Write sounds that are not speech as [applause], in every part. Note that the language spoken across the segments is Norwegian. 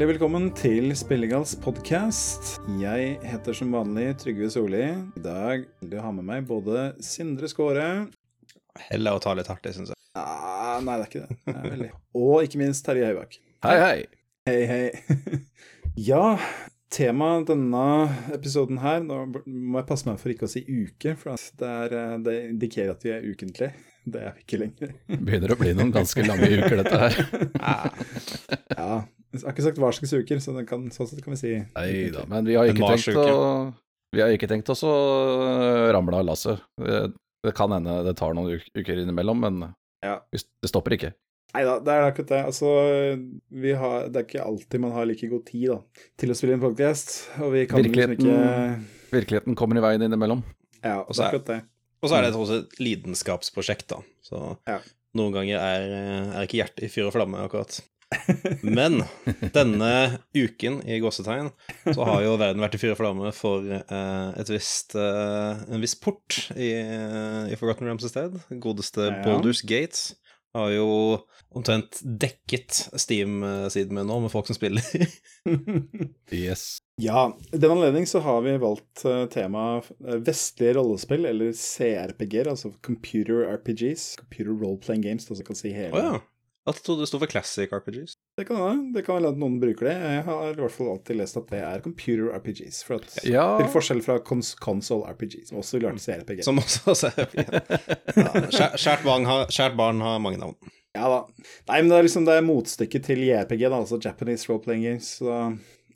Hjertelig velkommen til Spillegals podkast. Jeg heter som vanlig Trygve Solli. I dag vil jeg ha med meg både Sindre Skåre Heller å ta litt hardt, det syns jeg. ah, Nei, det er ikke det. det er veldig. Og ikke minst Terje Høibakk. Hei, hei. Hei, hei. [laughs] ja, temaet denne episoden her Nå må jeg passe meg for ikke å si uke, for det, er, eh, det indikerer at vi er ukentlig. Det er vi ikke lenger. Begynner å bli noen ganske lange uker, dette her. [laughs] ja. Jeg har ikke sagt hva slags uker, så det kan, sånn sett kan vi si Nei da, men vi har ikke tenkt å Vi har ikke tenkt oss å ramle av lasset. Det, det kan hende det tar noen uker innimellom, men Ja. det stopper ikke. Nei da, det er akkurat det. Altså, vi har, det er ikke alltid man har like god tid da, til å spille en podcast. Og vi kan liksom Virkeligheten- ikke Virkeligheten kommer i veien innimellom. Ja, Og så er- akkurat det. Og så er det også et lidenskapsprosjekt, da. Så Ja. noen ganger er, er ikke hjertet i fyr og flamme, akkurat. Men denne uken, i gåsetegn, så har jo verden vært i fyr og flamme for eh, et visst, eh, en viss port i, i Forgotten Realms i sted. Godeste Ja. Boulders Gates har jo omtrent dekket Steam-siden min nå, med folk som spiller. [laughs] Yes. ja, i den anledning så har vi valgt temaet eh, vestlige rollespill, eller CRPG-er, altså Computer RPGs. Computer Role-Playing Games, det så kan si hele. Oh, ja. Jeg trodde det sto for Classic RPGs. Det kan være det kan være at noen bruker det. Jeg har i hvert fall alltid lest at det er Computer RPGs. For at, Ja. Til forskjell fra cons console RPGs, som også ville vært CRPG. Som også [laughs] ja, kjært, kjært, barn har, kjært barn har mange navn. Ja da. Nei, men det er liksom det er motstykket til JRPG, da, altså Japanese Role Playing Games. Så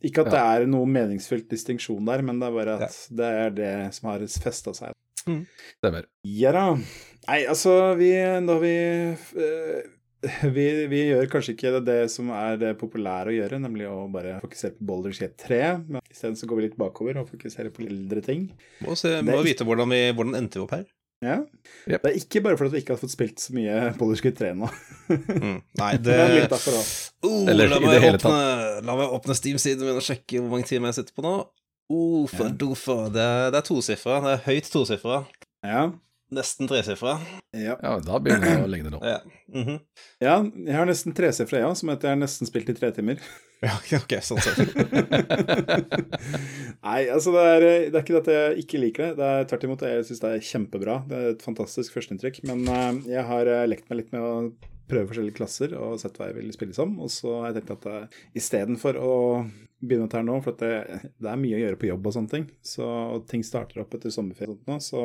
ikke at det er noe meningsfylt distinksjon der, men det er bare at det er det som har festa seg. Stemmer. Ja da. Nei, altså, vi Da vi eh, vi, vi gjør kanskje ikke det som er det populære å gjøre, nemlig å bare fokusere på Boulders Gate 3. Men isteden så går vi litt bakover og fokuserer på eldre ting. Må, se, Det må det, vite hvordan, vi, hvordan endte vi opp her. Ja. Yep. Det er ikke bare fordi vi ikke har fått spilt så mye Boulders Gate 3 nå. Mm. Nei, [laughs] det Det er litt derfor òg. oh, Eller la, meg åpne, la meg åpne Steam-siden min og sjekke hvor mange timer jeg sitter på nå. Oh, for Ja. dofa. Det, det er tosifra. Det er høyt tosifra. Ja. Nesten tresifra. ja. Ja, da begynner det å ligne noe. Ja. Mhm. Ja, jeg har nesten tresifra, ja, som heter jeg har nesten spilt i tre timer. [laughs] ja, ok, sånn sett. [laughs] Nei, altså det er, det er ikke det at jeg ikke liker det. Det er tvert imot, jeg syns det er kjempebra. Det er et fantastisk førsteinntrykk. Men eh, jeg har eh, lekt meg litt med å prøve forskjellige klasser og sett hva jeg vil spille som. Og så har jeg tenkt at istedenfor å begynne dette her nå, for at det, det er mye å gjøre på jobb og sånne ting, så, og ting starter opp etter sommerferie og sånt nå, så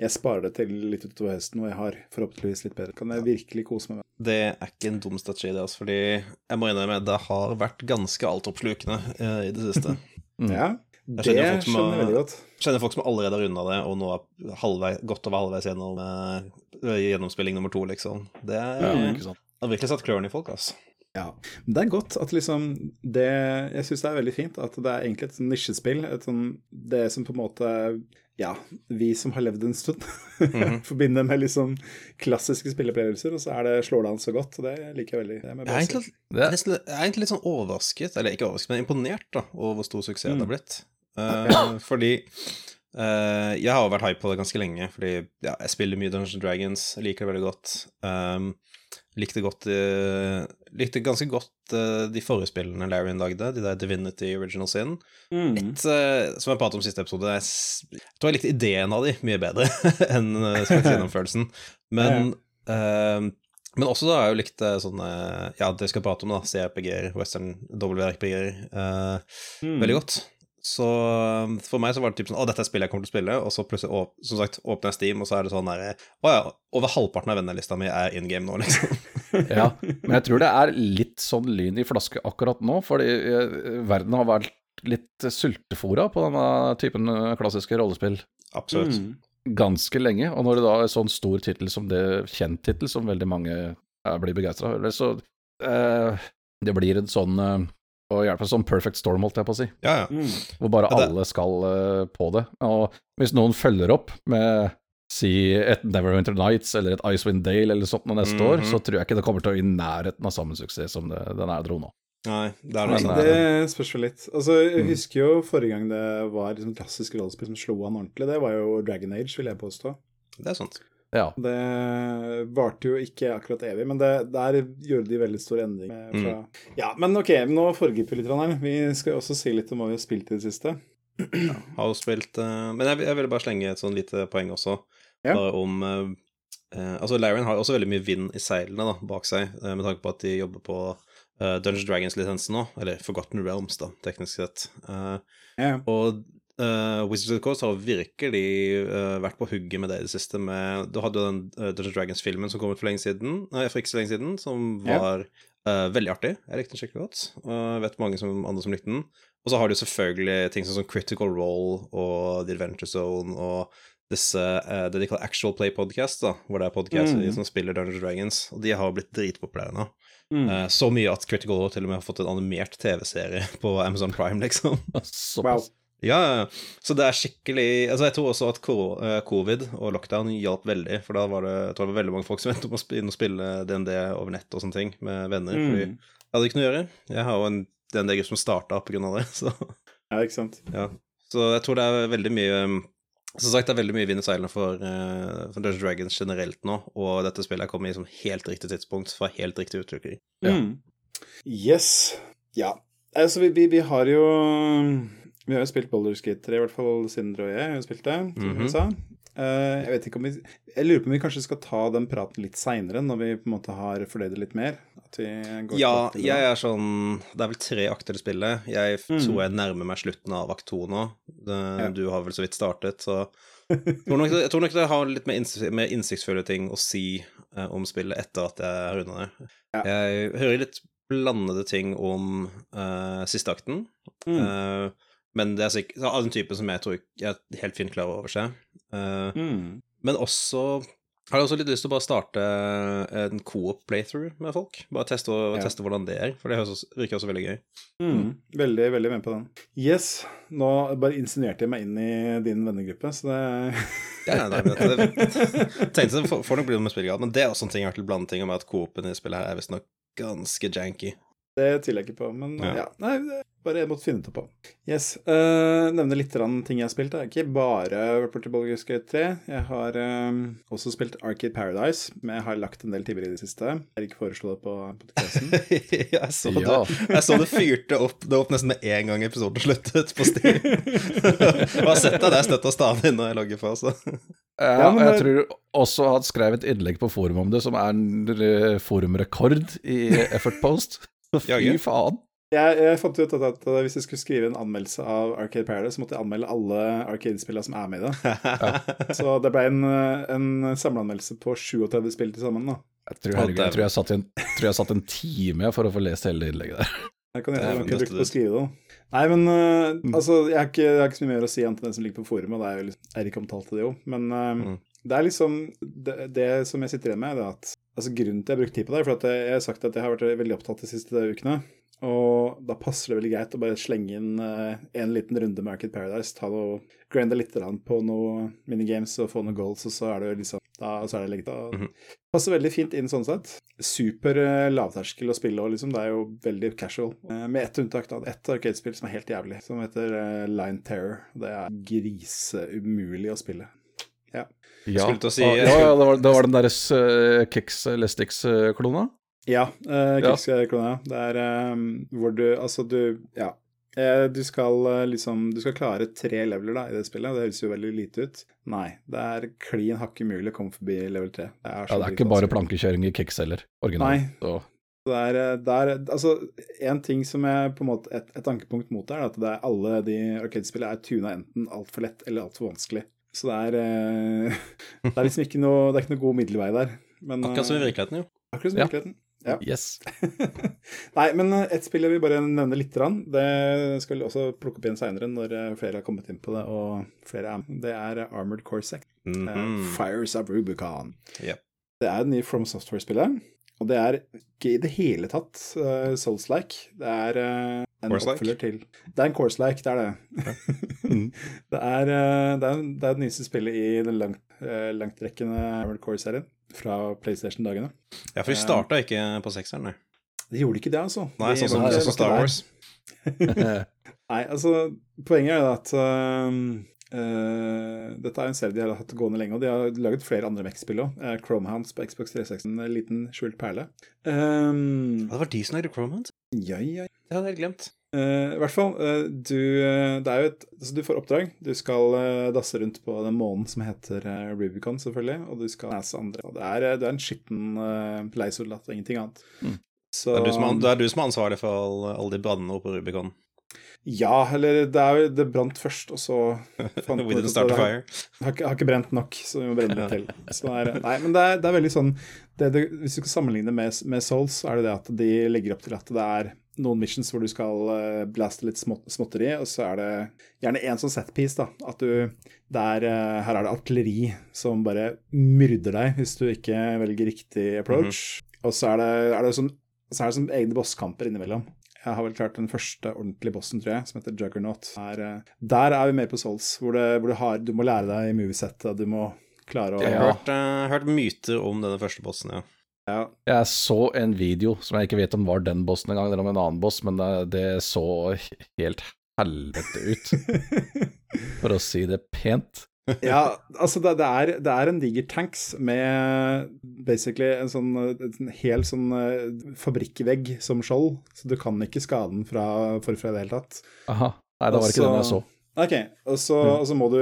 jeg sparer det til litt utover høsten, og jeg har forhåpentligvis litt bedre. Kan jeg virkelig kose meg med Det er ikke en dum strategi, det, altså, fordi jeg må innrømme det har vært ganske altoppslukende eh, i det siste. [laughs] Mm. Ja, Jeg det skjønner som skjønner jeg veldig godt. kjenner folk som allerede har runda det, og nå er halvvei, godt over halvveis gjennom eh, gjennomspilling nummer to, liksom. Det er, Ja, ikke sant. har virkelig satt klørne i folk, altså. Ja, men det er godt at liksom det Jeg syns det er veldig fint at det er egentlig et sånn nisjespill. Et sånn, det som på en måte Ja, vi som har levd en stund, Mhm. [laughs] forbinder med liksom klassiske spilleopplevelser, og så er det, slår det an så godt. og Det liker jeg veldig. Jeg er, egentlig, jeg er egentlig litt sånn overrasket, eller ikke overrasket, men imponert da, over hvor stor suksess det har blitt. Uh, fordi uh, jeg har vært hype på det ganske lenge, fordi ja, jeg spiller mye Dungeons and Dragons, jeg liker det veldig godt. Um, likte godt eh, Likte ganske godt eh, de forrige spillene Larian lagde, de der Divinity Original Sin. Mm. Et, eh, som jeg pratet om i siste episode, jeg, jeg tror jeg likte ideen av de mye bedre [laughs] enn uh, [laughs] gjennomførelsen. Men, eh, men også da har jeg jo likt sånne Ja, det vi skal prate om, da, CRPG-er, Western WRPG-er, eh, Mm. veldig godt. Så eh, for meg så var det typ sånn Å, dette er spillet jeg kommer til å spille, og så plutselig åp som sagt, åpner jeg Steam, og så er det sånn der Å ja, over halvparten av vennelista mi er in game nå, liksom. [laughs] Ja, men jeg tror det er litt sånn lyn i flaske akkurat nå, fordi eh, verden har vært litt sultefora på denne typen eh, klassiske rollespill Absolutt. Mm. ganske lenge, og når det da er sånn stor tittel som det, kjent tittel som veldig mange blir begeistra over, så eh, det blir en sånn eh, å hjelpe sånn perfect storm, holdt jeg på å si, Ja, ja. Mm. hvor bare Ja, alle skal uh, på det. Og hvis noen følger opp med si et Neverwinter Nights eller et Icewind Dale eller sånt noe neste -hmm. år, så tror jeg ikke det kommer til å i nærheten av samme suksess som det, den er dro nå. Nei, det er noe eh, Det spørs jo litt. Altså, Jeg Mm. husker jo forrige gang det var liksom klassisk rollespill som slo an ordentlig. Det var jo Dragon Age, vil jeg påstå. Det er sant. Ja. Det varte jo ikke akkurat evig, men det, der gjorde de veldig stor endring. Fra... Mm. Ja, men ok, nå foregriper vi litt her. Vi skal også si litt om hva vi har spilt i det siste. Ja, har jo spilt uh, Men jeg, jeg ville bare slenge et sånn lite poeng også, ja. bare om uh, uh, Altså, Larian har også veldig mye vind i seilene da, bak seg, med tanke på at de jobber på Dungeons Dragons-lisensen nå, eller Forgotten Realms, da, teknisk sett. Ja. Og Uh, Wizards of the Coast har virkelig uh, vært på hugget med det i det siste. Med, du hadde jo den uh, Dungeons Dragons-filmen som kom ut for, lenge siden, nei, for ikke så lenge siden, som var uh, veldig artig. Jeg likte den skikkelig godt. Og jeg vet mange som, andre som likte den. Og så har du selvfølgelig ting som, som Critical Role og The Adventure Zone og disse uh, det de kaller Actual Play Podcast, da, hvor det er podcaster mm. som spiller Dungeons Dragons, og de har blitt dritpopulære nå. Mm. Uh, så mye at Critical Role til og med har fått en animert TV-serie [laughs] på Amazon Prime, liksom. [laughs] Såpass. Wow. Ja, så det er skikkelig Altså, jeg tror også at eh, covid og lockdown hjalp veldig, for da var det, det var veldig mange folk som [laughs] endte opp å spille DND over nett og sånne ting med venner, mm. fordi jeg hadde ikke noe å gjøre. Jeg har jo en DND-gruppe som starta pga. det, [laughs] så Ja, ikke sant. Ja. Så jeg tror det er veldig mye Som sagt, det er veldig mye vind i seilene for, uh, for Dungeons Dragons generelt nå, og dette spillet er kommet i som helt riktig tidspunkt fra helt riktig utvikling. Ja. Mm. Yes. Ja. Altså, vi, vi, vi har jo vi har jo spilt Boulder Skate 3, i hvert fall Sindre og jeg har spilt det, som mm -hmm. sa. Jeg vet ikke om vi Jeg lurer på om vi kanskje skal ta den praten litt seinere, når vi på en måte har fordøyd det litt mer. ja, jeg er sånn Det er vel tre akter i spillet. Jeg mm. tror jeg nærmer meg slutten av akt to nå. Det, ja. Du har vel så vidt startet, så jeg [laughs] tror, nok, jeg tror nok det har litt mer, innsikt, mer innsiktsfulle ting å si uh, om spillet etter at jeg har runda det. Ja. Jeg hører litt blandede ting om uh, siste akten. Mm. Men det er sikkert av den typen som jeg tror jeg helt fint klarer å overse. Uh, mm. Men også har jeg også litt lyst til å bare starte en co-op playthrough med folk. Bare teste, ja. teste hvordan det er, for det virker også veldig gøy. Mm. Veldig, veldig med på den. Yes, nå bare insinuerte jeg meg inn i din vennegruppe, så det [laughs] Ja, nei, men det, det, tenkte det får nok bli noe med spillegrad, men det er også en ting jeg har til blandeting om at co-open i spillet her er visstnok ganske janky. Det tviler jeg ikke på, men ja. ja. Nei, bare jeg måtte finne det på. Yes. Uh, nevne litt ting jeg har spilt. Det er ikke bare borti Baldur's Gate 3. Jeg har uh, også spilt Arcade Paradise, men jeg har lagt en del timer i det siste. Ikke foreslå det på podkasten. [laughs] jeg, så ja. det, jeg så det fyrte opp det opp nesten med en gang episoden sluttet på Steam. [laughs] jeg har sett deg der støtt og stadig når jeg logger på, så. Ja, men jeg tror også han skrev et innlegg på forum om det, som er en eh, forumrekord i Effort Post. Fy faen. Jeg, jeg fant ut at, at, hvis jeg skulle skrive en anmeldelse av Arcade Paradise, så måtte jeg anmelde alle Arcade-spillene som er med i det. [laughs] ja. Så det ble en, en samleanmeldelse på 37 spill til sammen. da. Jeg tror, herregud, jeg, tror jeg, satt en, tror jeg satt en time for å få lest hele innlegget der. Jeg kan gjerne ikke brukt på å skrive det. Nei, men uh, altså, jeg har, ikke, jeg har, ikke, så mye mer å si annet enn det som ligger på forumet. Det er jo liksom, Erik omtalte det jo. Men uh, mm. Det er liksom det, det, som jeg sitter igjen med, er at altså, grunnen til at jeg har brukt tid på det, er for at jeg, har sagt at jeg har vært veldig opptatt de siste ukene. Og da passer det veldig greit å bare slenge inn uh, en liten runde med Arcade Paradise. Ta noe, grande litt på noen minigames og få noen goals, og så er det liksom da, så er det legget av. Mm -hmm. Passer veldig fint inn sånn sett. Super uh, lavterskel å spille og liksom. Det er jo veldig casual. Uh, med ett unntak, da. Ett arcade-spill som er helt jævlig, som heter Line Terror. Det er griseumulig å spille. Ja. Ja, si, ja, ja det, var, det var den deres uh, Kix eller Stix-klona? Ja, uh, krigsklone. Det er um, hvor du Altså, du Ja. Eh, du skal liksom Du skal klare tre leveler da i det spillet. Det høres jo veldig lite ut. Nei, det er klin hakke umulig å komme forbi level tre. Det er, ja, det er ikke bare plankekjøring i Kicks heller, originalt. Nei. Så. Det er, det er, altså, En ting som er på en måte et, et ankepunkt mot det, er at det er alle de arcade-spillene er tuna enten altfor lett eller altfor vanskelig. Så det er, [laughs] det er liksom ikke noe, det er ikke noe god middelvei der. Men, akkurat som i virkeligheten, jo. Akkurat som i virkeligheten. Ja. Yes. [laughs] Nei, men eh, ett spill jeg vil bare nevne litt. Det skal vi også plukke opp igjen seinere når eh, flere har kommet inn på det, og flere er Det er Armored Core Sect. Mm -hmm. Fires of Rubicon. Yep. Det er det nye From Software-spillet. Og det er ikke i det hele tatt uh, Souls-like. Det er uh, en oppfølger til Det er en course-like, det er det. [laughs] det, er, uh, det, er, det er det nyeste spillet i den langt, uh, langtrekkende Core-serien fra PlayStation-dagene. Ja, for de starta ikke på sekseren, nei. De gjorde ikke det, altså. Nei, som, sånn som Star Wars. [laughs] nei, altså, poenget er jo at uh, dette er en serie de har hatt gående lenge, og de har laget flere andre Mech-spill òg. Uh, Chromehounds på Xbox 360, en liten skjult perle. Um, det var de som lagde Chromehounds? Ja, ja. Det hadde jeg helt glemt. Uh, I hvert fall, uh, du, det er jo et, altså du får oppdrag. Du skal uh, dasse rundt på den månen som heter Rubicon, selvfølgelig, og du skal lese andre. Og det er, du er en skitten uh, leiesoldat og ingenting annet. Mm. Så, det, er som, det, er du som er ansvarlig for alle, alle de brannene oppe på Rubicon? Ja, eller det er Det brant først, og så fant We didn't start a fire. Har, har, ikke brent nok, så vi må brenne litt til. Er, nei, men det er, det er veldig sånn det, det, Hvis du skal sammenligne med, med, Souls, så er det det at de legger opp til at det er noen missions hvor du skal uh, blaste litt små, småtteri, og så er det gjerne én sånn setpiece, da. At du der, uh, Her er det artilleri som bare myrder deg hvis du ikke velger riktig approach. Mm -hmm. Og så er det, er det sånn, så er det sånn egne bosskamper innimellom. Jeg har vel klart den første ordentlige bossen, tror jeg, som heter Juggernaut. Der, eh, der er vi mer på Souls, hvor, det, hvor du, har, du, må lære deg movesettet, du må klare å Jeg har hørt, uh, hørt myter om denne første bossen, ja. ja. Jeg så en video som jeg ikke vet om var den bossen engang, eller om en annen boss, men det, det så helt helvete ut. [laughs] For å si det pent [laughs] ja, altså det, det, er, det, er, en diger tanks med basically en sånn en hel sånn uh, fabrikkvegg som skjold, så du kan ikke skade den fra forfra i det hele tatt. Aha. Nei, det var Også, ikke den jeg så. Ok, og så, mm. og så, må du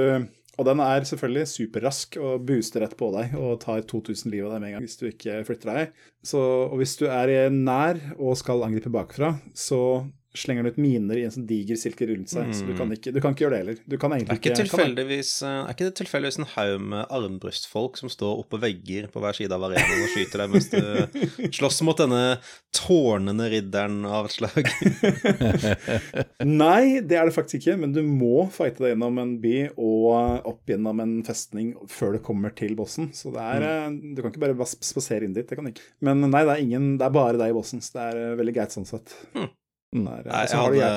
Og den er selvfølgelig superrask og booster rett på deg og tar 2000 liv av deg med en gang hvis du ikke flytter deg. Så, og hvis du er nær og skal angripe bakfra, så slenger han ut miner i en sånn diger silke rundt seg. Mm. Så du kan, ikke, du kan, ikke, gjøre det heller. Du kan egentlig er ikke, eh, er ikke det tilfeldigvis en haug med armbrystfolk som står oppå vegger på hver side av arenaen og skyter deg mens du [laughs] slåss mot denne tårnende ridderen av et slag? [laughs] Nei, det er det faktisk ikke, men du må fighte deg gjennom en by og opp gjennom en festning før du kommer til bossen. Så det er mm. Eh, du kan ikke bare spasere inn dit, det kan du ikke. Men nei, det er, ingen, det er bare deg i bossen, så det er eh, veldig greit sånn sett. Mm. Nei, jeg hadde,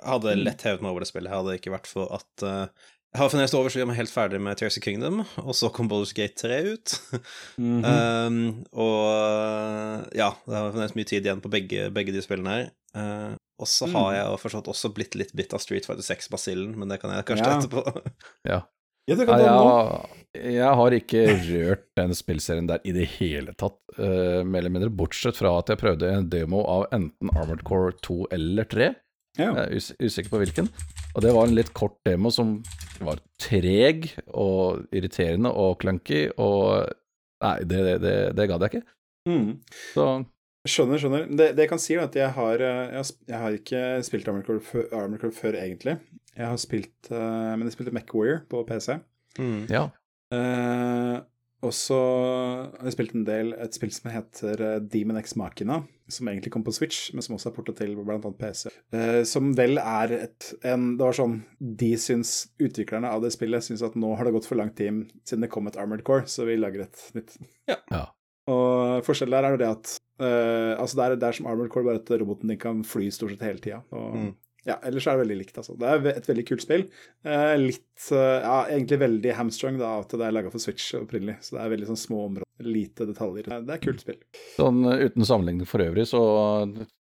hadde, mm. lett hevet meg over det spillet. Jeg hadde ikke vært for at uh, Jeg har funnet over så jeg er helt ferdig med Tears of Kingdom, og så kom Baldur's Gate 3 ut. mm -hmm. um, og ja, det har funnet mye tid igjen på begge, begge de spillene her. Uh, og så har mm. jeg forstått også blitt litt bitt av Street Fighter 6-basillen, men det kan jeg kanskje ja. etterpå. ja. Ja, jeg, har, jeg, har ikke rørt den spillserien der i det hele tatt, uh, mer eller mindre, bortsett fra at jeg prøvde en demo av enten Armored Core 2 eller 3. Ja. Jeg er us usikker på hvilken. Og det var en litt kort demo som var treg og irriterende og clunky, og Nei, det, det, det, det gadd jeg ikke. Mm. Så Skjønner, skjønner. Det, det, jeg kan si, er at jeg har, eh, jeg har, jeg har ikke spilt Armored Core, før, Armored Core før, egentlig. Jeg har spilt uh, Men jeg spilte MacWarrior på PC. Mm. Ja. Uh, og så har jeg spilt en del et spill som heter Demon X Machina, som egentlig kom på Switch, men som også er portet til bl.a. PC. Uh, som vel er et en, Det var sånn De syns Utviklerne av det spillet syns at nå har det gått for lang tid siden det kom et Armored Core, så vi lager et nytt. Ja. ja. Og forskjellen der er jo det at uh, altså det er, det er som Armored Core, bare at roboten din kan fly stort sett hele tida. Mm. Ja, ellers er det veldig likt, altså. Det er et veldig kult spill. Uh, litt uh, Ja, egentlig veldig hamstrung, da, at det er laga for Switch opprinnelig. Så det er veldig sånn små områder, lite detaljer. Det er et kult spill. Sånn uten sammenligning for øvrig, så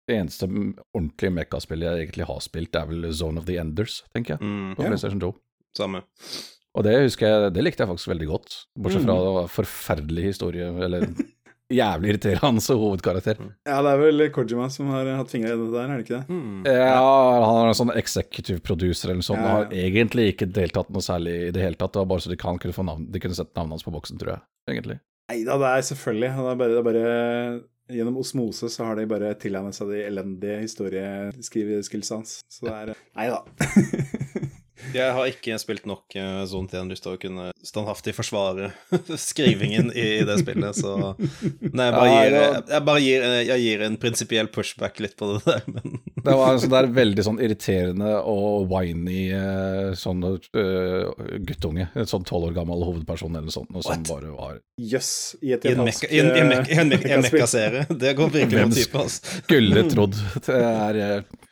det eneste ordentlige mekkaspillet jeg egentlig har spilt, er vel Zone of the Enders, tenker jeg. Mm, på PlayStation 2. Samme. Og det husker jeg, det likte jeg faktisk veldig godt. Bortsett fra mm. forferdelig historie, eller [laughs] jævlig irriterende hovedkarakter. Mm. Ja, det er vel Kojima som har hatt fingre i det der, er det ikke det? Mm. Ja, han er en sånn executive producer eller noe sånt. Ja, ja. Har egentlig ikke deltatt noe særlig i det hele tatt. Det var bare så de, kan, kunne, få navn, de kunne sett navnet hans på boksen, tror jeg, egentlig. Nei da, det er selvfølgelig. Det er bare, det er bare Gjennom osmose så har de bare tilegnet seg de elendige historieskriveskillsa hans. Så det er Nei da. [laughs] Jeg har ikke spilt nok uh, Zone 10 lyst til å kunne standhaftig forsvare [laughs] skrivingen i, i, det spillet, så Nei, jeg bare gir, jeg bare gir, jeg gir en prinsipiell pushback litt på det der, men [laughs] Det var altså, det er veldig sånn irriterende og whiny uh, sånn uh, guttunge. En sånn tolv år gammel hovedperson eller noe sånt, som bare var Jøss. Yes, I et japansk I en mekka-serie. Det går virkelig an type, altså. Skulle trodd. Det er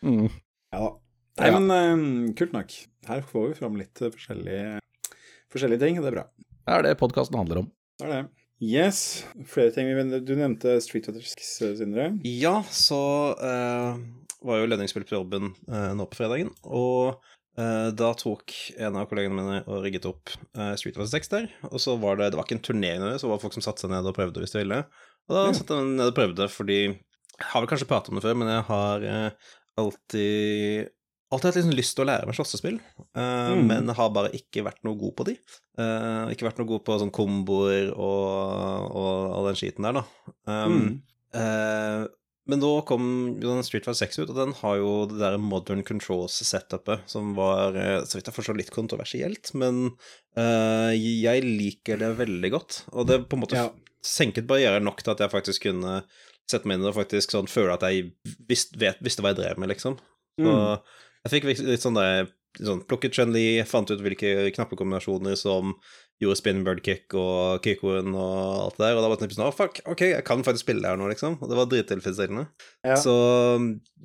mm. Ja. Nei, men uh, kult nok. Her får vi fram litt forskjellige, forskjellige ting, det er bra. Det er det podkasten handler om. Det er det. Yes. Flere ting. Du nevnte Street Fighter 6, Sindre. Ja, så uh, var jo jobben uh, nå på fredagen. Og Uh, da tok en av kollegene mine og rigget opp uh, Street Fighter 6 der. Og så var det Det var ikke en turnering, så det var folk som satte seg ned og prøvde hvis de ville. Og da ja. satte jeg ned og prøvde, fordi Jeg har vel kanskje pratet om det før, men jeg har uh, alltid Alltid hatt liksom lyst til å lære meg slåssespill, mm. men har bare ikke vært noe god på de. ikke vært noe god på sånn komboer og, og all den skiten der, da. Um, mm. Men da kom Street Fighter 6 ut, og den har jo det der modern controls-setupet som var, så vidt jeg forstår, litt kontroversielt, men uh, jeg liker det veldig godt. Og det på en måte ja. senket barrieren nok til at jeg faktisk kunne sette meg inn og faktisk sånn føle at jeg visste, vet, visste hva jeg drev med, liksom. Så mm. Jeg fikk litt sånn der sånn, plukket Chun-Li, fant ut hvilke knappekombinasjoner som gjorde spin bird kick og kickoen og alt det der, og da var det sånn Å, fuck, ok, jeg kan faktisk spille det her nå, liksom. Og det var drittilfredsstillende. Ja. Så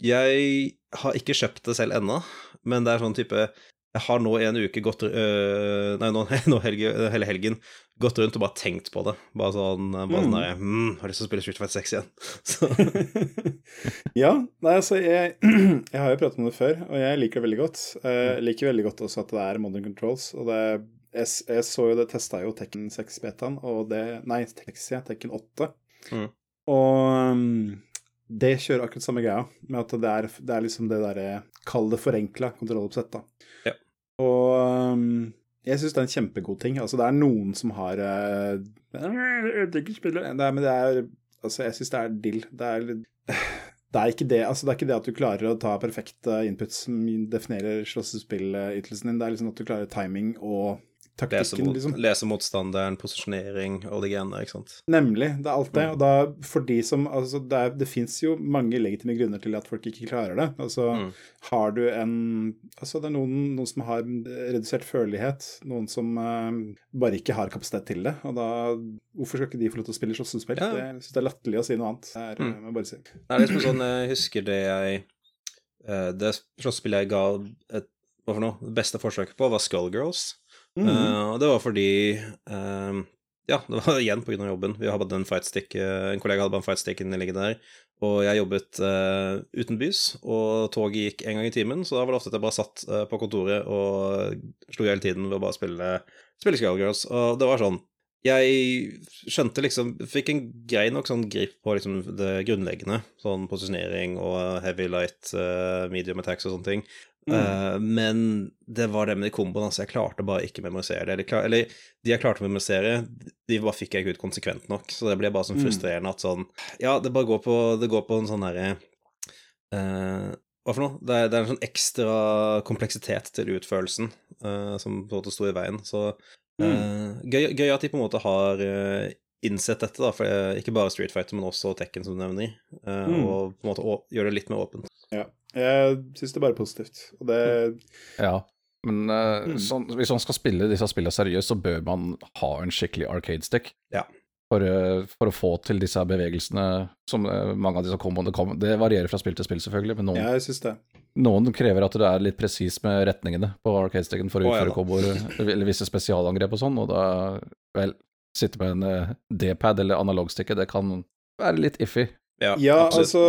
jeg har ikke kjøpt det selv ennå, men det er sånn type jeg har nå en uke gått øh, Nei, nå, [laughs] nå helge, hele helgen gått rundt og bare tenkt på det. Bare sånn bare mm. sånn der, mm, Har lyst til å spille Street Fighter 6 igjen. [laughs] [laughs] ja, nei, altså jeg, [clears throat] jeg, har jo pratet om det før, og jeg liker det veldig godt. Jeg liker veldig godt også at det er modern controls, og det jeg, jeg, så jo det testa jo Tekken 6-betaen, og det Nei, Texia, Tekken 8. Mm. Og um, det kjører akkurat samme greia, med at det er, det er liksom det derre Kall det forenkla kontrolloppsett, da. Ja. Og um, jeg syns det er en kjempegod ting. Altså, det er noen som har uh, [clears throat] Jeg ødelegger spillet. Nei, Men det er Altså, jeg syns det er dill. Det er det er, ikke det, altså det er ikke det at du klarer å ta perfekte inputs som definerer slåssespillytelsen din. Det er liksom at du klarer timing og taktikken, lese, liksom. lese motstanderen, posisjonering og de greiene, ikke sant. Nemlig. Det er alt det. Mm. Og da, for de som Altså, det, er, det fins jo mange legitime grunner til at folk ikke klarer det. Altså, mm. har du en Altså, det er noen, noen som har redusert følelighet, noen som uh, bare ikke har kapasitet til det. Og da Hvorfor skal ikke de få lov til å spille slåssespill? Ja. Det, jeg syns det er latterlig å si noe annet. Det er, mm. bare si. Det er liksom sånn, jeg husker det jeg eh, Det slåssespillet jeg ga et hva for noe, det beste forsøket på, var Skullgirls. Mm uh, og det var fordi uh, Ja, det var [laughs] igjen pga. jobben. Vi hadde en fightstick, uh, en kollega hadde bare en fightstick inneliggende der. Og jeg jobbet uh, utenbys, og toget gikk en gang i timen, så da var det ofte at jeg bare satt på kontoret og slo hele tiden ved å bare spille, spille Skullgirls. Og det var sånn jeg skjønte liksom Fikk en grei nok sånn grip på liksom det grunnleggende. Sånn posisjonering og heavy light, uh, medium attacks og sånne ting. Mm. Uh, men det var det med de komboene, altså. Jeg klarte bare ikke memorisere det. Eller, klar, eller, de jeg klarte å memorisere, de bare fikk jeg ikke ut konsekvent nok. Så det ble bare sånn mm. frustrerende at sånn Ja, det bare går på, det går på en sånn herre uh, Hva for noe? Det er, det er, en sånn ekstra kompleksitet til utførelsen uh, som på en måte sto i veien. Så Mm. Gøy, gøy, at de på en måte har innsett dette, da, for ikke bare Street Fighter, men også Tekken, som du nevner, mm. og på en måte gjør det litt mer åpent. Ja. Jeg syns det er bare positivt, og det Ja. Men uh, sånn, hvis man skal spille disse spillene seriøst, så bør man ha en skikkelig arcade stick. Ja. For, uh, for, å få til disse bevegelsene som uh, mange av disse komboene kom. Det varierer fra spill til spill, selvfølgelig, men noen, ja, jeg synes det. noen krever at du er litt presis med retningene på arcade-sticken for å utføre oh, ja, komboer eller visse spesialangrep og sånn, og da vel Sitte med en D-pad eller analogstikke, det kan være litt iffy. Ja, ja altså,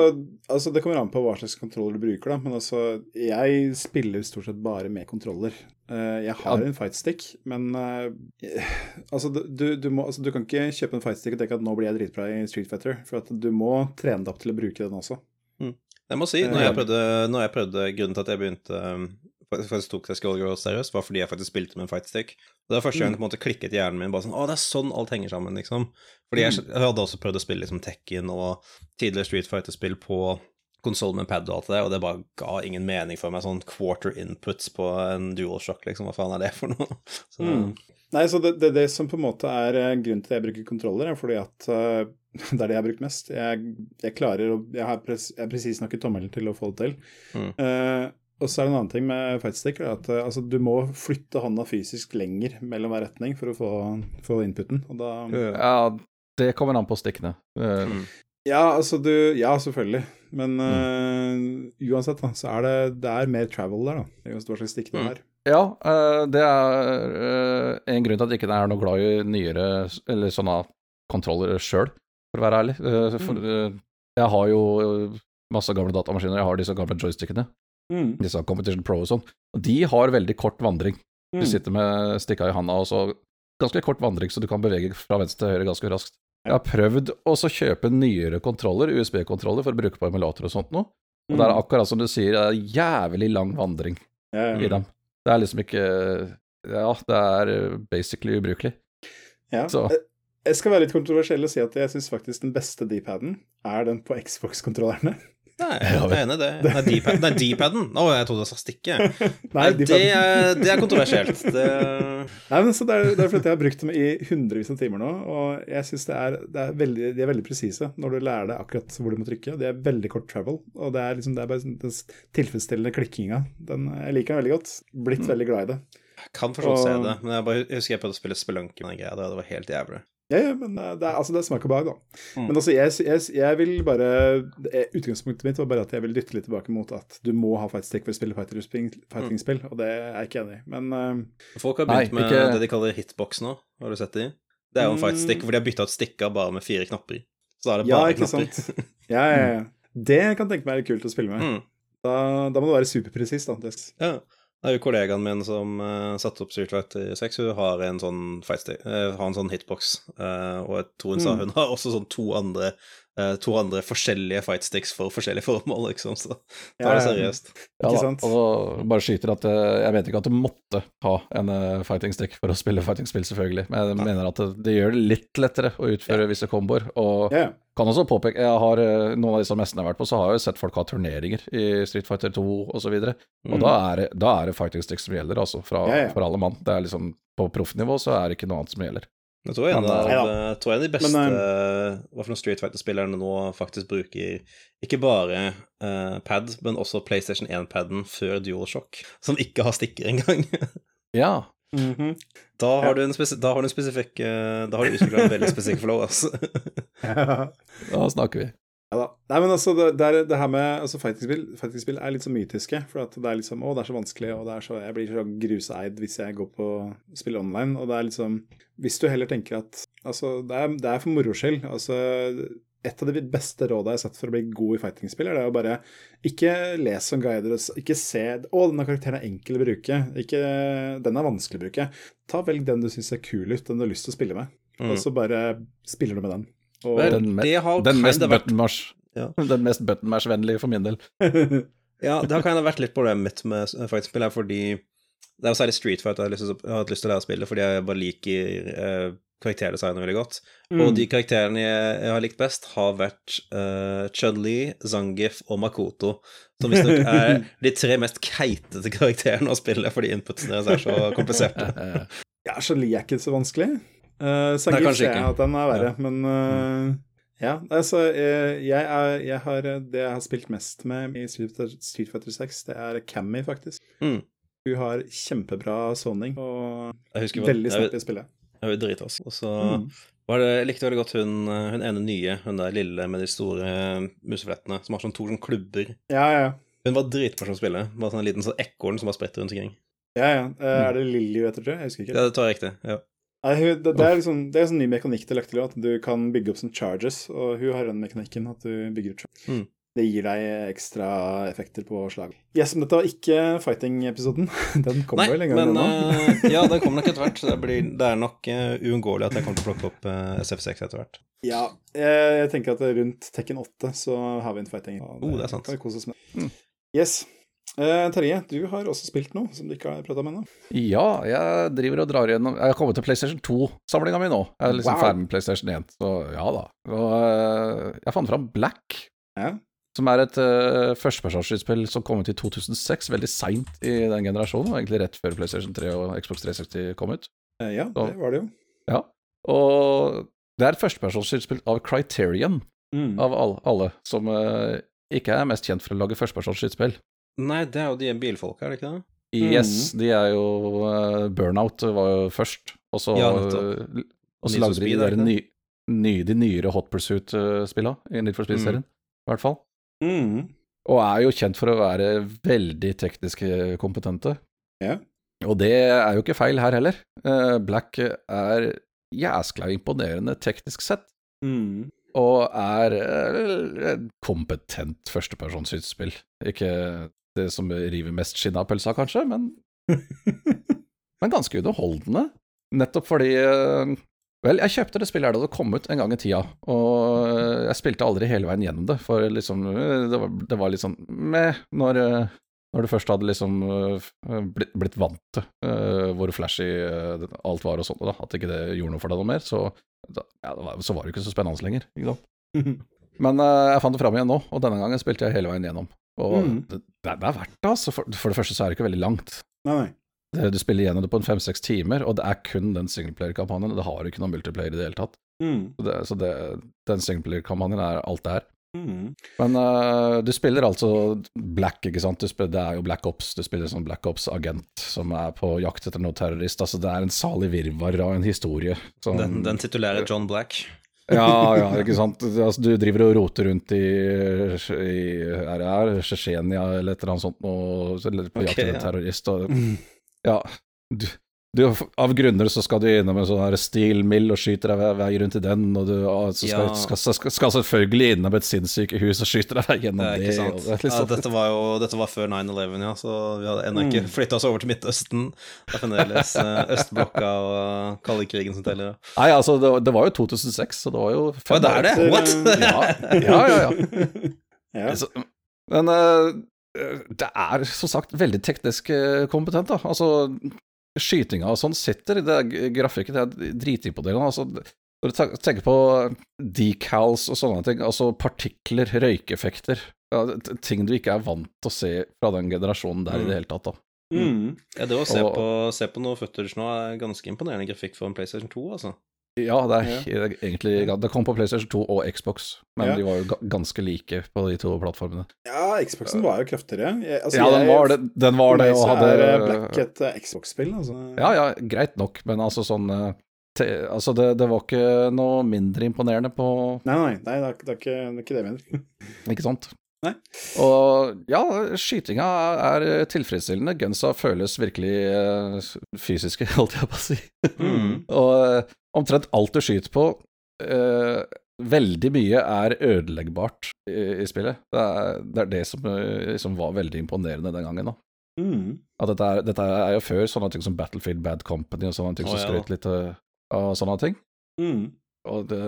altså, det kommer an på hva slags kontroller du bruker, da. Men altså, jeg spiller stort sett bare med kontroller. Uh, jeg har en fightstick, men uh, altså, du, du, må, altså, du, kan ikke kjøpe en fightstick og tenke at nå blir jeg dritbra i Street Fighter, for at du må trene deg opp til å bruke den også. Mm. Jeg må si, når jeg, prøvde, når jeg prøvde Grunnen til at jeg begynte um, faktisk tok jeg Skullgirls seriøst, var fordi jeg faktisk spilte med en fightstick. Og Det var første gang mm. det på en måte klikket i hjernen min. bare sånn, Å, det er sånn alt henger sammen, liksom. Fordi jeg, mm. jeg hadde også prøvd å spille liksom Tekken og tidligere Street Fighter-spill på konsoll med pad og alt det der, og det bare ga ingen mening for meg. Sånn quarter inputs på en DualShock, liksom. Hva faen er det for noe? [laughs] Så, mm. Nei, så det, det, det, som på en måte er eh, grunnen til at jeg bruker kontroller, er fordi at uh, [laughs] det er det jeg har brukt mest. Jeg, jeg klarer å Jeg har pres, presis nok i tommelen til å få det til. Mm. Uh, og så er det en annen ting med fightstick, at uh, altså, du må flytte hånda fysisk lenger mellom hver retning for å få, få inputen, og da Ja, det kommer an på stikkene. Uh, mm. Ja, altså du Ja, selvfølgelig. Men uh, uansett, da, så er det, det er mer travel der, da. Uansett hva slags stikk du mm. Ja, Ja, det er en grunn til at jeg ikke er noe glad i nyere eller sånne kontroller sjøl, for å være ærlig. For, mm. jeg har jo masse gamle datamaskiner, jeg har disse gamle joystickene. Mm. disse Competition Pro og sånn. De har veldig kort vandring. Du mm. sitter med stikka i handa og så ganske kort vandring, så du kan bevege fra venstre til høyre ganske raskt. Jeg har prøvd å kjøpe nyere kontroller, USB-kontroller, for å bruke på emulator og sånt noe. Og det er mm. akkurat som du sier, det er jævlig lang vandring i dem. Det er liksom ikke Ja, det er basically ubrukelig. Ja. Så. Jeg skal være litt kontroversiell og si at jeg syns faktisk den beste D-paden er den på Xbox-kontrollerne. Nei, [laughs] jeg er enig i det. Nei, D-paden. Å, jeg trodde du sa stikke. [laughs] Nei, det, er, det er kontroversielt. [laughs] Det... Nei, men så det er, det er fordi jeg har brukt dem i hundrevis av timer nå, og jeg syns det er, det er veldig, de er veldig presise når du lærer deg akkurat hvor du må trykke. Det er veldig kort travel, og det er, liksom, det er bare den tilfredsstillende klikkinga. Den, jeg liker den veldig godt. Blitt mm. veldig glad i det. Jeg kan for og... se det, men jeg, bare, jeg husker jeg prøvde å spille Spelunky med den greia. Det var helt jævlig. Ja, ja, men eh, det er, altså, det er smak og behag, da. Mm. Men altså, jeg, jeg, jeg, vil bare Utgangspunktet mitt var bare at jeg vil dytte litt tilbake mot at du må ha fightstick for å spille fighting-spill, mm. og det er jeg ikke enig i. Men uh, Folk har begynt nei, med ikke... det de kaller hitbox nå, har du sett det? Det er jo en mm. fightstick, for de har bytta ut stikka bare med fire knapper. Så da er det bare ja, ikke knapper. Sant? ja, ja, ja. [laughs] Det kan jeg tenke meg er kult å spille med. Mm. Da, da, må du være superpresis, da. Ja. Det er jo kollegaen min som uh, satte opp Street Fighter 6. Hun har en sånn, uh, har en sånn hitbox, uh, og jeg tror hun sa mm. hun har også sånn to andre uh, to andre forskjellige fightsticks for forskjellige [laughs] formål, liksom. Så ta det seriøst. Ja, ikke sant? Og bare skyter at Jeg vet ikke at du måtte ha en fighting stick for å spille fighting-spill, selvfølgelig, men jeg ja. mener at det, det, gjør det litt lettere å utføre ja. visse komboer. Og ja. kan også påpeke Jeg har noen av disse mestene jeg har vært på, så har jeg jo sett folk ha turneringer i Street Fighter 2 osv. Og, mm. og da er, det, da er det fighting sticks som gjelder, altså, fra, for alle mann. Det er liksom På proffnivå så er det ikke noe annet som gjelder. Jeg tror en av, ja. tror en av de beste Men, hva for noen Street Fighter-spillerne nå faktisk bruker ikke bare uh, pad, men også PlayStation 1-paden før DualShock, som ikke har stikker engang. [laughs] ja. Mm -hmm. Da har du en, da har du en spesifikk uh, Da har du utvikla en veldig spesifikk flow, altså. [laughs] ja. Da snakker vi. Ja da. Nei, men altså, det, det, er, det her med altså, fighting-spill fighting er litt så mytiske. For at det er liksom Å, det er så vanskelig, og det er så, jeg blir så gruseid hvis jeg går på spill online. Og det er liksom Hvis du heller tenker at Altså, det er, det er for moro skyld. Altså et av de beste rådene jeg har sett for å bli god i fighting-spill, er det å bare ikke lese som guider ikke se Å, denne karakteren er enkel å bruke. Ikke, den er vanskelig å bruke. Ta Velg den du syns er kul ut, den du har lyst til å spille med. Mm. Og så bare spiller du med den. Og den, den mest buttonmash ja. [laughs] Den mest buttonmash-vennlige for min del. [laughs] ja, det har kind of vært litt problemet mitt med fighting-spill, fordi det er jo særlig Street Fight jeg har, lyst til, jeg har hatt lyst til å lære å spille, fordi jeg bare liker eh, karakterdesignet veldig godt. Mm. Og de karakterene jeg, jeg, har likt best, har vært uh, Chun-Li, Zangif og Makoto. Som visstnok er [laughs] de tre mest keitete karakterene å spille fordi inputene deres er så kompliserte. ja, Chun-Li er ikke så vanskelig. Uh, Zangief ser jeg at den er verre, ja. men uh, ja, altså jeg, er, jeg, har Det jeg har spilt mest med i Street Fighter 6, det er Cammy, faktisk. Mm. Hun har kjempebra soning og veldig snapp i spillet. Hun er dritas. Og så mm. var det, jeg likte veldig godt hun, hun ene nye, hun der lille med de store museflettene, som har sånn to sånn klubber. Ja, ja. Hun var dritmorsom å spille. Bare sånn en liten sånn ekorn som bare spretter rundt omkring. Ja, ja. Er det Lilly, du heter, tror Jeg husker ikke. Ja, det tar jeg riktig. ja. Nei, det, det, er liksom, det er sånn ny mekanikk til Løktelø, at du kan bygge opp som charges, og hun har den mekanikken at du bygger ut charges. Mm. Det gir deg ekstra effekter på slag. Yes, men dette var ikke fighting-episoden. [laughs] Den kommer vel en gang, men, uh, [laughs] ja, den kommer nok etter hvert. Det, blir, det er nok uh, uunngåelig at jeg kommer til å plukke opp uh, eh, SF6 etter hvert. Ja, jeg, jeg, tenker at rundt Tekken 8 så har vi en fighting. Og det, oh, det er sant. kan vi kose oss med. Mm. Yes. Eh, Terje, du har også spilt noe som du ikke har prata med ennå? Ja, jeg driver og drar igjennom Jeg har kommet til PlayStation 2-samlinga mi nå. Jeg er liksom wow. ferdig med PlayStation 1, så ja da. Og eh, jeg fant fram Black, ja. som er et uh, førstepersonsskytespill som kom ut i 2006, veldig seint i den generasjonen, egentlig rett før PlayStation 3 og Xbox 360 kom ut. Eh, ja, så, det var det jo. Ja, og det er et førstepersonsskytespill av Criterion, mm. av alle, alle som uh, ikke er mest kjent for å lage førstepersonsskytespill. Nei, det er jo de bilfolka, er det ikke det? Yes, mm. de er jo uh, Burnout var jo først, og så, ja, og så lagde de de, der ny, ny, de nyere Hot Pursuit-spilla i Need for Speed-serien, mm. i hvert fall. Mm. Og er jo kjent for å være veldig teknisk kompetente. Ja. Og det er jo ikke feil her heller. Uh, Black er jæskla imponerende teknisk sett. Mm. Og er kompetent førstepersonsutspill. Ikke det som river mest skinn av pølsa, kanskje, men [laughs] Men ganske underholdende. Nettopp fordi eh, Vel, jeg kjøpte det spillet her da det kom ut en gang i tida, og jeg spilte aldri hele veien gjennom det, for liksom Det var, det var litt sånn meh når, når du først hadde liksom blitt, blitt vant til uh, hvor flashy alt var og sånt, da, at ikke det gjorde noe for deg noe mer, så, da, ja, så var det jo ikke så spennende lenger. Ikke sant? [laughs] Men uh, jeg fant det fram igjen nå, og denne gangen spilte jeg hele veien gjennom. Og mm. det, det, er verdt det, altså. For, for, det første så er det ikke veldig langt. Nei, nei. Det, du spiller gjennom det på en fem-seks timer, og det er kun den singleplayer-kampanjen. Det har ikke noen multiplayer i det hele tatt. Mm. Så, det, så den singleplayer-kampanjen er alt det er. Mm. Men uh, du spiller altså Black, ikke sant. Spiller, det er jo Black Ops. Du spiller sånn Black Ops-agent som er på jakt etter noe terrorist. Altså, det er en salig virvar av en historie. Som, den, den titulære John Black? Ja, ja, ikke sant. Altså, du driver og roter rundt i, i er her, Tsjetsjenia eller et eller annet sånt, og, eller på jakt etter en terrorist. Og, ja, du, du, av grunner så skal du innom en sånn stilmill og skyter deg vei rundt i den, og du så skal, ja. skal, skal, skal, selvfølgelig innom et sinnssykehus og skyter deg vei gjennom det. det, liksom. ja, sånn. dette, var jo, dette var før 9-11, ja, så vi hadde ennå ikke mm. flytta oss over til Midtøsten. Det er fremdeles uh, østblokka og kalde krigen som teller. Nei, altså, det, det, var jo 2006, så det var jo fem Hva, det er det? What? ja, ja, ja. ja. [laughs] Så, men uh, det er som sagt veldig teknisk eh, kompetent, da. Altså, skytinga og sånn sitter. Det er grafikken driter er det. Altså, når du tenker på decals og sånne ting, altså partikler, røykeffekter ja, Ting du ikke er vant til å se fra den generasjonen der mm. i det hele tatt. da. Mm. Ja, det å se, og, på, se på noe footage nå er ganske imponerende grafikk for en PlayStation 2, altså. Ja, det er ja. egentlig Det kom på PlayStation 2 og Xbox, men ja. de var jo ganske like på de to plattformene. Ja, Xboxen var jo kraftigere. Jeg, altså, ja, den var det, den var det og hadde er Black et uh, Xbox-spill, altså. Ja, ja, greit nok, men altså sånn uh, te, Altså, det, det, var ikke noe mindre imponerende på Nei, nei, nei det, er, det, er ikke, det er ikke det jeg mener. [laughs] ikke sant? Nei. Og ja, skytinga er tilfredsstillende. Gunsa føles virkelig uh, fysiske, [laughs] holdt jeg på å si. Mm. [laughs] og omtrent alt du skyter på uh, Veldig mye er ødeleggbart i, i spillet. Det er, det er, det som, eh, som, var veldig imponerende den gangen. da. Mm. At dette er, dette er, jo før sånne ting som Battlefield Bad Company og sånne ting oh, som skrøt ja. litt uh, av sånne ting. Mm. Og det,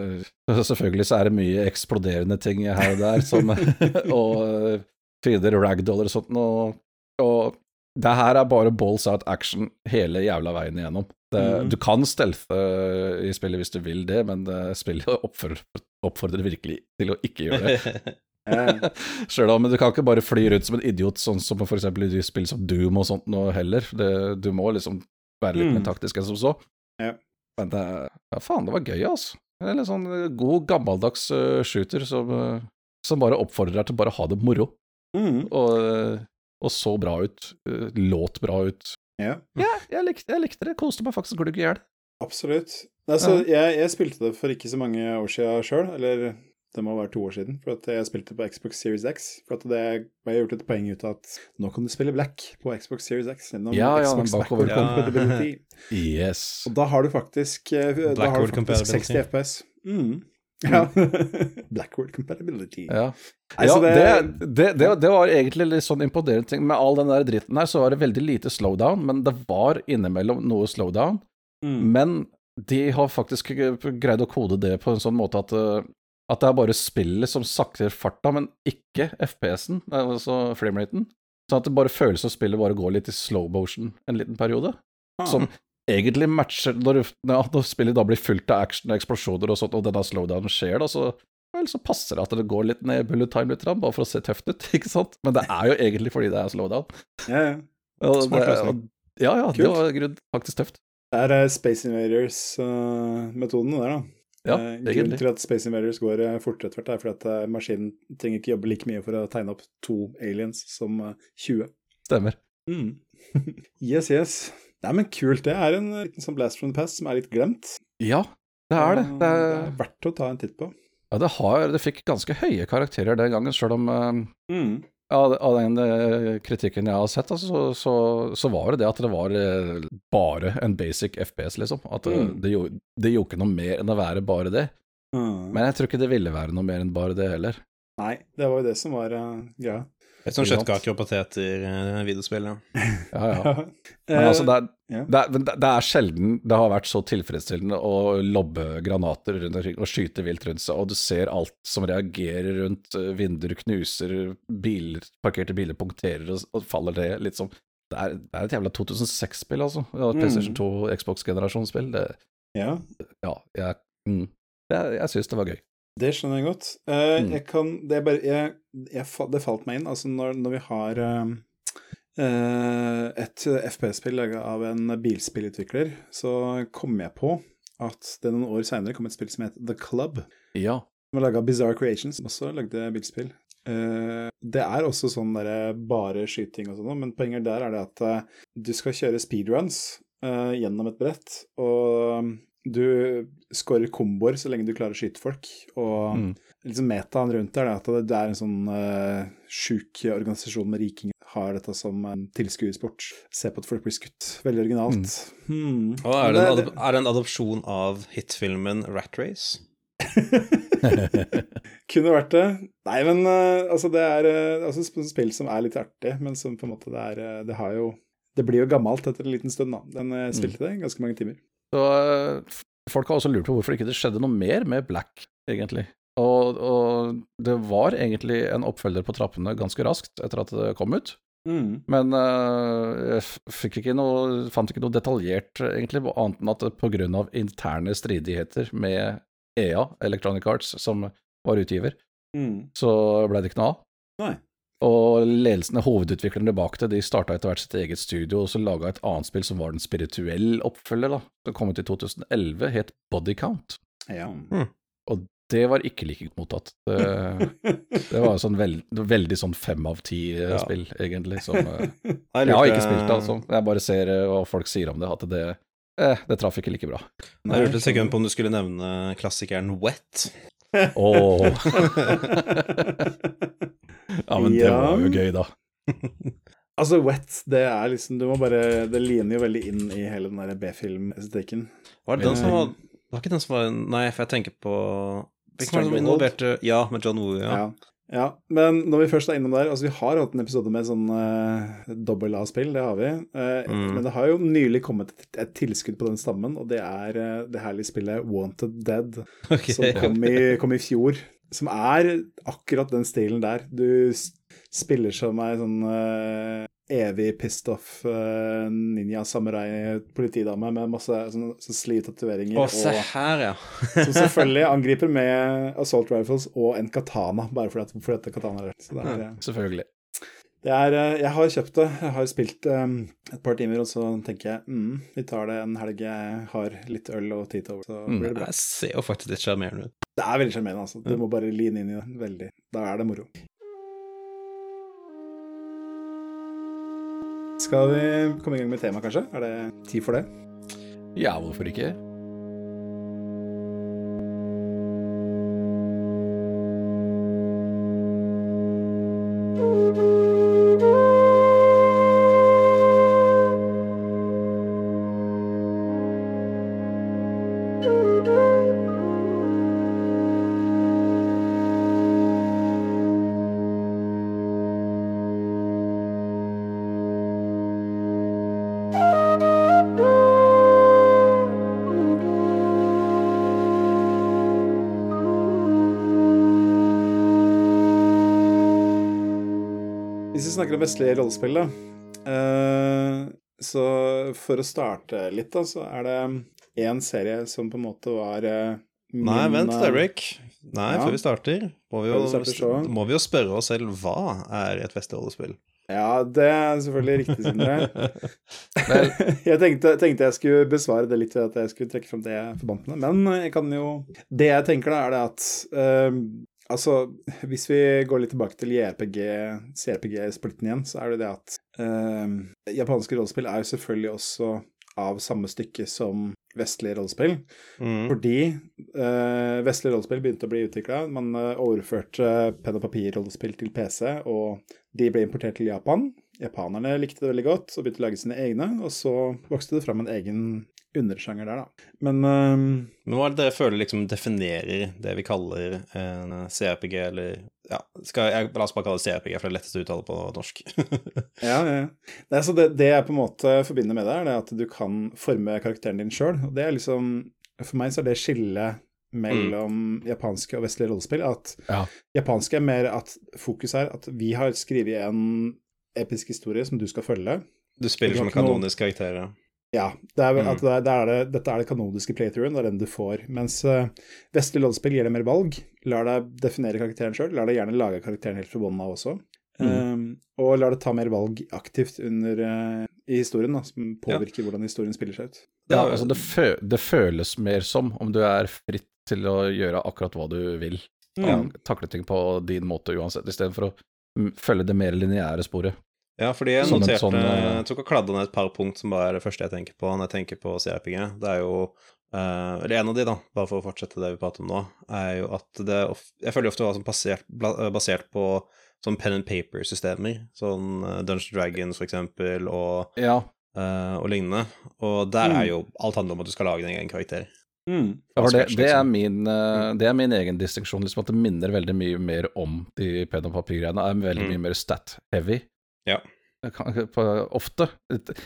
[laughs] selvfølgelig så er det mye eksploderende ting her og der, som, [laughs] og fiender ragdoller og sånt, og, og det her er bare balls out action hele jævla veien igjennom. Det, mm. Du kan stelte i spillet hvis du vil det, men spillet [laughs] oppfordrer, oppfordrer virkelig til å ikke gjøre det. Sjøl om, du kan ikke bare fly rundt som en idiot, sånn som eksempel i spill som Doom og sånt nå heller. Det, du må liksom være litt mm. mer taktisk enn som så. Ja. Men det, ja, faen, det var gøy, altså. Det er sånn god, gammeldags uh, shooter som, uh, som, bare oppfordrer deg til bare å ha det moro. Mm. Og og så bra ut. Låt bra ut. Ja, ja jeg, likte, jeg, likte, det. Koste meg faktisk glugg i hjel. Absolutt. Altså, ja. jeg, jeg, spilte det for ikke så mange år siden sjøl, eller det må være to år siden, for at jeg spilte på Xbox Series X. For at det har gjort et poeng ut av at nå kan du spille Black på Xbox Series X. Ja, ja, Xbox bakover compatibility. [laughs] yes. Og da har du faktisk, eh, da har du faktisk 60 FPS. Mm. Ja. [laughs] Blackwood compatibility. Ja, ja det, det, det, det, var egentlig litt sånn imponerende ting. Med all den der dritten her, så var det veldig lite slowdown, men det var innimellom noe slowdown. Mm. Men de har faktisk greid å kode det på en sånn måte at, eh, at det er bare spillet som sakter farta, men ikke FPS-en, altså frameraten. Sånn at det bare føles som spillet bare går litt i slow motion en liten periode. Ah. Som egentlig matcher Når, ja, når spillet da blir fullt av action og eksplosjoner og sånt, og denne slowdownen skjer, da, så Vel, så passer det at det går litt ned bullet time litt, bare for å se tøft ut, [laughs] ikke sant? Men det er jo egentlig fordi det er slowdown. Ja, ja. Smart løsning. Ja, ja, Kult. det var faktisk tøft. Det er uh, Space Invaders-metoden, uh, der, da. Ja, uh, Grunnen til at Space Invaders går uh, fortere etter hvert, er fordi at uh, maskinen trenger ikke jobbe like mye for å tegne opp to aliens som 20. Stemmer. Mm. [laughs] yes, yes. Nei, men kult. Det er en liten sånn blast from the past som er litt glemt. Ja, det er det. Det er, det er verdt å ta en titt på. Ja, det, har, det fikk ganske høye karakterer den gangen, sjøl om mm. Av, av, den uh, kritikken jeg har sett, altså, så, så, så, var det det at det var uh, bare en basic FPS, liksom. At mm. det, gjorde, det gjorde ikke noe mer enn å være bare det. Mm. Men jeg tror ikke det ville være noe mer enn bare det heller. Nei, det var jo det som var greia. Et sånt kjøttkaker og poteter-videospill, ja. ja, [laughs] ja. Men altså, det er, det, er, det er, sjelden det har vært så tilfredsstillende å lobbe granater rundt omkring og skyte vilt rundt seg, og du ser alt som reagerer rundt, vinduer knuser, biler, parkerte biler punkterer og, og faller det litt som det er, det er, et jævla 2006-spill, altså. PlayStation 2, mm. Xbox-generasjonsspill. Ja. ja. Jeg, mm, jeg, jeg syns det var gøy. Det skjønner jeg godt. Uh, mm. jeg kan Det, bare, jeg, jeg, det falt meg inn, altså når, når vi har uh, et FPS-spill laga av en bilspillutvikler, så kom jeg på at det noen år seinere kom et spill som het The Club. Ja. Som var laga av Bizarre Creations, som også lagde bilspill. Det er også sånn der, bare skyting og sånn, men poenget der er det at du skal kjøre speedruns gjennom et brett, og du scorer komboer så lenge du klarer å skyte folk. Og mm. liksom metaen rundt der er at det er en sånn uh, sjuk organisasjon med rikinger har dette som en tilskuersport. Se på at folk blir skutt. Veldig originalt. Mm. Hmm. Og er det, en er det en adopsjon av hitfilmen Rat Race? [laughs] Kunne vært det. Nei, men uh, altså, det er uh, altså, et spill som er litt artig, men som på en måte det er uh, Det har jo Det blir jo gammelt etter en liten stund, da. Den uh, spilte mm. det ganske mange timer. Så eh, folk har også lurt på hvorfor ikke det skjedde noe mer med Black, egentlig. Og, og, det var egentlig en oppfølger på trappene ganske raskt etter at det kom ut. Mm. Men uh, jeg ikke noe, fant ikke noe detaljert, egentlig, annet enn at pga. interne stridigheter med EA, Electronic Arts, som var utgiver, mm. så ble det ikke noe av. Nei. Og ledelsen hovedutviklerne bak det, de starta etter hvert sitt eget studio, og så laga et annet spill som var den spirituelle oppfølger, da. Som kom ut i 2011, het Body Count. Ja. Mm. Og det var ikke like godt mottatt. Det, [laughs] det var sånn veld, veldig sånn fem av ti-spill, ja. egentlig. Som, eh, [laughs] jeg, har ikke spilt det, altså. Jeg bare ser eh, hva folk sier om det, at det, eh, det traff ikke like bra. Jeg lurte et sekund på om du skulle nevne klassikeren Wet. Oh. [laughs] Ja, men det var jo gøy, da. [laughs] altså, Wet, det er liksom Du må bare Det liner jo veldig inn i hele den der B-film-estetikken. Var det den som var Det var ikke den som var Nei, for jeg tenker på var involverte Ja, med John Woo, ja. ja. Ja, men når vi først er innom der Altså, vi har hatt en episode med sånn uh, dobbel A-spill, det har vi. Uh, mm. Men det har jo nylig kommet et, et tilskudd på den stammen, og det er uh, det herlige spillet Wanted Dead, [laughs] okay. som kom i, kom i fjor som er akkurat den stilen der. Du spiller som ei sånn uh, evig pissed off uh, ninja samurai politidame med masse sånn, sånn tatoveringer. Å, se her, ja. [laughs] som selvfølgelig [laughs] angriper med assault rifles og en katana, bare fordi, fordi at det er katana er Så det er, ja, selvfølgelig. Er, eh, jeg har kjøpt det, jeg har spilt um, et par timer, og så tenker jeg mm, vi tar det en helg jeg har litt øl og tid til over, så mm, blir det bra. Jeg ser jo faktisk litt sjarmerende ut. Det er veldig sjarmerende, altså. Du må bare line inn i det. Veldig. Da er det moro. Skal vi komme i gang med temaet, kanskje? Er det tid for det? Ja, hvorfor ikke? Vestlige rollespillet. Uh, så for å starte litt, da, så er det én serie som på en måte var uh, min, Nei, vent, Derek. Nei, ja. før vi starter, må vi, jo, må vi jo spørre oss selv hva er et vestlig rollespill? Ja, det er selvfølgelig riktig, Sindre. [laughs] [laughs] jeg tenkte, tenkte, jeg skulle besvare det litt ved at jeg skulle trekke fram det jeg forbandt med, men jeg kan jo Det jeg tenker, da, er det at uh, Altså, hvis vi går litt tilbake til JRPG, CRPG-splitten igjen, så er det det at uh, japanske rollespill er jo selvfølgelig også av samme stykke som vestlige rollespill. Mm. Fordi uh, vestlige rollespill begynte å bli utvikla. Man uh, overførte penn og papir-rollespill til PC, og de ble importert til Japan. Japanerne likte det veldig godt og begynte å lage sine egne, og så vokste det fram en egen undersjanger der, da. Men um, Men hva er det dere føler liksom definerer det vi kaller en CRPG, eller ja, skal jeg, La oss bare kalle det CRPG, for det er lettest å uttale på norsk. [laughs] ja, ja. Det, altså det, det, jeg på en måte forbinder med det, er at du kan forme karakteren din sjøl. Liksom For meg så er det skillet mellom mm. japanske og vestlige rollespill at ja. japanske er mer at fokus er at vi har skrevet en episk historie som du skal følge. Du spiller som en kanonisk karakter, ja. Ja. Det er, mm. det er, det er det, dette er det kanoniske playthroughen, det er den du får. Mens uh, vestlig loddspill gir deg mer valg. Lar deg definere karakteren sjøl. Lar deg gjerne lage karakteren helt fra bunnen av også. Mm. Um, og lar deg ta mer valg aktivt under, uh, i historien, da, som påvirker ja. hvordan historien spiller seg ut. Ja, altså det, fø det, føles mer som om du er fritt til å gjøre akkurat hva du vil. Mm. Takle ting på din måte uansett, istedenfor å følge det mer lineære sporet. Ja, fordi jeg som noterte sånn, Jeg tok og kladda ned et par punkt som bare er det første jeg tenker på når jeg tenker på CRPG. Det er jo uh, Eller en av de, da, bare for å fortsette det vi prater om nå, er jo at det Jeg føler ofte det var sånn basert, basert på sånn pen and paper-systemer. Sånn Dungeons Dragons, for eksempel, og, ja. uh, og lignende. Og der mm. er jo alt handler om at du skal lage din egen karakter. Mm. Ja, det, det, er min, uh, det, er min, egen distinksjon. Liksom at det minner veldig mye mer om de pen og papir-greiene. Er veldig mm. mye mer stat-heavy. Ja. Ofte.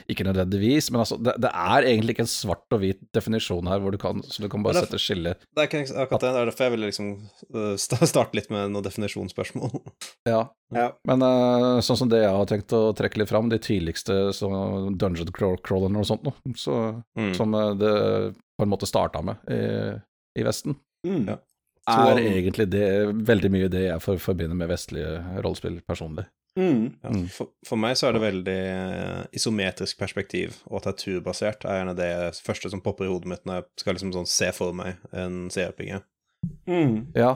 Ikke nødvendigvis, men altså, det, det, er egentlig ikke en svart og hvit definisjon her, hvor du kan, så du kan bare sette skille. Det er akkurat det. Det er derfor jeg ville liksom øh, starte litt med noen definisjonsspørsmål. ja. ja. Men uh, sånn som det jeg har tenkt å trekke litt fram, de tidligste sånn dungeon Crawler og sånt noe, så, mm. som uh, det på en måte starta med i, i Vesten. Mm. Ja. Er egentlig det veldig mye det jeg for, forbinder med vestlige rollespill personlig. Mm. Ja, for, for, meg så er det veldig uh, isometrisk perspektiv, og at det er turbasert er gjerne det første som popper i hodet mitt når jeg skal liksom sånn se for meg en CRPG. Mm. Ja.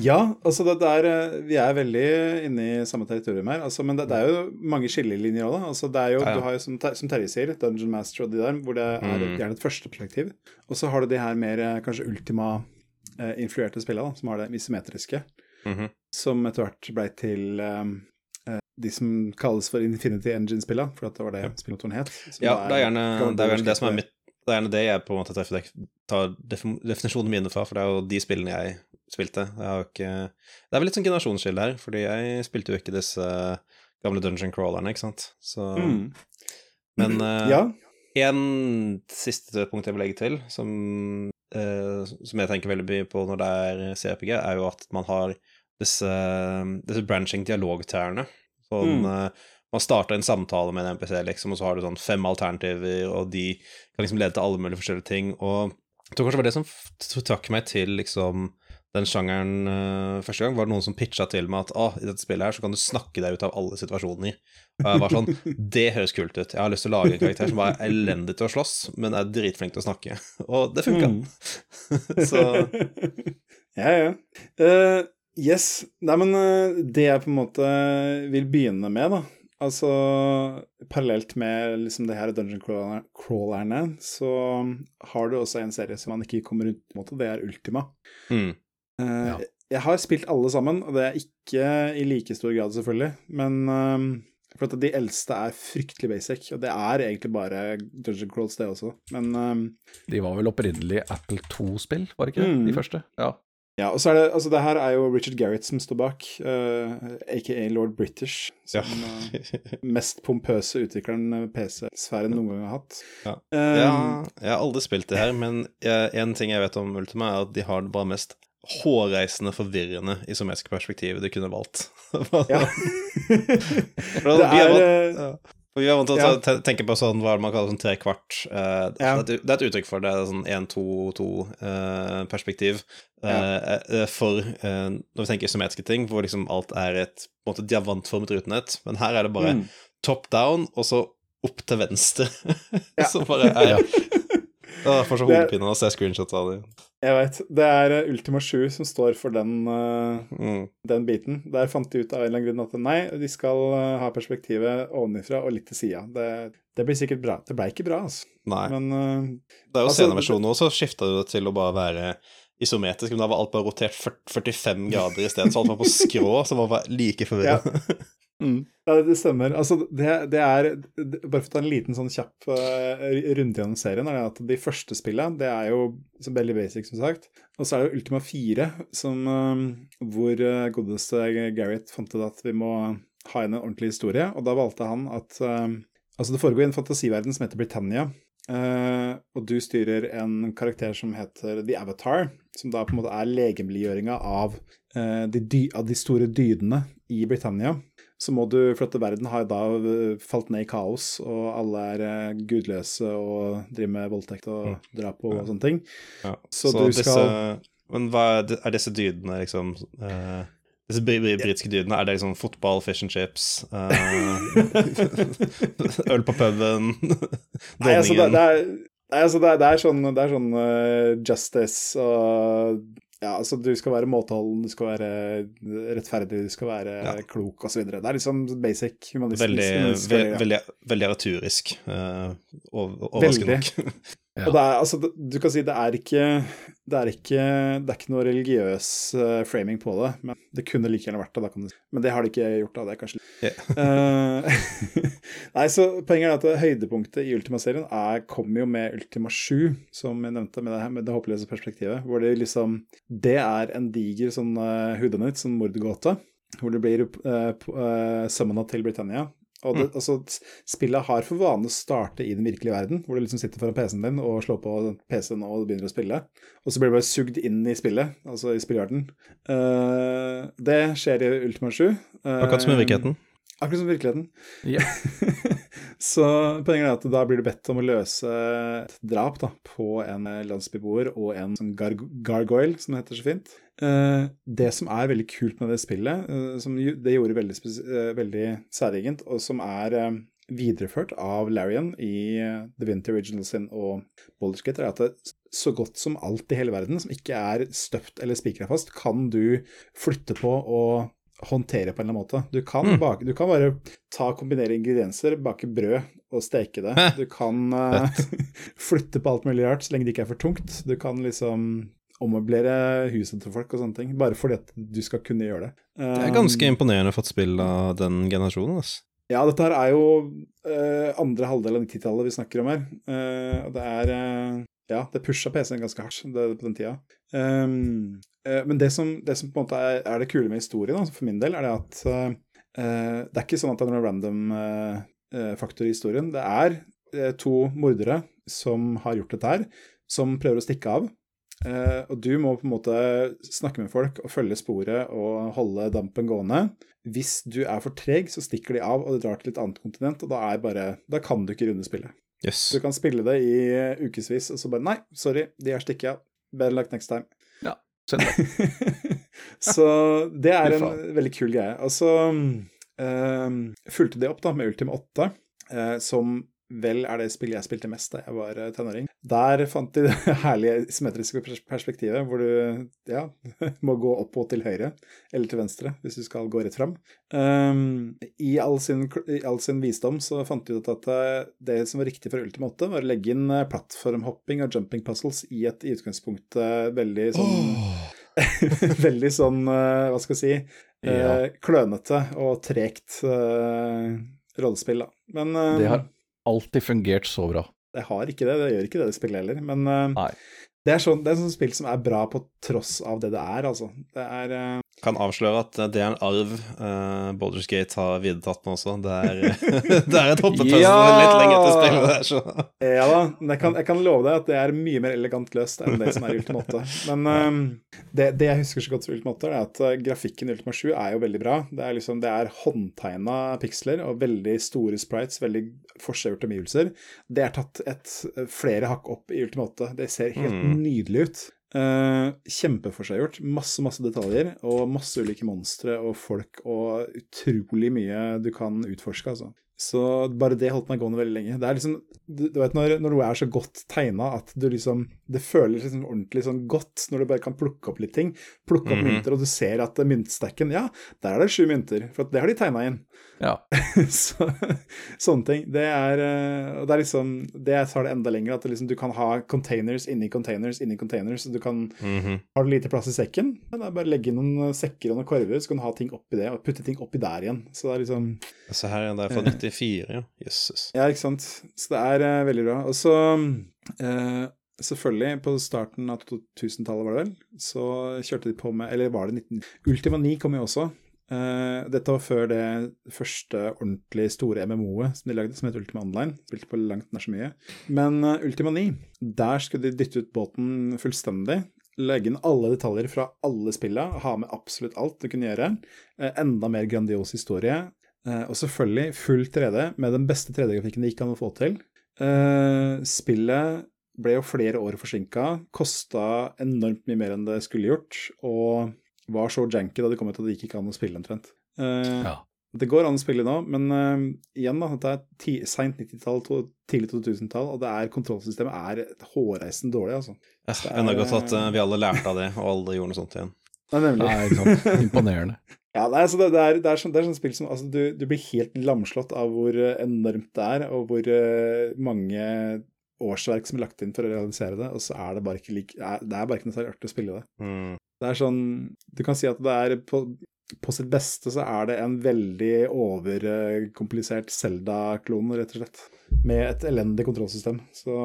ja. altså det der eh, Vi er veldig inne i samme territorium her, altså, men det, det, er jo mange skillelinjer òg, da. Altså, det er jo, ja, ja. Du har jo, som, som, Terje sier, Dungeon Master og de der, hvor det er mm. gjerne et første perspektiv. Og så har du de her mer eh, kanskje Ultima-influerte spillene, som har det isometriske. Mm -hmm. Som etter hvert ble til um, de som kalles for Infinity Engine-spillene, for det var det spillmotoren het. Ja, det er gjerne det, er gjerne det som er mitt det er gjerne det jeg på en måte treffer, tar definisjonene mine fra, for det er jo de spillene jeg spilte. Jeg ikke, det er vel litt sånn generasjonsskille her, fordi jeg spilte jo ikke disse gamle dungeon crawlerne, ikke sant. Så mm. Men uh, ja. en siste punkt jeg vil legge til, som, uh, som jeg tenker veldig mye på når det er CRPG, er jo at man har disse, disse branching dialogtærne. Sånn mm. uh, Man starter en samtale med en MPC, liksom, og så har du sånn fem alternativer, og de kan liksom lede til alle mulige forskjellige ting. Og jeg tror kanskje det var det som trakk meg til liksom den sjangeren uh, første gang, var det noen som pitcha til meg at ah, i dette spillet her så kan du snakke deg ut av alle situasjoner. Og jeg var sånn [laughs] Det høres kult ut. Jeg har lyst til å lage en karakter som bare er elendig til å slåss, men er dritflink til å snakke. Og det funka. Mm. [laughs] så [laughs] Ja, ja. Uh, Yes. Nei, men eh, det jeg på en måte vil begynne med, da Altså parallelt med liksom det her dungeon crawlerne, så har du også en serie som man ikke kommer rundt det er Ultima. Mm. Uh, ja. Jeg har spilt alle sammen, og det er ikke i like stor grad, selvfølgelig, men uh, for at de eldste er fryktelig basic, og det er egentlig bare Dungeon Crawls, det også, men um, De var vel opprinnelig Apple 2-spill, var det ikke mm. de første? Ja. Ja, og så er det, altså det her er jo Richard Garrett som står bak, uh, eh, aka Lord British. Som ja. uh, mest pompøse utvikleren PC-sfæren noen gang har hatt. Ja. Um, ja. jeg har aldri spilt det her, men en ting jeg vet om Ultima, er at de har det bare mest hårreisende, forvirrende isometriske perspektivet de kunne valgt. [laughs] ja. [laughs] det er, vi er vant til å ja. tenke på sånn, hva man kaller sånn trekvart. Uh, ja. det, er et uttrykk for det, det er sånn 1-2-2-perspektiv. Uh, ja. uh, for når vi tenker isometriske ting, hvor liksom alt er et på en måte diamantformet rutenett. Men her er det bare mm. top down, og så opp til venstre. [laughs] så bare er [laughs] Jeg får så hodepine av å se screenshots av det. Jeg veit. Det er eh, Ultima 7 som står for den, mm. den biten. Der fant de ut av en eller annen grunn at nei, de skal uh, ha perspektivet ovenifra og litt til sida. Det, det, blir sikkert bra. Det ble ikke bra, altså. Nei. Men uh, Det er jo altså, sceneversjonen òg, så skifta det til å bare være isometrisk, men da var alt bare rotert 45 grader i stedet, så alt var på skrå, som var like forvirrende. Ja. [laughs] Mm. Ja, det stemmer. Altså, det, det er Bare for å ta en liten sånn kjapp uh, runde gjennom serien, er det at de første spillene, det er jo veldig basic, som sagt. Og så er det jo Ultima 4, som, uh, hvor uh, godeste Gareth fant ut at vi må ha inn en ordentlig historie. Og da valgte han at Altså, det foregår i en fantasiverden som heter Britannia. og du styrer en karakter som heter The Avatar, som da på en måte er legemliggjøringa av, de, av de store dydene i Britannia så må du flytte verden har da eh, falt ned i kaos, og alle er eh, gudløse og driver med voldtekt og mm. drap og, og sånne ting. Ja. Så, så, du disse, skal Men hva er, er disse dydene, liksom uh, Disse britiske dydene, er det liksom fotball, fish and chips, uh, [laughs] øl på puben, [laughs] Nei, altså, det, det, er, nei, altså, det, det er sånn, det er sånn uh, justice og ja, altså du skal være måteholden, du skal være rettferdig, du skal være ja. klok osv. Det er liksom basic humanistisk. Veldig, ve veldig, veldig retorisk. Uh, overraskende nok. [laughs] ja. Og det er, altså, du kan si det er ikke det er ikke, det er ikke noe religiøs uh, framing på det, men det kunne like gjerne vært det. Da, men det har de ikke gjort. da, det er kanskje yeah. [laughs] [laughs] Nei, så Poenget er at høydepunktet i Ultima-serien kommer jo med Ultima 7, som jeg nevnte, med det, her, med det håpløse perspektivet. Hvor det liksom Det er en diger sånn uh, hudanytt, sånn mordgåte, hvor du blir uh, uh, summona til Britannia. Og det, mm. altså, spillet har for vane å starte i den virkelige verden, hvor du liksom sitter foran PC-en din og slår på PC-en og begynner å spille. Og så blir du bare sugd inn i spillet, altså i spillverden. Uh, det skjer i Ultima 7. Uh, Akkurat som i virkeligheten. Akkurat som i virkeligheten. Ja. [laughs] så poenget er at da blir du bedt om å løse et drap da, på en landsbyboer og en sånn gar gargoyle, som det heter så fint. Uh, det som er veldig kult med det spillet, uh, som det gjorde veldig, uh, veldig særegent, og som er videreført av Larian i The Winter Original Sin og Boulderskate, er at det, så godt som alt i hele verden som ikke er støpt eller spikra fast, kan du flytte på og håndtere på en eller annen måte. Du kan, mm. bake, du kan bare ta kombinere ingredienser, bake brød og steke det. Du kan [laughs] uh, [laughs] flytte på alt mulig rart så lenge det ikke er for tungt. Du kan liksom ommøblere huset til folk og sånne ting, bare fordi at du skal kunne gjøre det. Um, det er ganske um, imponerende fått spill av den generasjonen, altså. Ja, dette her er jo uh, andre halvdel av 90-tallet vi snakker om her. Uh, det er uh, Ja, det pusha PC-en ganske hardt det, på den tida. Um, uh, men det som, det som, på en måte er, er det kule med historien, altså for min del, er det at uh, det er ikke sånn at det er noen random uh, faktor i historien. Det er uh, to mordere som har gjort dette her, som prøver å stikke av. og du må på en måte snakke med folk og følge sporet og holde dampen gående. Hvis du er for treg, så stikker de av og drar til et annet kontinent, og da, er bare, da kan du ikke runde spillet. Yes. Du kan spille det i ukevis, og så bare Nei, sorry, de har stikket av. Better luck next time. Ja. Søndag. [laughs] så det er en veldig kul greie. Og så um, fulgte det opp da med Ultima 8, uh, eh, som vel er det spillet jeg spilte mest da jeg var eh, tenåring. Der fant de [laughs] det herlige symmetriske perspektivet, hvor du ja, [laughs] må gå opp og til høyre, eller til venstre, hvis du skal gå rett fram. Um, i, all sin, I all sin visdom så fant de ut at det som var riktig for Ultima 8, var å legge inn plattformhopping og jumping puzzles i et i utgangspunktet veldig sånn oh. [laughs] veldig sånn, hva skal jeg si, ja. klønete og tregt rollespill, da. Men Det har alltid fungert så bra. Det har ikke det, det gjør ikke det det spillet heller. Men uh, det, er sånn, det er sånn spill som er bra på tross av det det er, altså. Det er uh, Kan avsløre at det er en arv uh, Baldur's Gate har videretatt nå også. Det er, [laughs] [laughs] det er et hoppetøst ja! litt lenger til spillet der, så Ja da, jeg kan, jeg kan, love deg at det er mye mer elegant løst enn det som er i Ultima 8. Men uh, det, det, jeg husker så godt fra Ultima 8, er at grafikken i Ultima 7 er jo veldig bra. Det er liksom, det er håndtegna piksler og veldig store sprites, veldig forseggjorte omgivelser. Det er tatt et flere hakk opp i Ultima 8. Det ser helt mm nydelig ut. Uh, Kjempeforseggjort. Masse, masse detaljer og masse ulike monstre og folk og utrolig mye du kan utforske, altså. Så bare det holdt meg gående veldig lenge. Det er liksom, du, du vet når, når, noe er så godt tegna at du liksom Det føles liksom ordentlig sånn godt når du bare kan plukke opp litt ting. Plukke opp mm -hmm. mynter, og du ser at myntstacken Ja, der er det sju mynter, for det har de tegna inn. Ja. [laughs] så, sånne ting. Det er eh, Og det er liksom Det tar det enda lenger, at liksom, du kan ha containers inni containers inni containers. Du kan mm -hmm. Har du lite plass i sekken, ja, da bare legge noen sekker og noen korver, så kan du ha ting oppi det, og putte ting oppi der igjen. Så det er liksom Så her er det for 90 1994, ja. Jøsses. Ja, ikke sant. Så det er eh, veldig bra. Og så eh, selvfølgelig, på starten av 2000-tallet, var det vel, så kjørte de på med Eller var det 19... Ultima 9 kom jo også. Eh, dette var før det første ordentlig store MMO-et som de lagde, som het Ultima Online. Spilte på langt nær så mye. Men uh, Ultima 9, der skulle de dytte ut båten fullstendig legge inn alle detaljer fra alle spillene, ha med absolutt alt du kunne gjøre. Eh, enda mer grandios historie og selvfølgelig full 3D med den beste 3D-grafikken det gikk an å få til. spillet ble jo flere år forsinka, kosta enormt mye mer enn det skulle gjort. og var så janky da det kom ut at det gikk ikke an å spille omtrent. Uh, ja. Det går an å spille nå, men uh, igjen, da, det er seint 90-tall, tidlig 2000-tall, og det er kontrollsystemet er hårreisende dårlig, altså. Ja, Enda godt at uh, vi alle lærte av det, og alle gjorde noe sånt igjen. Nei, nemlig. Nei. [laughs] Imponerende. Ja, nei, altså det, det, er, det, er sånn, det er sånn spill som altså, du, du, blir helt lamslått av hvor enormt det er, og hvor mange årsverk som er lagt inn for å realisere det, og så er det bare ikke like, det er bare ikke noe særlig artig å spille det. Mm. Det er sånn Du kan si at det er på, på sitt beste så er det en veldig overkomplisert Zelda-klone, rett og slett. Med et elendig kontrollsystem. Så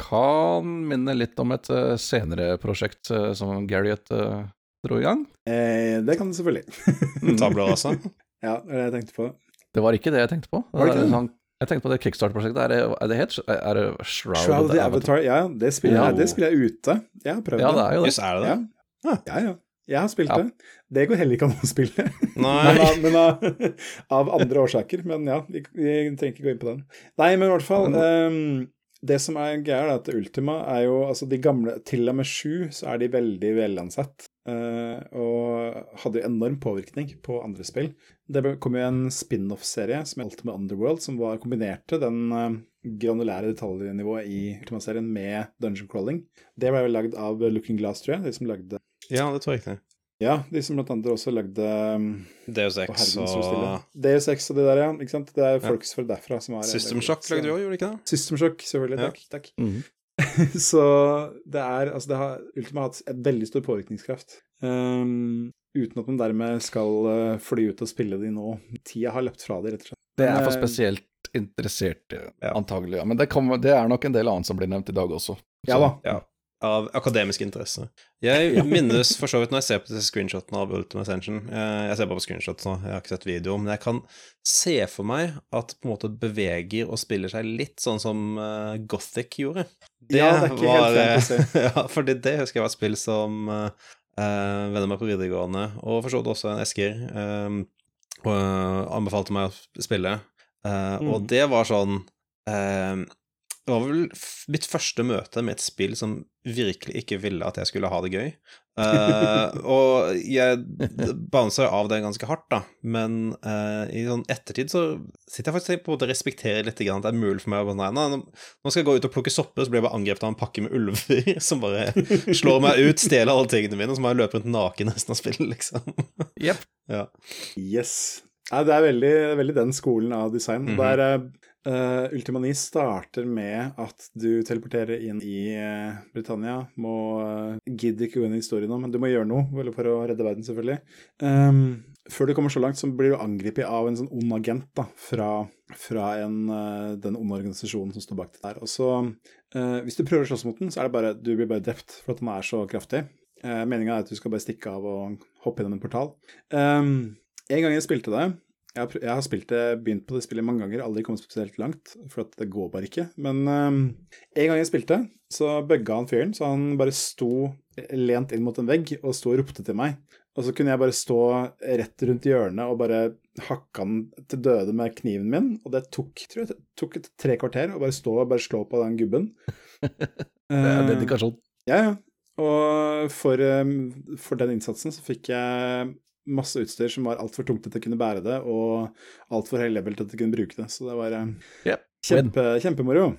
Kan minne litt om et uh, senere prosjekt uh, som Garriott uh, dro i gang. Eh, det kan du selvfølgelig. [laughs] Tabler, altså? [laughs] ja, det er det jeg tenkte på. Det var ikke det jeg tenkte på. Var det ikke det? Sånn, jeg tenkte på det kickstart-prosjektet. Er, er, det helt Er det Shroud, Shroud the Avatar? Ja, det spiller, ja. det spiller jeg ute. Jeg har prøvd ja, det. Er jo det. Yes, er det det? Ja. Ja, ja. Jeg har spilt ja. det. Det går heller ikke an å spille. [laughs] Nei. men, av, men av, av, andre årsaker. Men ja, vi, vi, trenger ikke gå inn på den. Nei, men i hvert fall um, Det som er greia, er at Ultima er jo Altså, de gamle Til og med sju så er de veldig velansett. Uh, og hadde jo enorm påvirkning på andre spill. Det kom jo en spin-off-serie som holdt med Underworld, som var kombinerte den uh, granulære detaljnivået i Ultima-serien med dungeon crawling. Det ble vel lagd av Looking Glass, tror jeg, de som lagde ja, det tror jeg ikke. Ja, de som blant annet også lagde um, Deus Ex og Deus Ex og det der, ja. ikke sant? Det er folk ja. derfra som har System Shock lagde du òg, gjorde du ikke det? System Shock, selvfølgelig. Takk. Takk. Mm -hmm. [laughs] så det er Altså, det har Ultima hatt et veldig stor påvirkningskraft. Um, uten at man dermed skal uh, fly ut og spille de nå. Tida har løpt fra de, rett og slett. Det er for eh, spesielt interesserte, ja. antagelig. Ja. Men det, kan, det, er nok en del annet som blir nevnt i dag også. Så, ja da. Ja av akademisk interesse. Jeg [laughs] minnes for så vidt når jeg ser på disse screenshotene av Ultimate Ascension Jeg ser bare på screenshots nå, jeg har ikke sett video, men jeg kan se for meg at på en måte beveger og spiller seg litt sånn som uh, Gothic gjorde. Det ja, det er ikke var, helt fantasy. [laughs] ja, fordi det husker jeg var et spill som uh, venner meg på videregående, og for så vidt også en Esker, og, uh, anbefalte meg å spille. Uh, mm. Og det var sånn det var vel mitt første møte med et spill som virkelig ikke ville at jeg skulle ha det gøy. Uh, og jeg bouncer av det ganske hardt, da, men uh, i sånn ettertid så sitter jeg faktisk på en måte og respekterer litt at det er mulig for meg å nei, nei, nå skal jeg gå ut og plukke sopper, så blir jeg bare angrepet av en pakke med ulver [laughs] som bare slår meg ut, stjeler alle tingene mine, og så må jeg løpe rundt naken resten av spillet, liksom. Yep. Ja. Yes. Nei, det er veldig, veldig, den skolen av design. Mm -hmm. Det er eh, Uh, Ultima 9 starter med at du teleporterer inn i uh, Britannia. Må uh, Gidder ikke gå inn i historien nå, men du må gjøre noe for å redde verden, selvfølgelig. Um, før du kommer så langt, så blir du angrepet av en sånn ond agent da, fra, fra en, den onde organisasjonen som står bak det der. Og så, Hvis du prøver å slåss mot den, så er det bare du blir bare drept for at den er så kraftig. Uh, Meninga er at du skal bare stikke av og hoppe gjennom en portal. Um, en gang jeg spilte det jeg har, jeg har spilt det, begynt på det spillet mange ganger, aldri kommet spesielt langt, for det går bare ikke. Men um, en gang jeg spilte, så bugga han fyren, så han bare sto lent inn mot en vegg og sto og ropte til meg. Og så kunne jeg bare stå rett rundt hjørnet og bare hakka han til døde med kniven min. Og det tok, tror jeg, tok et tre kvarter å bare stå og bare slå på den gubben. [laughs] det er dedikasjon. Uh, ja, ja. Og for, um, for, den innsatsen så fikk jeg masse utstyr som var altfor tungt til at jeg kunne bære det, og altfor høy level til at jeg kunne bruke det. Så det var yep. kjempe, kjempemoro.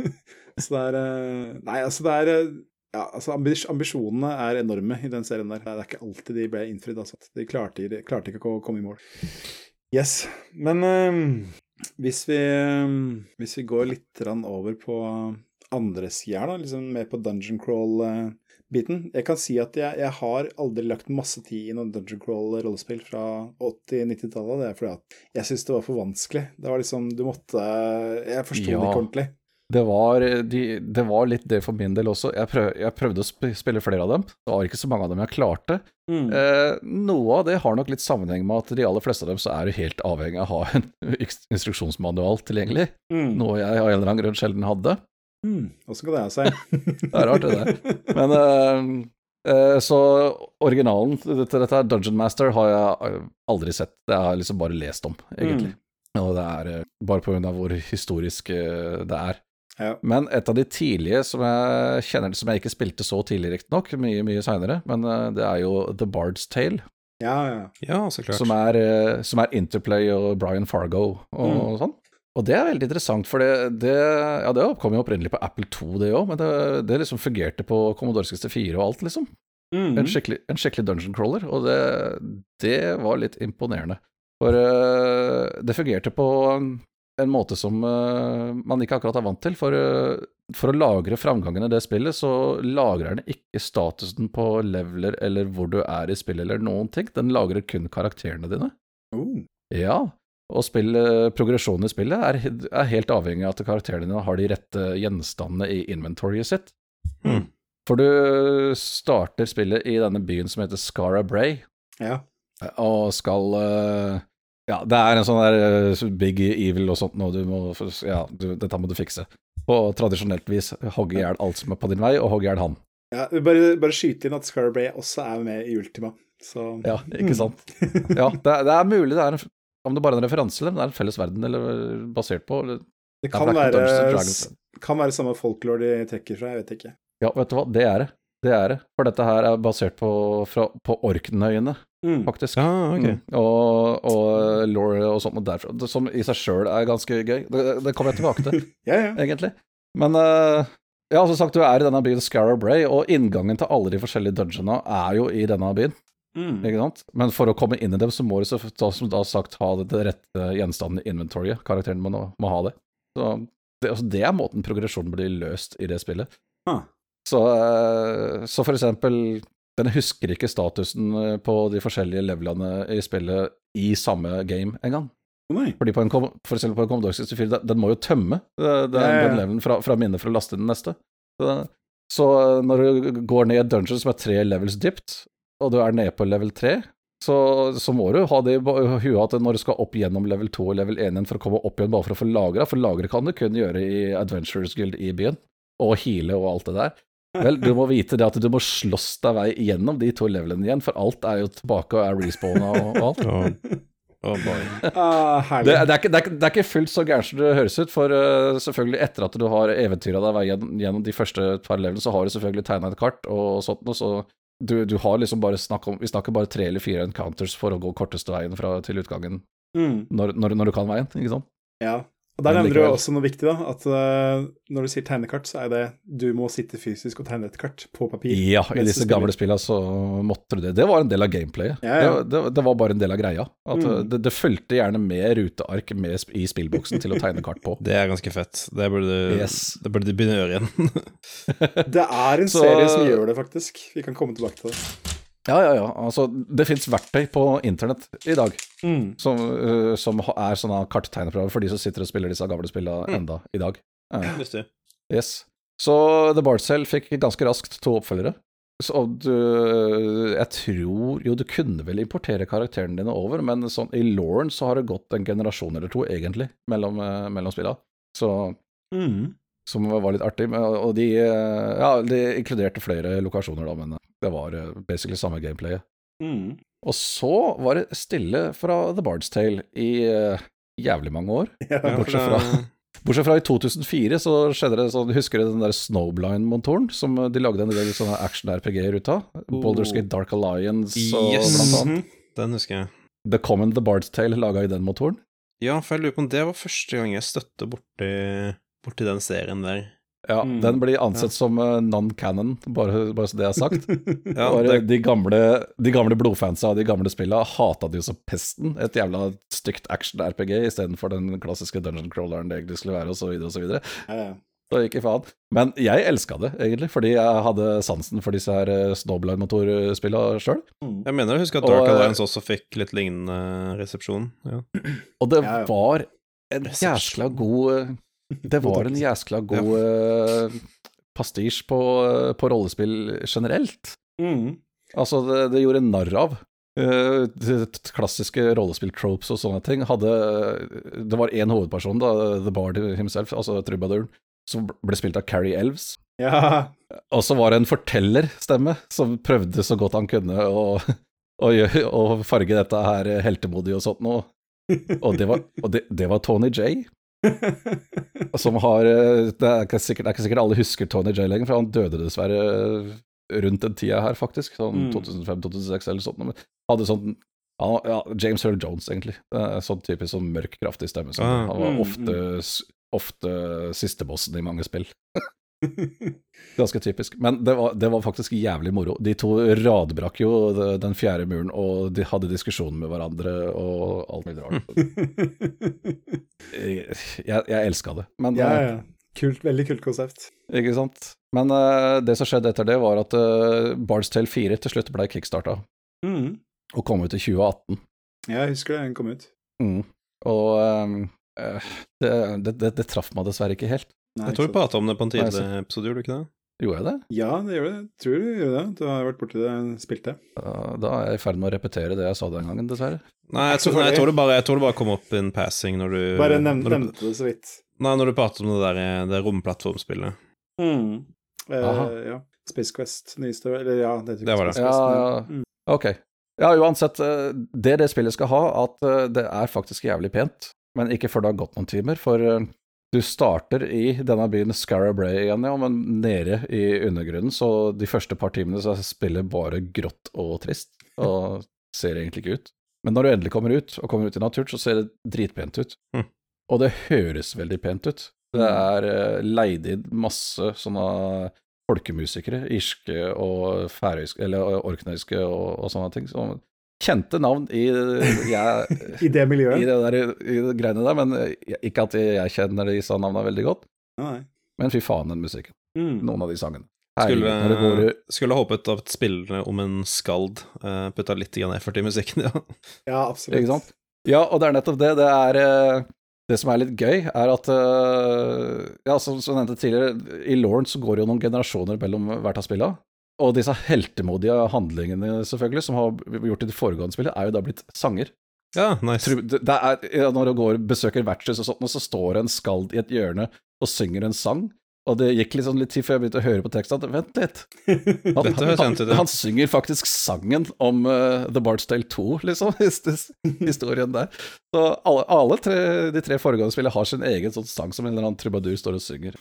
[laughs] så det er Nei, altså, det er ja, altså Ambisjonene er enorme i den serien der. Det er ikke alltid de ble innfridd. Altså. De klarte, de klarte, ikke å komme i mål. Yes. Men um, hvis, vi, um, hvis vi går litt over på andre sida, da, liksom mer på dungeon crawl-biten Jeg kan si at jeg, jeg, har aldri lagt masse tid i noen dungeon crawl-rollespill fra 80-90-tallet. Det er fordi at jeg syns det var for vanskelig. Det var liksom Du måtte Jeg forsto ja. det ikke ordentlig. Det var, de, det var, litt det for min del også. Jeg, prøv, jeg, prøvde å spille flere av dem. Det var ikke så mange av dem jeg klarte. Mm. Eh, noe av det har nok litt sammenheng med at de aller fleste av dem så er du helt avhengig av å ha en [laughs] instruksjonsmanual tilgjengelig. Mm. Noe jeg av en eller annen grunn sjelden hadde. Mm. Åssen kan det ha seg? [laughs] det er rart, det der. Men uh, uh, så originalen til dette Dungeon Master har jeg eh, aldri sett. Det har jeg liksom bare lest om, egentlig. Mm. Og det er bare på grunn av hvor historisk det er. Ja. Men et av de tidlige som jeg kjenner som jeg ikke spilte så tidlig, riktignok, mye mye seinere, men det er jo The Bard's Tale. Ja, ja. ja så klart. Som er, som er, Interplay og Brian Fargo og mm. sånn. Og det er veldig interessant, for det, det, ja, det kom jo opprinnelig på Apple 2, det òg, men det, det, liksom fungerte på Commodore 64 og alt, liksom. Mm. En, skikkelig, en, skikkelig, dungeon crawler, og det, det var litt imponerende. For uh, det fungerte på en måte som uh, man ikke akkurat er vant til. For, uh, for, å lagre framgangen i det spillet, så lagrer den ikke statusen på leveler eller hvor du er i spillet eller noen ting. Den lagrer kun karakterene dine. Uh. Ja, og spill, progresjonen i spillet er, er, helt avhengig av at karakterene dine har de rette gjenstandene i inventoryet sitt. Mm. For du starter spillet i denne byen som heter Scara Bray, ja. og skal uh, ja, det er en sånn der uh, big evil og sånt noe du må Ja, du, dette må du fikse. På tradisjonelt vis hogge i hjel alt som er på din vei, og hogge i hjel han. Ja, bare, bare skyte inn at Scarbray også er med i Ultima. Så Ja, ikke sant. ja, det, det, er mulig det er en, om det bare er en referanse, eller om det er en felles verden, eller basert på eller, Det kan være, kan være samme folklore de trekker fra, jeg vet ikke. Ja, vet du hva, det er det. Det er det. For dette her er basert på, fra, på Orknøyene, mm. faktisk. Ah, okay. mm. Og, og Laure og sånt derfra, som i seg sjøl er ganske gøy. Det, det, kommer jeg tilbake til, [laughs] ja, ja. egentlig. Men uh, ja, som sagt, du er i denne byen Scarrow Bray, og inngangen til alle de forskjellige dungeonene er jo i denne byen. Mm. Ikke sant? Men for å komme inn i dem, så må du som da sagt ha det rette gjenstanden i inventoriet. Karakteren må, må ha det. Så det, altså, det, er måten progresjonen blir løst i det spillet. Ah. Så, eh, så for eksempel Den husker ikke statusen eh, på de forskjellige levelene i spillet i samme game engang. Nei. Fordi på en, for eksempel på en Commodore 64, den må jo tømme eh, den, den levelen fra, fra minnet for å laste inn den neste. Så, så, når du går ned i dungeon som er tre levels dypt, og du er nede på level 3, så, så må du ha det i huet at når du skal opp gjennom level 2 og level 1 igjen for å komme opp igjen bare for å få lagra, for lagre kan du kun gjøre i Adventures Guild i byen, og heale og alt det der. Vel, du må vite det at du må slåss deg vei gjennom de to levelene igjen, for alt er jo tilbake og er respawna og, og alt. Oh, ah, det, det, er ikke, det, er, det, er ikke, fullt så gærent som det høres ut, for uh, selvfølgelig etter at du har eventyra deg gjennom, gjennom, de første par levelene, så har du selvfølgelig tegna et kart og sånt og så du, du, har liksom bare snakk om Vi snakker bare tre eller fire encounters for å gå korteste veien fra, til utgangen mm. når, når, når, du kan veien, ikke sant? Ja, og Der nevner du også noe viktig, da. At uh, når du sier tegnekart, så er det du må sitte fysisk og tegne et kart på papir. Ja, i disse gamle spillene så måtte du det. Det var en del av gameplayet. Ja, ja. Det, det, det, var bare en del av greia. At mm. det, det, fulgte gjerne med ruteark med, i spillboksen til å tegne kart på. [laughs] Det er ganske fett. Det burde, yes. det burde de begynne å gjøre igjen. [laughs] det er en [laughs] så, serie som gjør det, faktisk. Vi kan komme tilbake til det. Ja, ja, ja. Altså, det fins verktøy på internett i dag mm. som, uh, som, er sånne karttegneprøver for de som sitter og spiller disse gamle spillene mm. enda i dag. Uh, yes. Så The Bard Cell fikk ganske raskt to oppfølgere. Så du Jeg tror jo du kunne vel importere karakterene dine over, men sånn, i Lauren så har det gått en generasjon eller to, egentlig, mellom, uh, mellom spillene. Så mm. Som var litt artig. Og de, ja, de inkluderte flere lokasjoner, da, men det var uh, basically samme gameplayet. Mm. Og så var det stille fra The Bard's Tale i uh, jævlig mange år. Ja, bortsett, fra, [laughs] bortsett fra i 2004 så skjedde det sånn Husker du den der Snowblind-montoren som de lagde en del sånne action-RPG-er ut av? Oh. Baldur's Gate Dark Alliance og yes. blant annet. Mhm. Den husker jeg. The Common The Bard's Tale laga i den motoren. Ja, for jeg lurer på om det var første gang jeg støtte borti, borti den serien der. Ja, Mm. Den blir ansett som uh, non-canon, bare, bare så det er sagt. [laughs] Ja, bare det, de, gamle, de gamle blodfansa av de gamle spilla hata det jo som pesten. Et jævla stygt action-RPG istedenfor den klassiske dungeon crawleren det egentlig skulle være, osv., osv. Ja, ja. Så ikke faen. Men jeg elska det, egentlig, fordi jeg hadde sansen for disse her uh, Snowblind-motorspilla sjøl. Mm. jeg mener å huske at Dark eh, Alliance også fikk litt lignende resepsjon. Ja. Og det Ja, ja. var en jæskla god Det var en jæskla god uh, pastisj på, uh, på rollespill generelt. Mm. Altså, det, det gjorde narr av. Uh, klassiske rollespill-tropes og sånne ting hadde Det var én hovedperson, da, The Bard himself, altså trubaduren, som ble spilt av Carrie Elves. Ja. Og så var det en fortellerstemme som prøvde så godt han kunne å, å, å farge dette her heltemodig og sånt noe. [laughs] Og det var, og det, det var Tony J. [laughs] Som har eh, det er, ikke sikkert, det er ikke sikkert alle husker Tony J lenger, for han døde dessverre rundt den tida her, faktisk. Sånn Mm. 2005-2006 eller sånt. Men hadde sånn ja, James Earl Jones, egentlig. Sånn typisk sånn mørk, kraftig stemme. Ah. han var Mm, ofte, s- ofte sistebossen i mange spill. [laughs] Ganske typisk. Men det var, det var faktisk jævlig moro. De to radbrakk jo den fjerde muren, og de hadde diskusjoner med hverandre og alt mulig rart. [laughs] Jeg, jeg elska det. Men, ja, eh, ja. Kult, veldig kult konsept. Ikke sant. Men uh, det som skjedde etter det, var at uh, Bard's Tale 4 til slutt ble kickstarta, Mm. og kom ut i 2018. Ja, jeg husker det, den kom ut. Mm. Og eh, det, det, det, det traff meg dessverre ikke helt. Nei, Jeg tror vi prata om det på en tidligere episode, gjorde du ikke det? Gjorde jeg det? Ja, det gjør det. Tror du gjør det. Du har vært borti det, spilt det. Da, er jeg i ferd med å repetere det jeg sa den gangen, dessverre. Nei, jeg, tror, nei, jeg, tror det bare, jeg tror det bare kom opp in passing når du Bare nevnte, når du, nevnte det så vidt. Nei, når du pratet om det der det romplattformspillet. Mm. Eh, ja. Space Quest, nyeste Eller ja, det Det var det. Ja, Ja, Mm. Ok. Ja, uansett. eh, Det det spillet skal ha, at eh, det er faktisk jævlig pent, men ikke før det har gått noen timer. For eh, du starter i denne byen Scarabray igjen, ja, men nede i undergrunnen, så de første par timene så spiller bare grått og trist, og ser egentlig ikke ut. Men når du endelig kommer ut, og kommer ut i naturen, så ser det dritpent ut. Hm. Og det høres veldig pent ut. Det er eh, leid inn masse sånne folkemusikere, irske og færøyske, eller orknøyske og, og sånne ting. Så kjente navn i, jeg, [laughs] I det i, miljøet? det der, i det greiene der, men jeg- ikke at jeg kjenner disse navnene veldig godt. Nei. Men fy faen, den musikken. Mm. Noen av de sangene. Skulle, går skulle håpet at spillene om en skald uh, putta litt effort i musikken, [laughs] ja. Ja, absolutt. Ikke sant? Ja, og det er nettopp det. Det er eh, Det som er litt gøy, er at eh, Ja, som, som jeg nevnte tidligere, i Lawrence går det jo noen generasjoner mellom hvert av spillene. Og disse heltemodige handlingene, selvfølgelig, som har gjort i det foregående spillet, er jo da blitt sanger. Ja, nice. Det det er, når du går og besøker vertshus og sånt, og så står en skald i et hjørne og synger en sang. Og det gikk liksom litt tid før jeg begynte å høre på teksten at vent litt, [laughs] han, han, ja. han synger faktisk sangen om uh, The Bard's Tale 2, liksom, [laughs] his- his- historien der. Så alle, alle tre, de tre foregående spillene har sin egen sånn sang som en eller annen trubadur står og synger.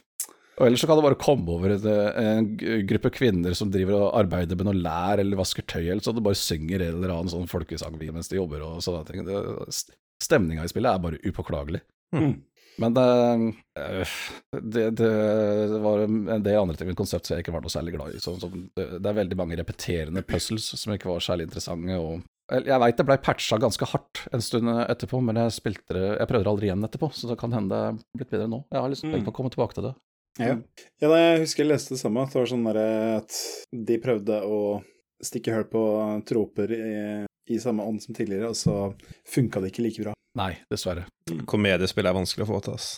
Og ellers så kan det bare komme over en, en gruppe kvinner som driver og arbeider med noe lær eller vasker tøy, eller så det bare synger en eller annen sånn folkesang mens de jobber og sånne ting. Det, stemninga i spillet er bare upåklagelig. Mm. Men det, øh, det, det var en del andre ting med konseptet jeg ikke var noe særlig glad i. Så, så det, er veldig mange repeterende puzzles som ikke var særlig interessante. Og, jeg veit det ble patcha ganske hardt en stund etterpå, men jeg spilte det Jeg prøvde det aldri igjen etterpå, så det kan hende det er blitt bedre nå. Jeg har liksom tenkt på å komme tilbake til det. Ja. ja, da jeg husker jeg leste det samme, at det var sånn derre at de prøvde å stikke hull på troper i, i samme ånd som tidligere, og så funka det ikke like bra. Nei, dessverre. Komediespill er vanskelig å få til, ass.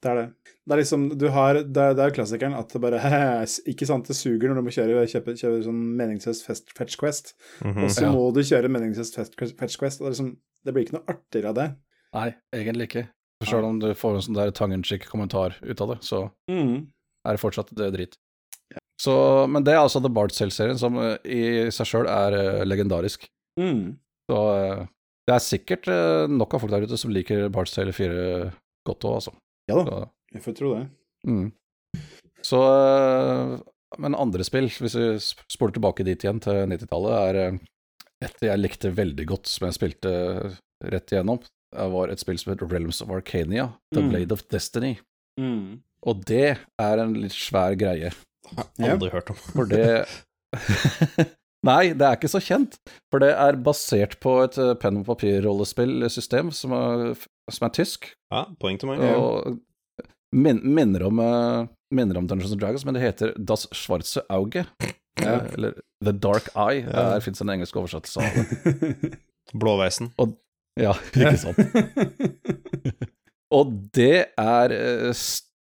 Det er det. Det er liksom, du har, det er, det er klassikeren at det bare [laughs] Ikke sant, det suger når du må kjøre, kjøpe, kjøre sånn meningsløs fetch quest, Mhm. og så Ja. må du kjøre meningsløs fetch quest, det er liksom Det blir ikke noe artigere av det. Nei, egentlig ikke. Sjøl om du får en sånn der tongue-in-cheek kommentar ut av det, så Mm. er det fortsatt det drit. Så, men det er altså The Bard Cell-serien, som eh, i seg sjøl er eh, legendarisk. Mm. Så eh, det er sikkert eh, nok av folk der ute som liker Bard's Tale 4 godt òg, altså. Ja da, Så, jeg får tro det. mm. Så eh, Men andre spill, hvis vi spoler tilbake dit igjen til 90-tallet, er eh, et jeg likte veldig godt, som jeg spilte rett igjennom, var et spill som heter Realms of Arcania, The Mm. Blade of Destiny. Mm. Og det er en litt svær greie, Jeg Har aldri hørt om. for det [laughs] Nei, det er ikke så kjent, for det er basert på et eh, penn og papir-rollespillsystem som, er- som er tysk, Ja, poeng til meg. og min, minner, om, eh, minner om Dungeons and Dragons, men det heter Das Schwarze Auge, Ja. eh, eller The Dark Eye. Ja. Der fins en engelsk oversettelse av det. [laughs] Blåveisen. Ja, [laughs] ikke sant. [laughs] Og det er eh,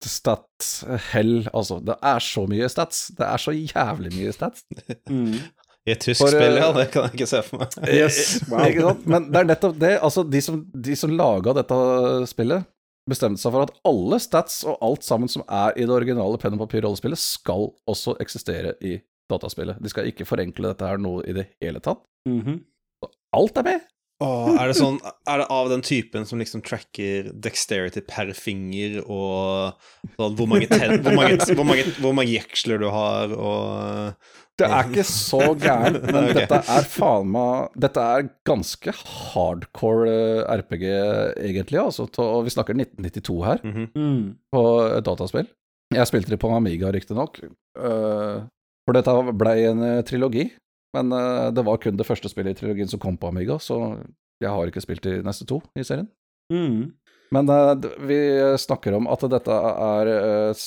stats hell, altså. Det er så mye stats. Det er så jævlig mye stats. mm. I et tysk For, spill, ja. eh, Det kan jeg ikke se for meg. [laughs] Yes, wow. Ikke sant? Men det er nettopp det. Altså, de som, de som laga dette spillet, bestemte seg for at alle stats og alt sammen som er i det originale penn og papir-rollespillet, skal også eksistere i dataspillet. De skal ikke forenkle dette her noe i det hele tatt. Mhm. Alt er med! Åh, er det sånn Er det av den typen som liksom tracker dexterity per finger, og sånn hvor mange, ten, hvor mange, hvor mange, hvor mange jeksler du har, og Det er ikke så gærent, [laughs] men okay. dette er faen meg Dette er ganske hardcore eh, RPG, egentlig. Altså, og vi snakker 1992 her, mm -hmm. på et dataspill. Jeg spilte det på Amiga, riktignok. Uh, for dette blei en eh, trilogi. Men uh, det var kun det første spillet i trilogien som kom på Amiga, så jeg har ikke spilt de neste to i serien. Mm. Men uh, vi snakker om at dette er eh,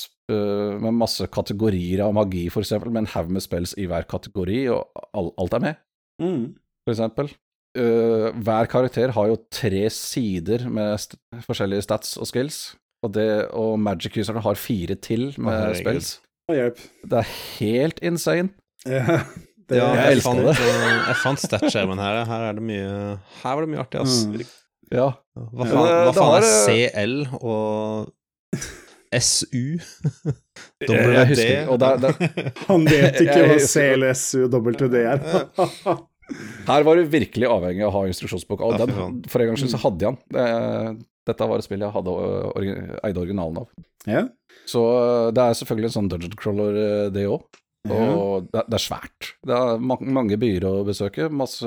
med masse kategorier av magi, for eksempel, med en haug med spells i hver kategori, og all, alt er med, Mm. for eksempel. Uh, hver karakter har jo tre sider med st forskjellige stats og skills, og, det, og magic-userne har fire til med herregud. spells. Det er helt insane. Ja, det, Ja, jeg jeg, elsker fant, det. eh, jeg fant stat-skjermen her. Her er det mye Her var det mye artig, ass. Mm. Ja. Hva faen, det- hva faen er eh, CL og SU? Husker og der, der. [laughs] Han vet ikke [laughs] hva CLSUWD er. [laughs] Her var du virkelig avhengig av å ha instruksjonsboka, og den, for en gangs skyld så hadde jeg den. Dette var et spill jeg hadde eide originalen av. ja. Så det er selvfølgelig en sånn dungeon crawler, det òg. Og det, det er svært. Det er ma mange byer å besøke, masse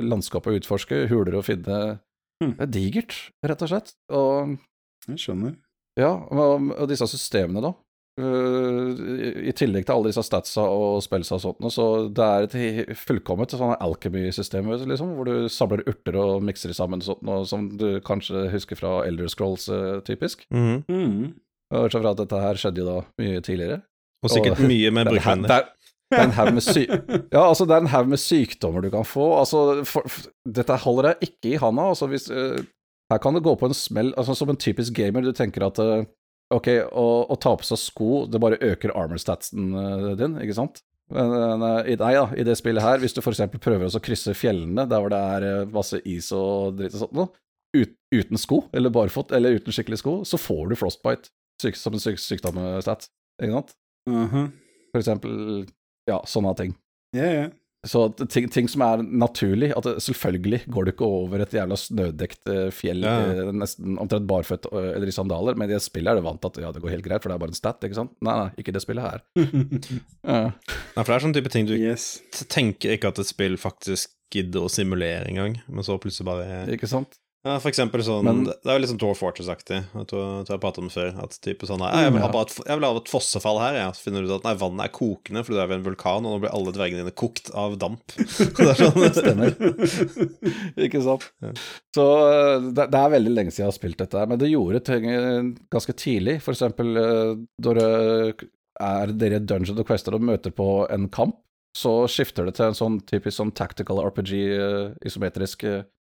landskap å utforske, huler å finne. Hmm. Det er digert, rett og slett. Og Jeg skjønner. ja, og, og disse systemene, da. Uh, i, tillegg til alle disse statsa og spellsa og sånt, så det er et fullkomment sånn alchemy-system, liksom, hvor du samler urter og mikser sammen, sånt, noe, som du kanskje husker fra Elder Scrolls, uh, typisk. Mm. Bortsett fra at dette her skjedde jo da mye tidligere. Og sikkert Og- mye med er, er, er sy [laughs] ja, altså, det er en haug med sykdommer du kan få. Altså, for, dette holder jeg ikke i handa. Altså, hvis, eh, her kan det gå på en smell. Altså, som en typisk gamer, du tenker at eh, ok, å, å ta på seg sko, det bare øker armor-statsen eh, din, ikke sant? Men, i, nei ja, i det spillet her, hvis du eksempel prøver å krysse fjellene der hvor det er masse is og dritt og sånt noe, ut, uten sko, eller barfot, eller uten skikkelig sko, så får du frostbite syk, som en syk, sykdomsstat, ikke sant? Mhm. For eksempel, ja, sånne ting. Ja, ja. Så at ting, ting som er naturlig, at selvfølgelig går du ikke over et jævla snødekt eh, fjell, Ja. eh, nesten omtrent barføtt eh, eller i sandaler, men i det spillet er du vant til at ja, det går helt greit, for det er bare en stat, ikke sant? Nei, nei, ikke det spillet her. [laughs] Ja. Nei, for det er sånn type ting du yes. tenker ikke at et spill faktisk gidder å simulere engang, men så plutselig bare Ikke sant? Ja, for eksempel sånn Men- Det er jo litt sånn Dwarf Fortress-aktig. Jeg tror, tror jeg pratet om det før. At type sånn her, jeg, vil ha et, jeg vil ha et fossefall her, ja. Så finner du ut at nei, vannet er kokende, for du er ved en vulkan, og nå blir alle dvergene dine kokt av damp. [laughs] det er sånn Stemmer. ikke sant? Ja. Så eh, det, det er veldig lenge siden jeg har spilt dette, her, men det gjorde ting eh, ganske tidlig. For eksempel eh, når er dere i Dungeon og Quester og møter på en kamp, så skifter det til en sånn typisk sånn tactical RPG, isometrisk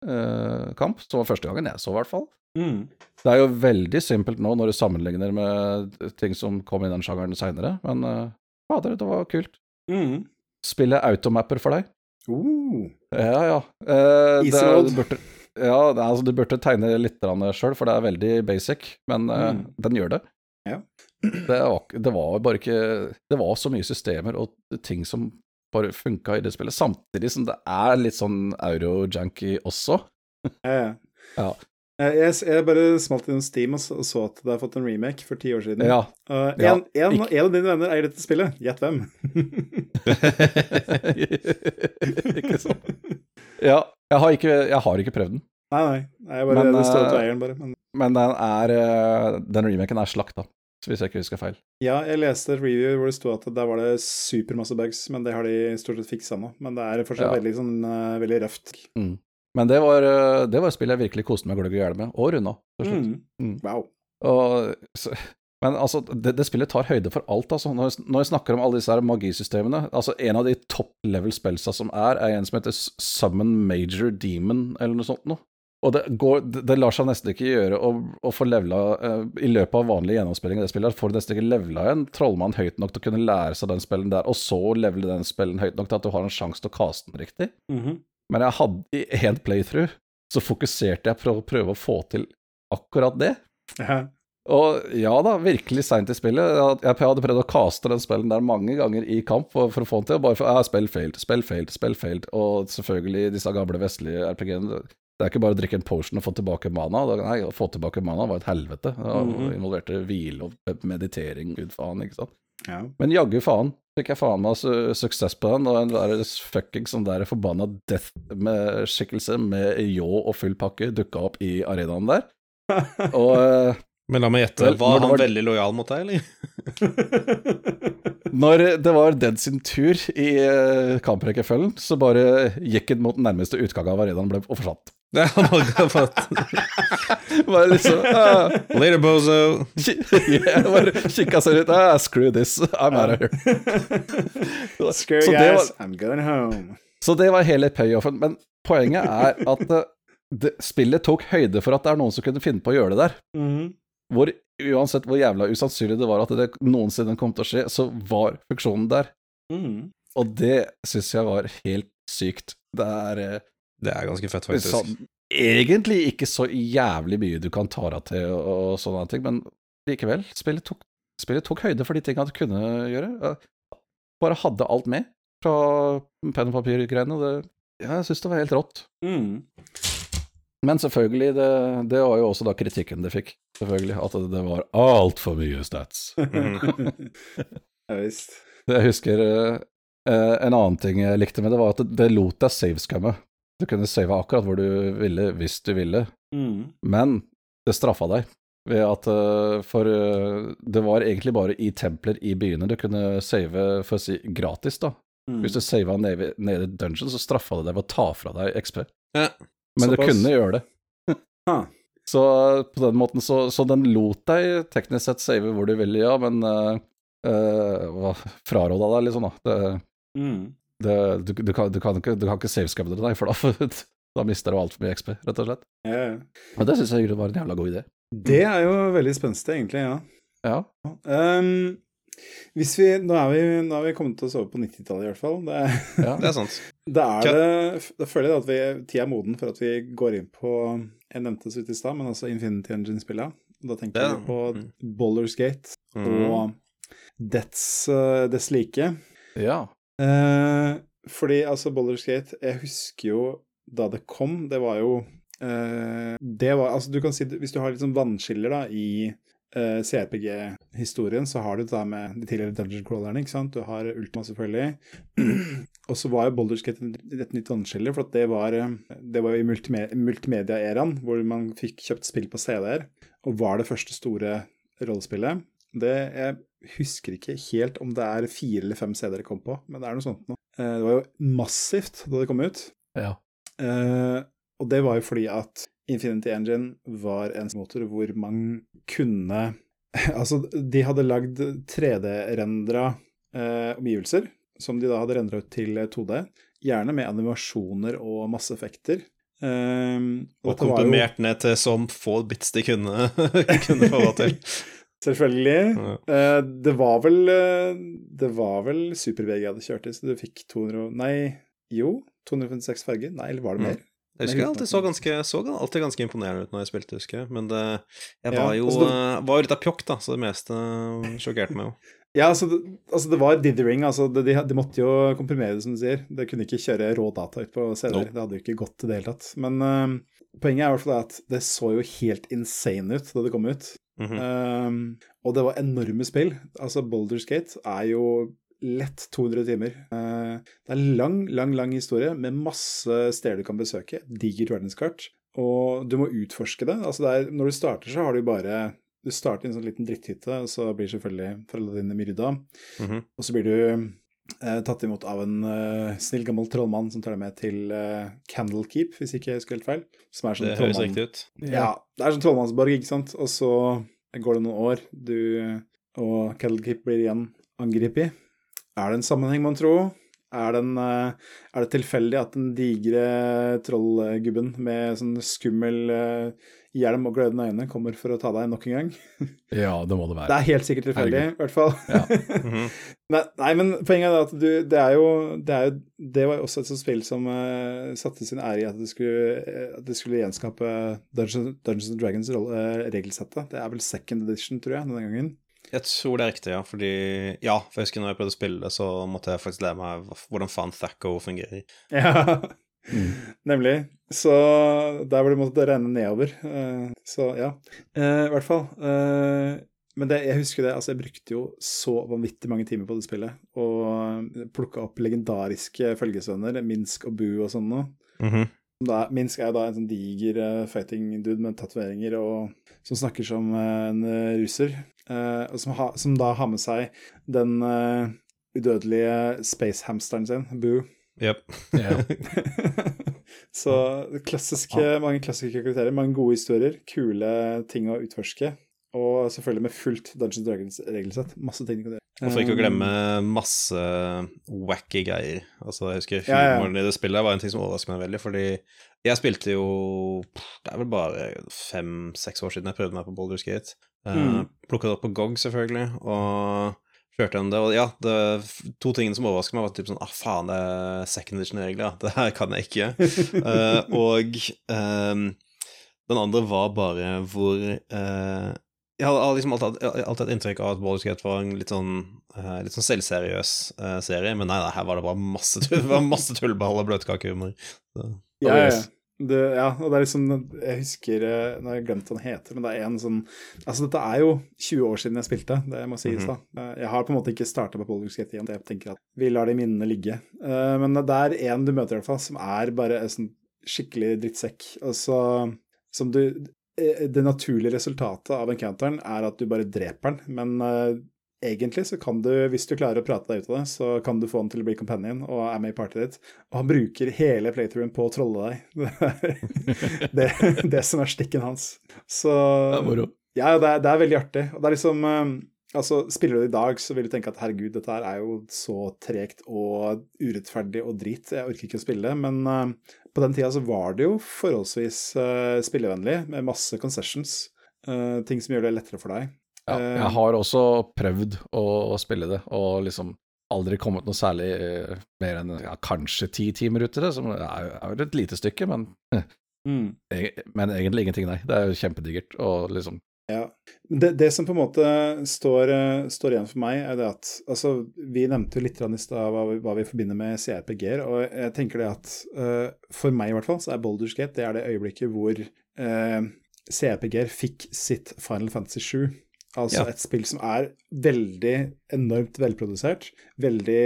eh, kamp. Som var første gangen jeg så, i hvert fall. Mm. Det er jo veldig simpelt nå når du sammenligner med ting som kom i den sjangeren seinere, men uh, fader, det var kult. Mm. Spillet automapper for deg. Uh. Ja, ja. Uh, det, du burde, ja, det, altså, du burde tegne litt sjøl, for det er veldig basic, men uh, Mm. den gjør det. Ja. Det var, det var bare ikke Det var så mye systemer og ting som bare funka i det spillet, samtidig som det er litt sånn euro-janky også. Ja, ja. [laughs] Ja. Eh, Jeg, jeg bare smalt innom Steam og så, at det har fått en remake for ti år siden. Ja. Uh, Ja, en, en, en av dine venner eier dette spillet. Gjett hvem? [laughs] ikke sant? Ja, jeg har ikke, jeg har ikke prøvd den. Nei, nei. nei jeg bare, men, det står ut eieren, bare. Men, men den er Den remaken er slakta, hvis jeg ikke husker feil. Ja, jeg leste et review hvor det sto at der var det supermasse bugs, men det har de stort sett fiksa nå. Men det er fortsatt ja. veldig, sånn, uh, veldig røft. Mm. Men det var, det var et spill jeg virkelig koste meg gløgg i hjel med, og runda. Mm. Mm. Wow. Og, så, men altså, det, det, spillet tar høyde for alt, altså. Når, når jeg snakker om alle disse her magisystemene altså En av de top level spellsa som er, er en som heter Summon Major Demon, eller noe sånt noe. Og det, går, det, lar seg nesten ikke gjøre å, å få levela uh, I løpet av vanlig gjennomspilling i det spillet, får du nesten ikke levela en trollmann høyt nok til å kunne lære seg den spillen der, og så levele den spillen høyt nok til at du har en sjanse til å kaste den riktig. Mm -hmm. Men jeg hadde i én playthrough så fokuserte jeg på å prøve å få til akkurat det. Ja. Og ja da, virkelig seint i spillet. Jeg hadde prøvd å kaste den spillen der mange ganger i kamp for, for å få den til, og bare for ja, spill failed, spill failed, spill failed. Og selvfølgelig disse gamle vestlige RPG-ene. Det er ikke bare å drikke en potion og få tilbake mana. Nei, å få tilbake mana var et helvete. Det mm -hmm. involverte hvile og meditering, gud faen, ikke sant. Ja. Men jaggu faen fikk jeg faen meg su suksess på den, og en der fucking sånn der forbanna death-skikkelse med ljå og full pakke dukka opp i arenaen der. [laughs] og eh, men la meg gjette, var han var... veldig lojal mot deg, eller? [laughs] Når det var Dead sin tur i uh, kamprekkefølgen, så bare gikk han mot den nærmeste utgang av arenaen ble, og forsvant. Ja, bare liksom uh, Later, bozo. yeah, bare kikka seg ut. Ah, screw this, I'm out of here. [laughs] screw you guys, var, I'm going home. Så det var hele payoffen. Men poenget er at uh, det, spillet tok høyde for at det er noen som kunne finne på å gjøre det der. Mm hvor uansett hvor jævla usannsynlig det var at det noensinne kom til å skje, så var funksjonen der. Mm. Og det syns jeg var helt sykt. Det er eh, Det er ganske fett, faktisk. Sånn, egentlig ikke så jævlig mye du kan ta deg til og, og sånne ting, men likevel. Spillet tok, spillet tok høyde for de tingene du kunne gjøre. Bare hadde alt med fra penn og papir-greiene. Jeg syns det var helt rått. Mm. Men selvfølgelig, det, det, var jo også da kritikken det fikk. Selvfølgelig, At det, det var altfor mye stats. [laughs] ja visst. Jeg husker uh, en annen ting jeg likte med det, var at det, det lot deg savescamme. Du kunne save akkurat hvor du ville, hvis du ville. Mm. Men det straffa deg ved at uh, For uh, det var egentlig bare i templer i byene du kunne save, for å si, gratis, da. Mm. Hvis du sava nede, nede i dungeon, så straffa det deg ved å ta fra deg XP. Ja. Men du kunne gjøre det. [laughs] huh. Så på den måten så, så, den lot deg teknisk sett save hvor du ville, ja, men uh, uh, fraråda deg liksom, da. Det, mm. Det, du, du, kan, du, kan, ikke, du kan ikke savescubbe deg, for da, [laughs] da mister du altfor mye XP, rett og slett. Yeah. Men det syns jeg var en jævla god idé. Det er jo veldig spenstig, egentlig, ja. Ja. Um, hvis vi, nå, er vi, nå er vi kommet til å sove på 90-tallet, i hvert fall. Det, [laughs] ja, det er sant. Da, er det, da føler jeg at vi, tida er moden for at vi går inn på Jeg nevnte så vidt i stad, men altså Infinity Engine-spillet. Da tenker jeg på mm. Bollers Gate mm. og Dets, uh, dets like. Ja. Uh, fordi altså Boulders Gate Jeg husker jo da det kom, det var jo eh, Det var Altså, du kan si Hvis du har litt sånn vannskiller da i eh, CRPG-historien så har du det med de tidligere dungeon crawlerne. ikke sant? Du har Ultima, selvfølgelig. [clears throat] og så var jo Boulders Gate et nytt vannskille, for det var, eh, det var jo i multimedia-æraen, hvor man fikk kjøpt spill på CD-er, og var det første store rollespillet. Det, jeg husker ikke helt om det er fire eller fem CD-er det kom på, men det er noe sånt noe. Uh, det var jo massivt da det kom ut. Ja. Eh, og det var jo fordi at Infinity Engine var en motor hvor man kunne [laughs] Altså, de hadde lagd 3D-rendra eh, omgivelser, som de da hadde rendra ut til 2D. Gjerne med animasjoner og masse effekter. Um, og, komprimert jo... ned til som få bits de kunne, [laughs] kunne få til. [laughs] Selvfølgelig. Ja. Uh, det var vel uh, Det var vel Super-VG jeg hadde kjørt i, så du fikk 200 Nei, jo, 256 farger? Nei, eller var det mer? Mm. Jeg husker jeg alltid så ganske, så alltid ganske imponerende ut når jeg spilte, husker jeg. Men det, jeg var jo altså det, var litt av pjokk, da, så det meste sjokkerte meg jo. [laughs] Ja, altså det, altså det var dithering. Altså de, de, måtte jo komprimere det, som du sier. Det kunne ikke kjøre rå data ut på CD-er. No. Det hadde jo ikke gått i det hele tatt. Men uh, poenget er i hvert fall at det så jo helt insane ut da det kom ut. Mm -hmm. um, og det var enorme spill. Altså Boulder Skate er jo lett 200 timer. Uh, det er lang, lang, lang historie med masse steder du kan besøke. Digert verdenskart. Og du må utforske det. Altså det er, når du starter, så har du bare Du starter i en sånn liten dritthytte, og så blir selvfølgelig foreldrene dine myrda. Mm -hmm. Og så blir du tatt imot av en eh, snill, gammel trollmann som tar deg med til eh, Candlekeep, hvis ikke jeg husker helt feil. Som er sånn det høres riktig ut. Ja, det er sånn trollmannsborg, ikke sant. Og så går det noen år, du og Candlekeep blir igjen angrepet. Er det en sammenheng, mon tro? Er, den, eh, er, det tilfeldig at den digre trollgubben med sånn skummel uh, hjelm og glødende øyne kommer for å ta deg nok en gang? [laughs] ja, det må det være. Det er helt sikkert tilfeldig, i hvert fall. Ja. Mhm. [laughs] nei, nei, men poenget er at du, det er jo Det, er jo, det var også et sånt spill som uh, satte sin ære i at det skulle, at det skulle gjenskape Dungeons, Dungeons Dragons uh, regelsettet. Det er vel second edition, tror jeg, denne gangen. Jeg tror det er riktig, ja. Fordi Ja, for jeg husker når jeg prøvde å spille så måtte jeg faktisk lære meg hvordan faen Thacko fungerer. Ja, mm. [laughs] nemlig. Så der hvor det måtte renne nedover. Uh, så ja. Uh, I hvert fall. Uh, men det, jeg husker det, altså jeg brukte jo så vanvittig mange timer på det spillet. Og plukka opp legendariske følgesvenner, Minsk og Bu og sånn noe. Mm -hmm. Minsk er jo da en sånn diger fighting dude med tatoveringer og som snakker som en russer. Uh, som, ha, som, da har med seg den uh, udødelige spacehamsteren sin, Boo. Yep. [laughs] så klassiske, mange klassiske karakterer, mange gode historier, kule ting å utforske. Og selvfølgelig med fullt Dungeons Dragons-regelsett. Masse ting du kan gjøre. Og for ikke å glemme um, masse wacky greier. Altså, jeg husker humoren ja, ja. i det spillet var en ting som overrasket meg veldig, fordi jeg spilte jo Det er vel bare fem-seks år siden jeg prøvde meg på Boulders Gate. Uh, mm. Plukka det opp på GOG, selvfølgelig, og kjørte gjennom det. Og ja, det to tingene som overrasket meg, var typ sånn Ah, faen, det er second edition-regler, ja. [laughs] Det her kan jeg ikke. uh, og um, den andre var bare hvor uh, Jeg har liksom alltid, alltid hatt inntrykk av at Baldur's Gate var en litt sånn, uh, litt sånn selvseriøs serie, men nei, nei, her var det bare masse, tull, [laughs] masse tullball og bløtkakehumor. Ja, ja. Det, ja, og det er liksom Jeg husker eh, Nå har jeg glemt hva den heter, men det er en sånn Altså, dette er jo 20 år siden jeg spilte, det må sies, mm -hmm. da. Eh, jeg har på en måte ikke starta på Baldur's Skate igjen, jeg tenker at vi lar de minnene ligge. Uh, men det er en du møter, i hvert fall, som er bare en sånn skikkelig drittsekk. Altså som du Det naturlige resultatet av encounteren er at du bare dreper den, men egentlig så kan du, hvis du klarer å prate deg ut av det, så kan du få han til å bli companion og er med i partyet ditt. Og han bruker hele playthroughen på å trolle deg. [laughs] Det er det, det som er stikken hans. Så Ja, det er, det er veldig artig. Og det er liksom um, Altså, Spiller du det i dag, så vil du tenke at herregud, dette her er jo så tregt og urettferdig og drit, jeg orker ikke å spille. Men uh, på den tida så var det jo forholdsvis uh, spillevennlig, med masse concessions. Uh, ting som gjør det lettere for deg. Ja, jeg eh, har også prøvd å, spille det, og liksom aldri kommet noe særlig uh, mer enn ja, kanskje ti timer ut i det, som er, er et lite stykke, men, [laughs] mm. men egentlig ingenting, nei. Det er jo kjempedigert og liksom ja. Det, det, som på en måte står, uh, står, igjen for meg, er det at altså, Vi nevnte jo litt i stad hva, hva, vi forbinder med CRPG-er, og jeg tenker det at uh, for meg i hvert fall, så er Boulders Gate det er det øyeblikket hvor uh, CRPG-er fikk sitt Final Fantasy 7. Altså ja. et spill som er veldig enormt velprodusert. Veldig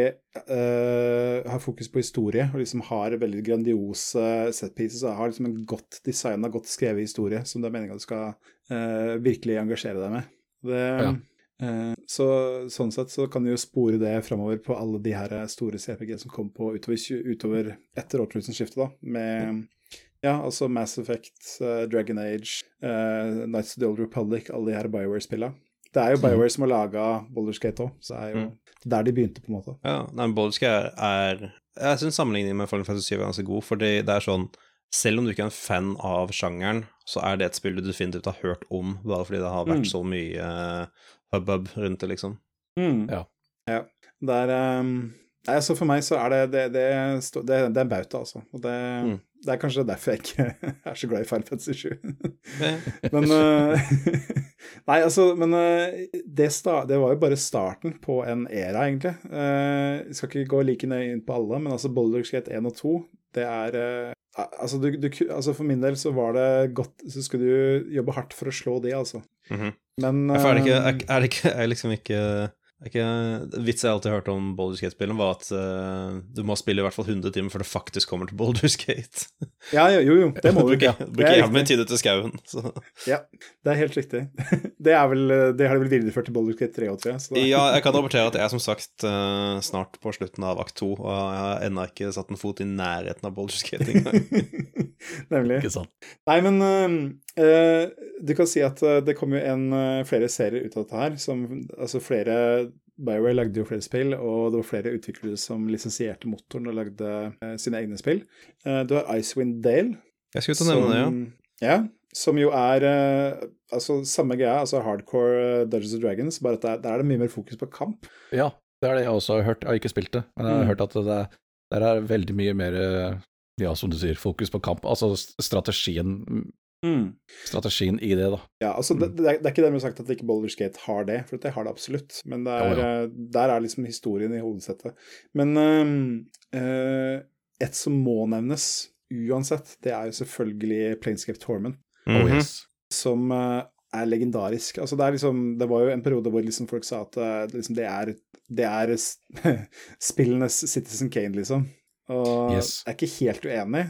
uh, Har fokus på historie og liksom har veldig grandiose setpieces. Og har liksom en godt designa, godt skrevet historie som det er meninga du skal uh, virkelig engasjere deg med. Det, ja. uh, så Sånn sett så kan du jo spore det framover på alle de her store CPG som kom på utover, utover etter årtusenskiftet, da. Med ja, altså Mass Effect, uh, Dragon Age, uh, Nights of the Old Republic, alle de her Bioware-spillene. Det er jo Bioware som har laga Boulderskate òg, så det er jo mm. der de begynte, på en måte. Ja, nei, Boulderskate er Jeg syns sammenligningen med Fallen Fantasy 7 er ganske god, fordi det er sånn selv om du ikke er en fan av sjangeren, så er det et spill du definitivt har hørt om, bare fordi det har vært mm. så mye uh, hubbub rundt det, liksom. Mm. Ja. ja. Det er um, Nei, altså For meg så er det Det, det, det, det er en bauta, altså. Og det, mm. det, er kanskje derfor jeg ikke [laughs] er så glad i Final Fantasy 7. [laughs] men uh, [laughs] Nei, altså Men uh, det, var jo bare starten på en æra, egentlig. Uh, jeg skal ikke gå like nøye inn på alle, men altså Boulder Skate 1 og 2, det er Altså, du, du, altså, For min del så var det godt Så skulle du jobbe hardt for å slå de, altså. Mm -hmm. Men er det, ikke, er, er det ikke er liksom ikke Ikke, vits jeg alltid hørte om Boulder Skate-spillene, var at uh, du må spille i hvert fall 100 timer før det faktisk kommer til Boulder Skate. [laughs] ja, jo, jo, det må du. Bruker, Ja, bruker jævlig mye tid ute i skauen. [laughs] Så. Ja, det er helt riktig. [laughs] Det, er vel, det har de vel videreført til Boulder Skate 3 òg, tror jeg. Så. Ja, jeg kan rapportere at jeg er som sagt uh, snart på slutten av akt 2, og jeg har ennå ikke satt en fot i nærheten av Boulder Skate engang. Nemlig. Ikke sant. Nei, men uh, du kan si at uh, det kom jo en, uh, flere serier ut av dette her. Som, altså flere Bioware lagde jo flere spill, og det var flere utviklere som lisensierte motoren og lagde sine egne spill. du har Icewind Dale. Jeg skulle til å nevne det, ja. ja. Som jo er altså samme greia, altså hardcore Dungeons and Dragons, bare at der, der er det mye mer fokus på kamp. Ja, det er det jeg også har hørt. Jeg har ikke spilt det, men jeg har mm. hørt at det, der er veldig mye mer ja, som du sier, fokus på kamp. Altså strategien mm. Strategien i det, da. Ja, altså det, det, er, det, er, ikke dermed sagt at ikke Boulder Gate har det, for det har det absolutt. Men det er, ja, ja. der er liksom historien i hovedsettet. Men uh, et som må nevnes uansett, det er jo selvfølgelig Planescape Torment. Mm -hmm. Som uh, er legendarisk. Altså det, er liksom, det var jo en periode hvor liksom folk sa at uh, liksom det er, det er [laughs] spillenes Citizen Kane, liksom. Og yes. jeg er ikke helt uenig.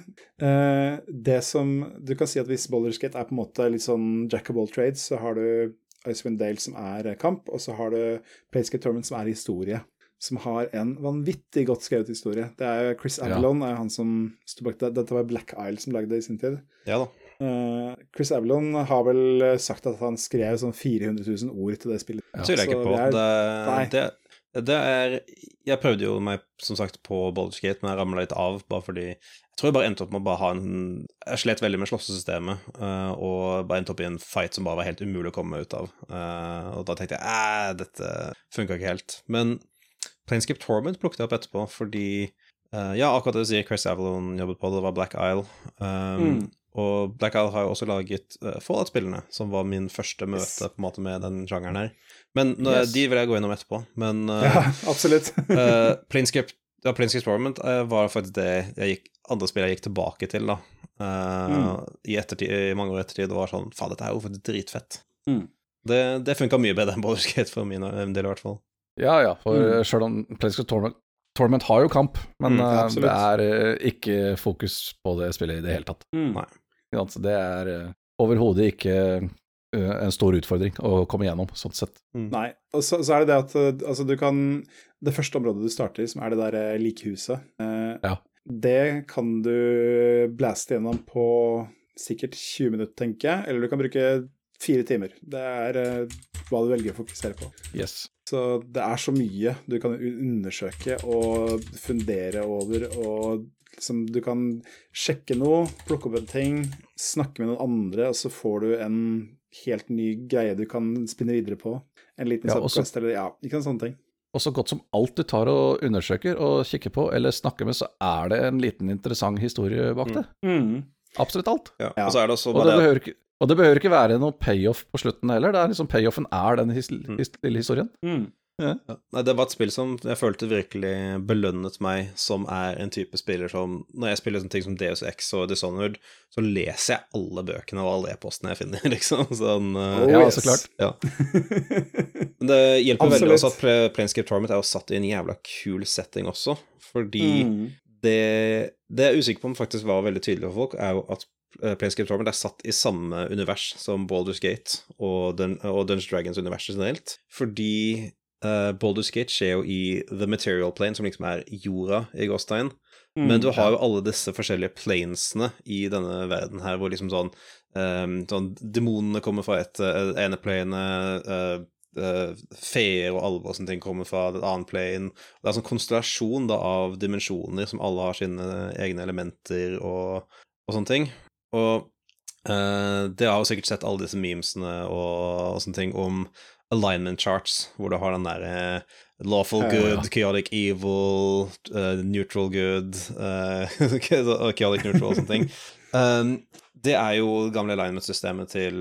Uh, det som Du kan si at hvis Boulderskate er på en måte litt sånn jack of all trades, så har du Icewind Dale som er kamp, og så har du Playskate Tournament som er historie. Som har en vanvittig godt skrevet historie. Det er Chris Avalon ja. er han som sto bak det. Dette var Black Isle som lagde det i sin tid. Ja da. Uh, Chris Avalon har vel sagt at han skrev sånn 400 000 ord til det spillet. Ja. Tviler jeg ikke på. Det, er, det, det er Jeg prøvde jo meg som sagt på Baldur's Gate, men jeg ramla litt av bare fordi Jeg tror jeg bare endte opp med å bare ha en Jeg slet veldig med slåssesystemet, uh, og bare endte opp i en fight som bare var helt umulig å komme ut av. Uh, og da tenkte jeg æh, dette funka ikke helt. Men Planescape Torment plukket jeg opp etterpå fordi uh, Ja, akkurat det du sier, Chris Avalon jobbet på, det var Black Isle. Um, mm. Og Black Isle har jo også laget Fallout-spillene, som var min første møte på en måte med den sjangeren her. Men yes. de vil jeg gå gjennom etterpå. Men uh, [laughs] Ja, absolutt. uh, [laughs] Planescape, ja, Planescape Torment uh, var faktisk det jeg gikk, andre spill jeg gikk tilbake til, da. Mm. I, ettertid, I mange år ettertid. Det var sånn Faen, dette er jo faktisk dritfett. Mm. Det, det funka mye bedre enn Baldur's Gate for min del, i hvert fall. Ja, ja, for mm. sjøl om Planescape Torment, Torment har jo kamp, men mm, uh, det er ikke fokus på det spillet i det hele tatt. Mm. Nei. Det er overhodet ikke Eh, en stor utfordring å komme gjennom, sånn sett. Mm. Nei. Og så, så, er det det at eh, altså, du kan Det første området du starter i, som er det der eh, likhuset, eh, ja. det kan du blaste gjennom på sikkert 20 minutter, tenker jeg. Eller du kan bruke fire timer. Det er eh, hva du velger å fokusere på. Yes. Så det er så mye du kan undersøke og fundere over og liksom Du kan sjekke noe, plukke opp en ting, snakke med noen andre, og så får du en helt ny greie du kan spinne videre på. En liten ja, subquest eller ja, ikke sånne ting. Og så godt som alt du tar og undersøker og kikker på eller snakker med, så er det en liten interessant historie bak det. Mm. Mm. Absolutt alt. Ja. Og, så er det også og, det behøver ikke, og det behøver ikke være noe payoff på slutten heller. Det er liksom Payoffen er den his, mm. his, lille historien. Mm. Ja. Nei, det var et spill som jeg følte virkelig belønnet meg, som er en type spiller som Når jeg spiller sånne ting som Deus X og Dishonored, så leser jeg alle bøkene og alle e-postene jeg finner, [laughs] liksom. Sånn, uh, oh, ja, yes. så klart. Ja. Men det hjelper veldig også at Planescape Torment er jo satt i en jævla kul setting også, fordi mm. det, det jeg er usikker på om faktisk var veldig tydelig for folk, er jo at eh, Planescape Torment er satt i samme univers som Baldur's Gate og, Dun og Dungeons Dragons universet generelt. Fordi uh, Baldur's Gate skjer jo i The Material Plane, som liksom er jorda i Gåstein. Mm, Men du har jo alle disse forskjellige planesene i denne verden her, hvor liksom sånn, um, sånn Demonene kommer fra et uh, ene plane, uh, uh, feer og alver og sånne ting kommer fra et annet plane. Det er en sånn konstellasjon da, av dimensjoner som alle har sine egne elementer og, og sånne ting. Og uh, det har jo sikkert sett alle disse memesene og, og sånne ting om alignment charts, hvor du har den derre uh, lawful good, chaotic evil, uh, neutral good uh, [laughs] Chaotic neutral og sånne ting. [laughs] Um, det er jo gamle alignment-systemet til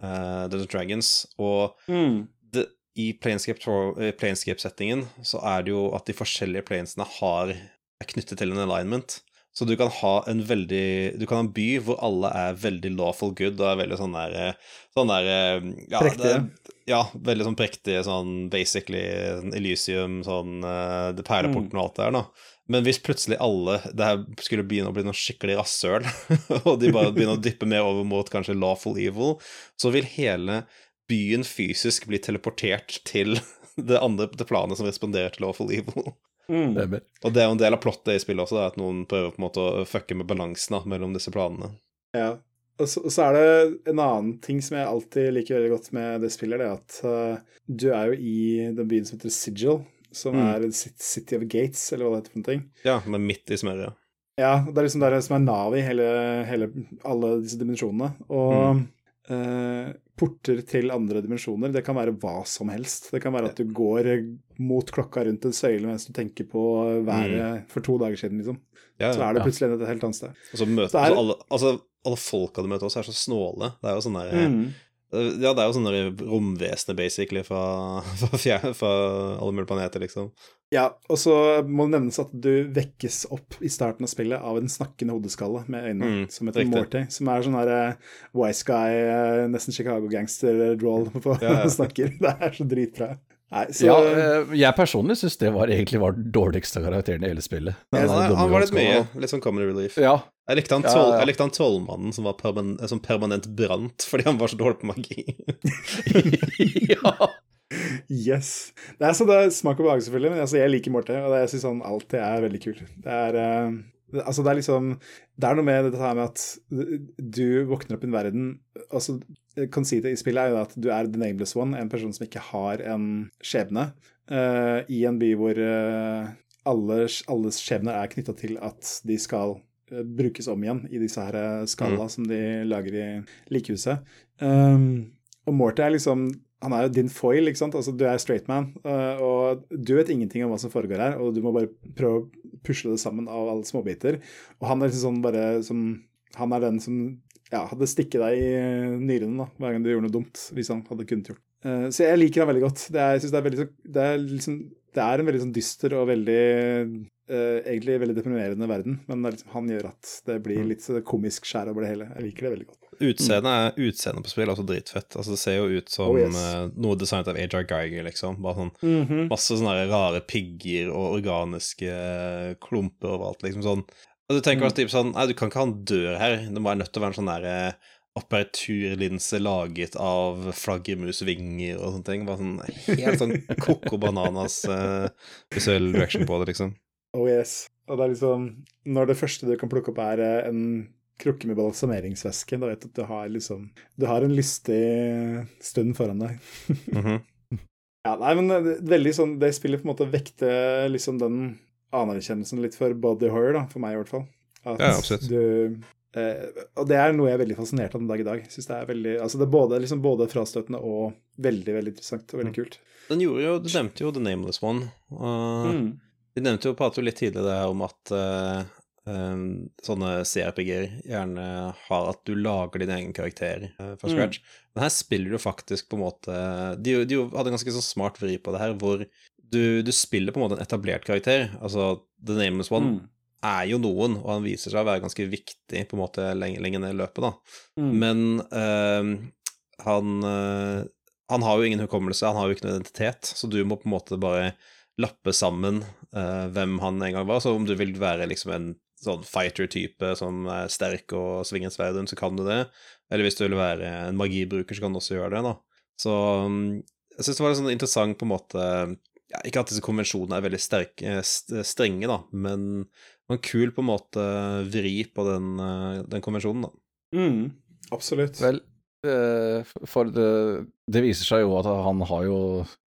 uh, The Dragons, og mm. det, i planescape-settingen så er det jo at de forskjellige planesene har, er knyttet til en alignment. Så du kan ha en veldig Du kan ha en by hvor alle er veldig lawful good og er veldig sånn der Sånn der ja, Prektige. Det, ja, veldig sånn prektige, sånn basically sånn Elysium, sånn uh, Det perleporten og alt det der, da. Men hvis plutselig alle det her skulle begynne å bli noe skikkelig rasshøl, [laughs] og de bare begynner å dyppe mer over mot kanskje lawful evil, så vil hele byen fysisk bli teleportert til [laughs] det andre det planet som responderer til lawful evil. Mm. Og det er jo en del av plottet i spillet også, da, at noen prøver på en måte å fucke med balansen da, mellom disse planene. Ja. Og så, og så, er det en annen ting som jeg alltid liker veldig godt med det spillet, det er at uh, du er jo i den byen som heter Sigil, som mm. er City of Gates, eller hva det heter for noe. Ja, men midt i smøret. Ja, det er liksom det som er navet i hele, hele, alle disse dimensjonene. Og mm. Uh, porter til andre dimensjoner. Det kan være hva som helst. Det kan være at du går mot klokka rundt en søyle mens du tenker på været mm. for to dager siden, liksom. Ja, så er det plutselig ja. et helt annet sted. Og så møter er, alle, altså, alle folka du møter også, er så snåle. Det er jo sånn der mm. Ja, det er jo sånne romvesener, basically, fra, [laughs] fra, fra, alle mulige planeter, liksom. Ja, og så må det nevnes at du vekkes opp i starten av spillet av en snakkende hodeskalle med øyne, mm, som heter. Morty. Som er sånn her uh, wise guy, uh, nesten Chicago gangster-drawl [laughs] på ja, ja. [laughs] snakker. Det er så dritbra. Nei, så... ja, eh, jeg personlig syns det var egentlig var den dårligste karakteren i hele spillet. Ja, han, han var litt mye, litt sånn comedy relief. Ja. Jeg likte han, tol, jeg likte han tollmannen som var permanent, som permanent brant fordi han var så dårlig på magi. [laughs] ja. Yes. Det er så det er smak og behag, selvfølgelig, men altså, jeg liker Morty. og jeg syns han alltid er veldig kul. Det er uh, Altså, det er liksom Det er noe med dette her med at du våkner opp i en verden Altså, Conceit i spillet er jo at du er the nameless one, en person som ikke har en skjebne, uh, i en by hvor uh, alle, alles skjebner er knytta til at de skal brukes om igjen i disse her skalla mm. som de lager i likehuset. Um, og Morty er liksom han er jo din foil, ikke sant. Altså, du er straight man, uh, og du vet ingenting om hva som foregår her, og du må bare prøve å pusle det sammen av alle småbiter. Og han er liksom sånn bare som Han er den som ja, hadde stikket deg i nyrene da, hver gang du gjorde noe dumt, hvis han hadde kunnet gjort. Uh, så jeg liker han veldig godt. Det er, jeg synes det er veldig det er liksom det er en veldig sånn dyster og veldig uh, egentlig veldig deprimerende verden, men liksom, han gjør at det blir mm. litt komisk skjær over det hele. Jeg liker det veldig godt. Utseendet utseende på spill er også dritfett. Altså, det ser jo ut som oh, yes. uh, noe designet av Ajar Geiger, liksom. Bare sånn mm -hmm. Masse sånne rare pigger og organiske klumper overalt, liksom sånn. Og du tenker mm. typ sånn Nei, du kan ikke ha en dør her. Det må være nødt til å være en sånn derre uh, apparaturlinse laget av flaggermusvinger og sånne ting. Bare sånn helt sånn [laughs] koko bananas uh, visuell direction på det, liksom. Oh yes. Og det er liksom Når det første du kan plukke opp, er eh, en krukke med balsameringsvæske, da vet du at du har liksom Du har en lystig stund foran deg. [laughs] mm -hmm. Ja, nei, men det, veldig sånn Det spillet på en måte vekte liksom den anerkjennelsen litt for body horror, da, for meg i hvert fall. At ja, absolutt. du eh, og det er noe jeg er veldig fascinert av den dag i dag. Synes det er veldig, altså det er både, liksom både frastøtende og veldig veldig interessant og veldig mm. kult. Den gjorde jo, Du nevnte jo The Nameless One. Uh, mm. Vi nevnte jo pratet jo litt tidligere det her om at uh, um, sånne CRPG-er gjerne har at du lager din egen karakter uh, fra mm. scratch. Mm. Men her spiller du faktisk på en måte De, de hadde en ganske sånn smart vri på det her, hvor du, du, spiller på en måte en etablert karakter. Altså The Nameless One. Mm er jo noen, og han viser seg å være ganske viktig på en måte lenger, lenger ned i løpet, da. Mm. Men uh, han, han har jo ingen hukommelse, han har jo ikke noe identitet, så du må på en måte bare lappe sammen uh, hvem han en gang var. Så om du vil være liksom en sånn fighter-type som er sterk og svinger sverden, så kan du det. Eller hvis du vil være en magibruker, så kan du også gjøre det, da. Så um, jeg syns det var en sånn interessant på en måte ja, Ikke at disse konvensjonene er veldig sterke, strenge, da, men en kul på en måte vri på den, eh, den konvensjonen, da. Mm, absolutt. Vel, eh, for det, det, viser seg jo at han har jo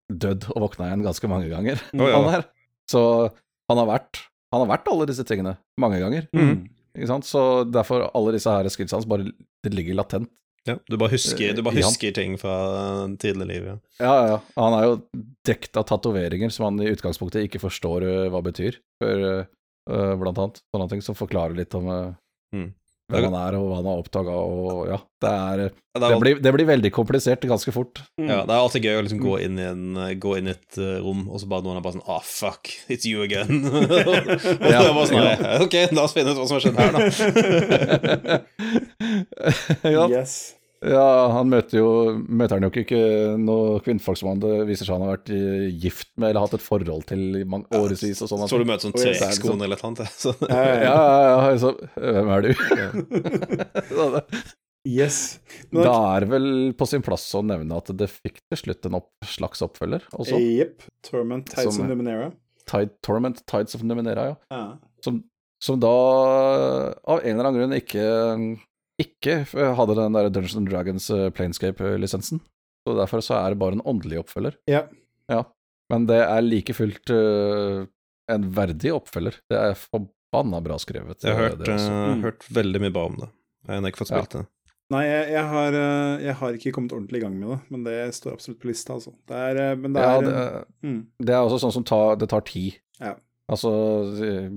dødd og våkna igjen ganske mange ganger, oh, ja. han her. Så han har vært han har vært alle disse tingene mange ganger. Mm. Ikke sant? Så derfor alle disse her skillsa hans bare det ligger latent. Ja, Du bare husker, du bare husker ting fra tidligere liv. Ja. ja, ja. Han er jo dekt av tatoveringer som han i utgangspunktet ikke forstår hva betyr. For uh, blant annet. Sånne ting som forklarer litt om uh, mm. Hvem han er, og hva han har oppdaga, og ja. Det, er, det, blir, det, blir, veldig komplisert ganske fort. Mm. Ja, det er alltid gøy å liksom gå inn i, en, gå inn i et uh, rom, og så bare noen er bare sånn Ah, oh, fuck, it's you again. [laughs] og ja, det bare sånn, ja. Ok, la oss finne ut hva som har skjedd her, da. [laughs] [laughs] ja. Yes. Ja, han møter jo møter han jo ikke noe kvinnfolk som han det viser seg han har vært gift med eller hatt et forhold til i mange årevis og sånn. Så du møter sånn tre ekskoner eller noe sånt? Ja, Ja, ja, ja, hvem er du? [laughs] yes. Da er det vel på sin plass å nevne at det fikk til slutt en opp, slags oppfølger også. Jepp. Torment Tides som, of Numenera. Tide, Torment Tides of Numenera, ja. ja. Som, som da av en eller annen grunn ikke ikke hadde den der Dungeons and Dragons eh, Planescape-lisensen. Så Derfor så er det bare en åndelig oppfølger. Ja. ja. Men det er like fullt uh, en verdig oppfølger. Det er forbanna bra skrevet. Jeg har hørt, mm. hørt, veldig mye bra om det. Jeg har ikke fått spilt ja. det. Nei, jeg, jeg, har, jeg, har, ikke kommet ordentlig i gang med det, men det står absolutt på lista, altså. Det er, men det er, ja, det, mm. det er også sånn som tar, det tar tid. Ja. Altså,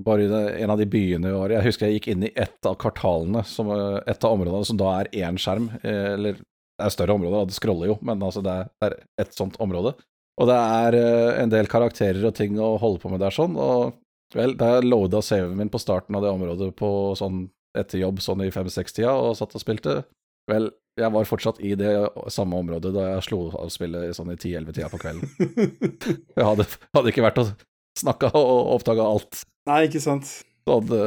bare i en av de byene i år Jeg husker jeg gikk inn i ett av kvartalene, som, et av områdene som da er én skjerm. Eh, eller det er større områder, det scroller jo, men altså det er et sånt område. Og det er eh, en del karakterer og ting å holde på med der sånn, og vel, da loada saven min på starten av det området på sånn etter jobb sånn i fem-seks-tida og satt og spilte, vel, jeg var fortsatt i det samme området da jeg slo av spillet sånn i ti-elleve-tida på kvelden. [laughs] jeg hadde, hadde ikke vært å snakka og oppdaga alt. Nei, ikke sant. Hadde...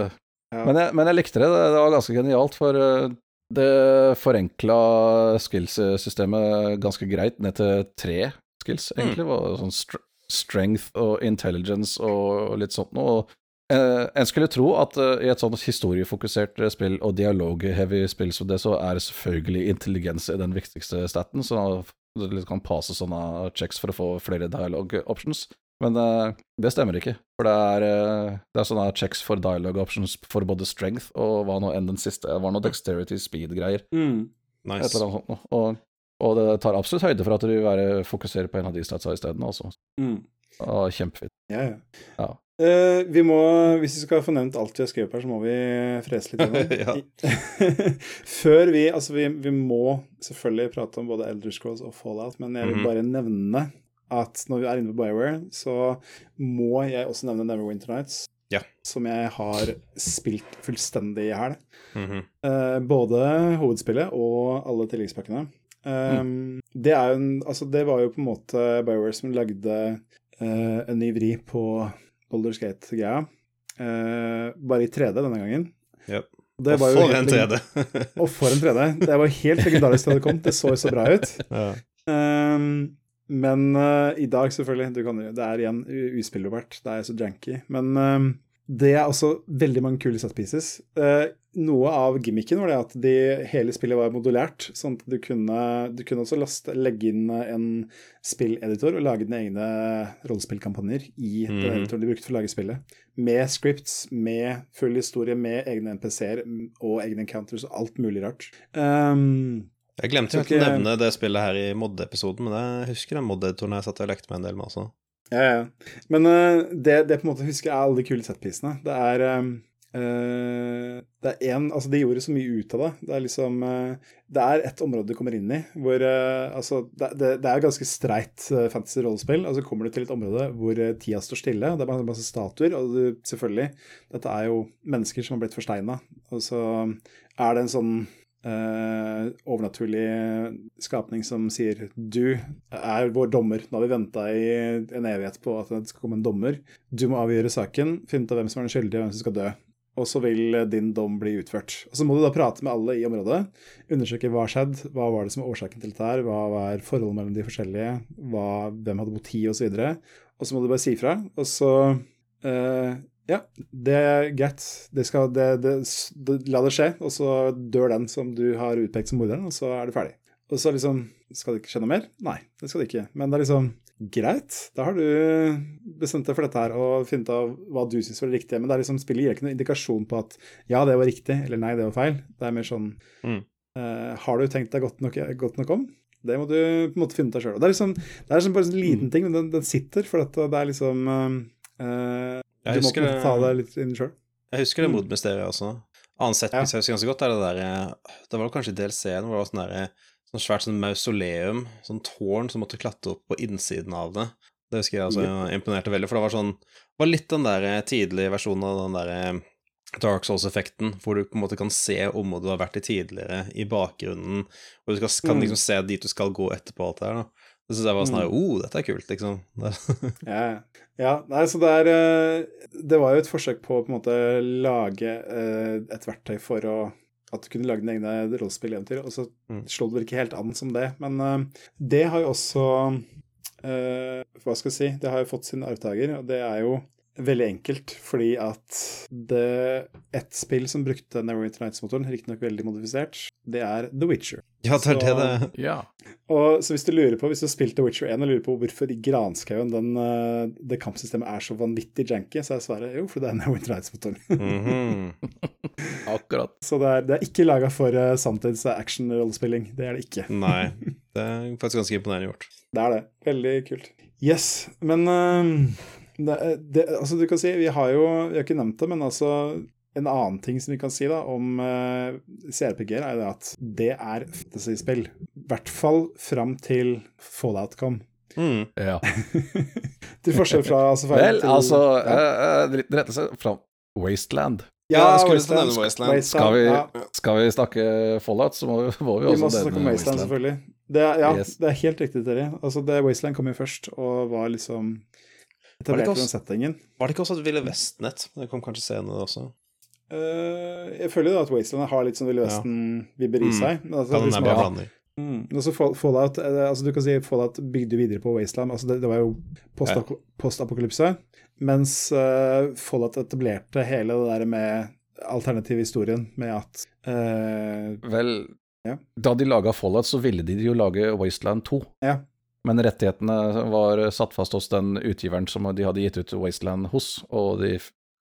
ja. men, jeg, men, jeg, likte det. Det var ganske genialt, for eh, det forenkla skills-systemet ganske greit ned til tre skills, mm. egentlig. Mm. Sånn strength og intelligence og litt sånt noe. Eh, en skulle tro at uh, i et sånt historiefokusert spill og dialog-heavy spill som det, så er selvfølgelig intelligens den viktigste staten, så du kan passe sånne checks for å få flere dialog options. Men uh, det stemmer ikke. For det er, uh, det er sånne checks for dialogue options for både strength og hva nå enn den siste var noe dexterity speed-greier. Mm. Nice. Et eller annet sånt og, og, det tar absolutt høyde for at du vil være fokusere på en av de statsa isteden, altså. Mm. Og kjempefint. Ja, ja. ja. Uh, vi må, hvis vi skal få nevnt alt vi har skrevet her, så må vi frese litt. [laughs] [laughs] Før vi Altså, vi, vi, må selvfølgelig prate om både Elder Scrolls og Fallout, men jeg vil mhm. bare nevne at når vi er inne på Bioware, så må jeg også nevne Neverwinter Nights. Ja. Som jeg har spilt fullstendig i hæl. Mm -hmm. uh, både hovedspillet og alle tilleggspakkene. Um, mm. det, er jo en, altså det var jo på en måte Bioware som lagde uh, en ny vri på Boulder Gate-greia. Uh, bare i 3D denne gangen. Yep. og for en 3D! og for en 3D. Det var helt legendarisk da det kom. Det så jo så bra ut. [laughs] Ja. Um, men uh, i dag, selvfølgelig, kan, det er igjen uspillbart. Det er så janky. Men uh, det er også veldig mange kule set pieces. Uh, noe av gimmicken var det at de, hele spillet var modulært. sånn at du kunne, du kunne også laste, legge inn en spilleditor og lage dine egne rollespillkampanjer i mm. den editoren de brukte for å lage spillet. Med scripts, med full historie, med egne NPC-er og egne encounters og alt mulig rart. Um, jeg glemte jo ikke å nevne det spillet her i Modde-episoden, men jeg husker den Modde-editoren jeg satt og lekte med en del med også. Ja, ja. Men uh, det, det på en måte husker jeg alle de kule setpisene. Det er um, uh, Det er én Altså, de gjorde så mye ut av det. Det er liksom uh, Det er et område du kommer inn i hvor Altså, det, det, det er ganske streit fantasy rollespill, og så kommer du til et område hvor tida står stille. og Det er bare masse statuer, og du, selvfølgelig Dette er jo mennesker som har blitt forsteina, og så er det en sånn Uh, overnaturlig skapning som sier 'du er vår dommer'. Nå har vi venta i en evighet på at det skal komme en dommer. Du må avgjøre saken, finne ut av hvem som er den skyldige, og hvem som skal dø. Og så vil din dom bli utført. Og Så må du da prate med alle i området. Undersøke hva har skjedd, hva var det som var årsaken til dette her, hva var forholdet mellom de forskjellige, hva, hvem hadde motiv osv. Og, så og så må du bare si fra. Og så uh, ja, det er greit. Det skal, det, det, la det skje, og så dør den som du har utpekt som morderen, og så er du ferdig. Og så liksom Skal det ikke skje noe mer? Nei, det skal det ikke. Men det er liksom greit. Da har du bestemt deg for dette her og funnet av hva du syns var det riktige. Men det er liksom, spillet gir ikke noen indikasjon på at ja, det var riktig, eller nei, det var feil. Det er mer sånn mm. uh, Har du tenkt deg godt nok, godt nok, om? Det må du på en måte finne ut av sjøl. Det er liksom, det er liksom bare en liten mm. ting, men den, den sitter, for det er liksom uh, du må ta det litt inn sjøl. Jeg husker det mm. mordmysteriet, også. annen setning hvis jeg husker ganske godt, er det der eh, Det var kanskje i DLC-en hvor det var sånn derre sånn svært sånn mausoleum, sånn tårn som måtte klatre opp på innsiden av det. Det husker jeg altså yep. imponerte veldig, for det var sånn det var litt den der tidlige versjonen av den derre Dark Souls-effekten, hvor du på en måte kan se området du har vært i tidligere, i bakgrunnen, og du skal, kan mm. liksom se dit du skal gå etterpå alt det her, da. Det syns jeg var sånn her, oh, dette er kult, liksom. [laughs] ja, ja. Nei, så det er eh, Det var jo et forsøk på å på en måte lage eh, et verktøy for å at du kunne lage dine egne rollespilleventyr, og så mm. slo det vel ikke helt an som det. Men uh, det har jo også Hva skal jeg si Det har jo fått sin arvtaker, og det er jo veldig enkelt, fordi at det et spill som brukte Neverwinter Nights-motoren, riktignok veldig modifisert, det er The Witcher. Ja, det er det det ja. Og så hvis du lurer på, hvis du har spilt The Witcher 1 og lurer på hvorfor i granskauen den, uh, det kampsystemet er så vanvittig janky, så er svaret jo, for det er Neverwinter Nights-motoren. [laughs] mm -hmm. Akkurat. Så det er, det er ikke laga for uh, samtids action-rollespilling. Det er det ikke. [laughs] Nei. Det er faktisk ganske imponerende gjort. Det er det. Veldig kult. Yes, men uh, det, det, altså du kan si, Vi har jo vi har ikke nevnt det, men altså en annen ting som vi kan si da om uh, CRPG-er, er det at det er fantasy-spill. I hvert fall fram til Fallout kom. Mm. [laughs] Ja. til forskjell fra altså, Vel, til, altså ja. uh, Det rettelse fra Wasteland. Ja, Wasteland. Wasteland. Wasteland. Skal, vi, ja. skal, vi, snakke Fallout, så må, må vi også Vi må snakke om Wasteland, Wasteland. selvfølgelig. Det er, ja, yes. det er helt riktig, Terje. Altså, Wasteland kom jo først, og var liksom etablerte den settingen. Var det ikke også et Ville Vest-nett? Det kom kanskje senere også? Uh, jeg føler jo at Wasteland har litt sånn Ville Vesten-vibber i mm. seg. Men Altså, liksom, ja. mm. altså, Fallout, eh, altså, du kan si Fallout bygde videre på Wasteland. Altså, det, det var jo postapokalypse. Post mens uh, Fallout etablerte hele det der med alternativ historien med at uh, Vel, ja. da de laga Fallout, så ville de jo lage Wasteland 2. Ja. Men rettighetene var satt fast hos den utgiveren som de hadde gitt ut Wasteland hos, og de,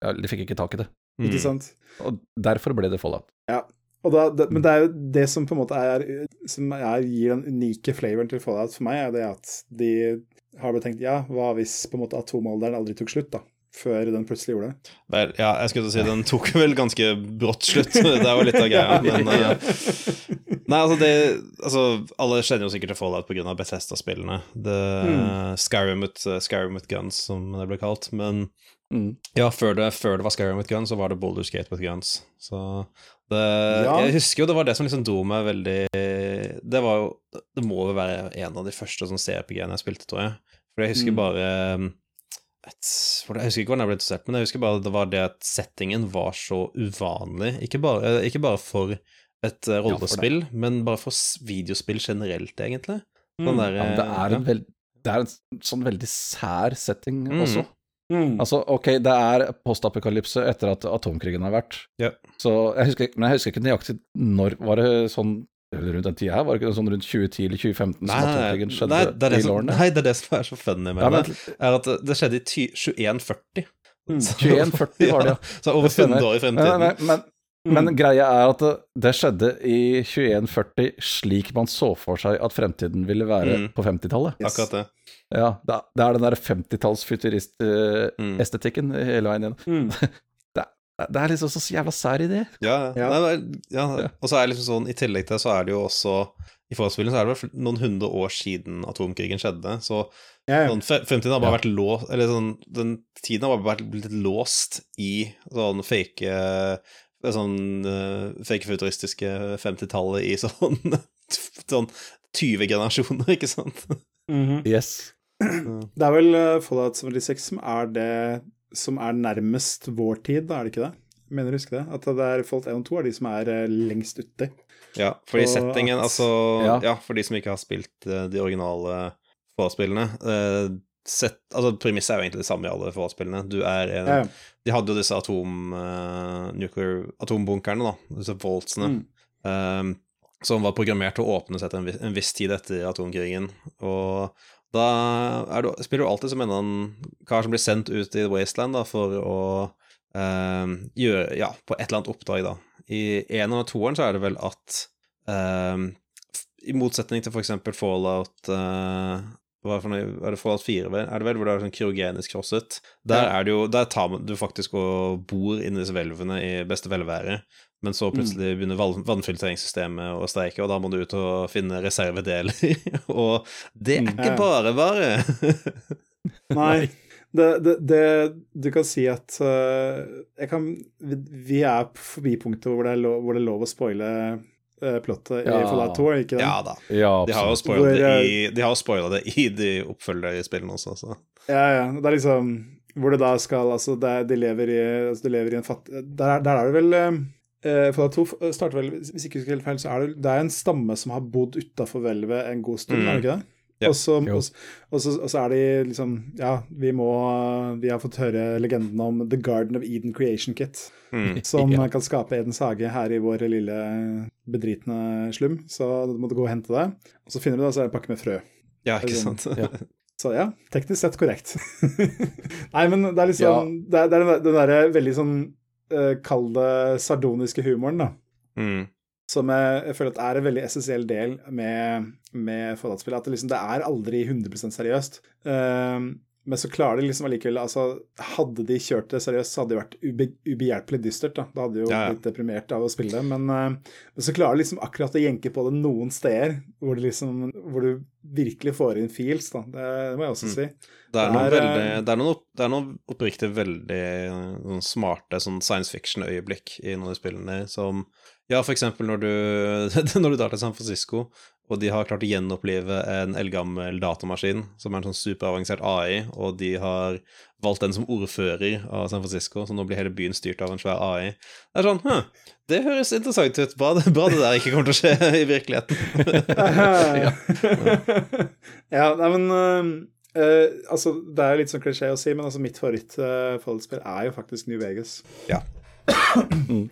ja, de fikk ikke tak i det. Mm. Ikke sant? Og derfor ble det Fallout. Ja, da, det, men det er jo det som på en måte er, som er, gir den unike flavoren til Fallout for meg, er det at de har betenkt ja, hva hvis på en måte atomalderen aldri tok slutt, da? Før den plutselig gjorde det. Vel, ja, jeg skulle si den tok vel ganske brått slutt. [laughs] Det var litt av greia. Men uh, Nei, altså det Altså, alle kjenner jo sikkert til Fallout pga. Bethesda-spillene. Mm. Skyrim, with, uh, Skyrim with Guns, som det ble kalt. Men mm. ja, før det, før det, var Skyrim with Guns, så var det Boulder Skate with Guns. Så det ja. Jeg husker jo det var det som liksom dro meg veldig Det var jo Det må jo være en av de første sånn CRPG-ene jeg spilte, tror jeg. For jeg husker mm. bare Jeg husker ikke hvordan jeg ble interessert, men jeg husker bare det var det at settingen var så uvanlig. Ikke bare, ikke bare for et uh, rollespill, ja, men bare for videospill generelt, egentlig. Sånn der, ja, det, er en veld, det er en sånn veldig sær setting mm. også. Mm. Altså, ok, det er postapokalypse etter at atomkrigen har vært. Yeah. Så jeg husker, men jeg husker ikke nøyaktig når Var det sånn rundt den tida her? Var det ikke sånn rundt 2010 eller 2015 nei, som atomkrigen skjedde? Nei det, som, nei, det er det som er så funny med ja, men, det. Er at det skjedde i 2140. Mm, 2140 var det, ja. [laughs] så over 100 år i fremtiden. Men, men, men mm. greia er at det skjedde i 2140 slik man så for seg at fremtiden ville være mm. på 50-tallet. Yes. Akkurat det. Ja, det, er den der 50-talls-futurist-estetikken mm. hele veien igjen. [laughs] Det, er liksom så jævla sær idé. Ja, ja. Nei, ja. Og så er det liksom sånn, i tillegg til så er det jo også i forholdsspillene så er det vel noen hundre år siden atomkrigen skjedde, så ja, sånn, fremtiden har bare vært låst Eller sånn, den tiden har bare blitt låst i sånn fake er sånn uh, fake futuristiske 50-tallet i sånn, [laughs] sånn 20 generasjoner, ikke sant? Mm -hmm. Yes. Det er vel uh, Fallout 76 som er det som er nærmest vår tid, da, er det ikke det? Mener du husker det? At det er Fallout 1 og 2 er de som er uh, lengst uti. Ja, fordi settingen, altså ja. ja. for de som ikke har spilt uh, de originale Fallout-spillene sett, altså Premisset er jo egentlig det samme i alle forholdsspillene. Du er en, ja, ja. De hadde jo disse atom, uh, nuclear, atombunkerne, da, disse voltsene, mm. um, som var programmert til å åpnes etter en, viss, en viss tid etter atomkrigen. Og da er du, spiller du alltid som en eller annen kar som blir sendt ut i Wasteland da, for å um, gjøre Ja, på et eller annet oppdrag, da. I en og toeren så er det vel at um, i motsetning til f.eks. Fallout uh, hva for noe, er det Fallout 4, er det vel, hvor det er sånn kryogenisk krosset? Der, er det jo, der tar du faktisk og bor inni disse hvelvene i beste velvære, men så plutselig begynner vannfiltreringssystemet å streike, og da må du ut og finne reservedeler. [laughs] og det er ikke bare bare. [laughs] Nei. Det, det, det, du kan si at uh, kan, Vi er forbi punktet hvor det er lov, hvor det er lov å spoile uh, plottet ja. i Fallout 2, ikke det? Ja da. Ja, de har jo spoila det, de det i de oppfølgerspillene også, så. Ja, ja. Det er liksom hvor det da skal Altså, det, de, lever i, altså de lever i en fattig Der, der er det vel uh, da 2 starter vel, hvis ikke husker helt feil, så er det, det er en stamme som har bodd utafor hvelvet en god stund, mm. er det ikke det? Ja. Og, så, og, og, så, og, så, er de liksom Ja, vi må Vi har fått høre legenden om The Garden of Eden Creation Kit. Mm. [laughs] Som ja. kan skape Edens hage her i vår lille bedritne slum. Så du måtte gå og hente det. Og så finner vi det, og så er det en pakke med frø. Ja, ikke sant? ja. [laughs] Så ja, teknisk sett korrekt. [laughs] Nei, men det er liksom Det er, det er den, den derre veldig sånn uh, Kall det sardoniske humoren, da. Mm som jeg, jeg, føler at er en veldig essensiell del med, med Fallout-spill. At det, liksom, det er aldri 100 seriøst. Uh, men så klarer de liksom allikevel altså, Hadde de kjørt det seriøst, så hadde det vært ube, ubehjelpelig dystert. Da. da hadde de jo ja, ja. blitt deprimert av å spille det. Men, uh, men så klarer de liksom akkurat å jenke på det noen steder hvor, liksom, hvor du virkelig får inn feels. Da. Det, det må jeg også mm. si. Det er, noen, veldig, eh, det er noen, opp, det er noen oppriktig veldig noen smarte sånn science fiction-øyeblikk i noen av de spillene som ja, for eksempel når du, [laughs] når du drar til San Francisco, og de har klart å gjenopplive en eldgammel datamaskin som er en sånn superavansert AI, og de har valgt den som ordfører av San Francisco, så nå blir hele byen styrt av en svær AI. Det er sånn Hm, det høres interessant ut. Bra, bra det der ikke kommer til å skje i virkeligheten. [laughs] [laughs] ja. ja, nei, men uh, altså, Det er litt sånn klisjé å si, men altså, mitt favorittfallspill uh, er jo faktisk New Vegas. Ja. [clears throat]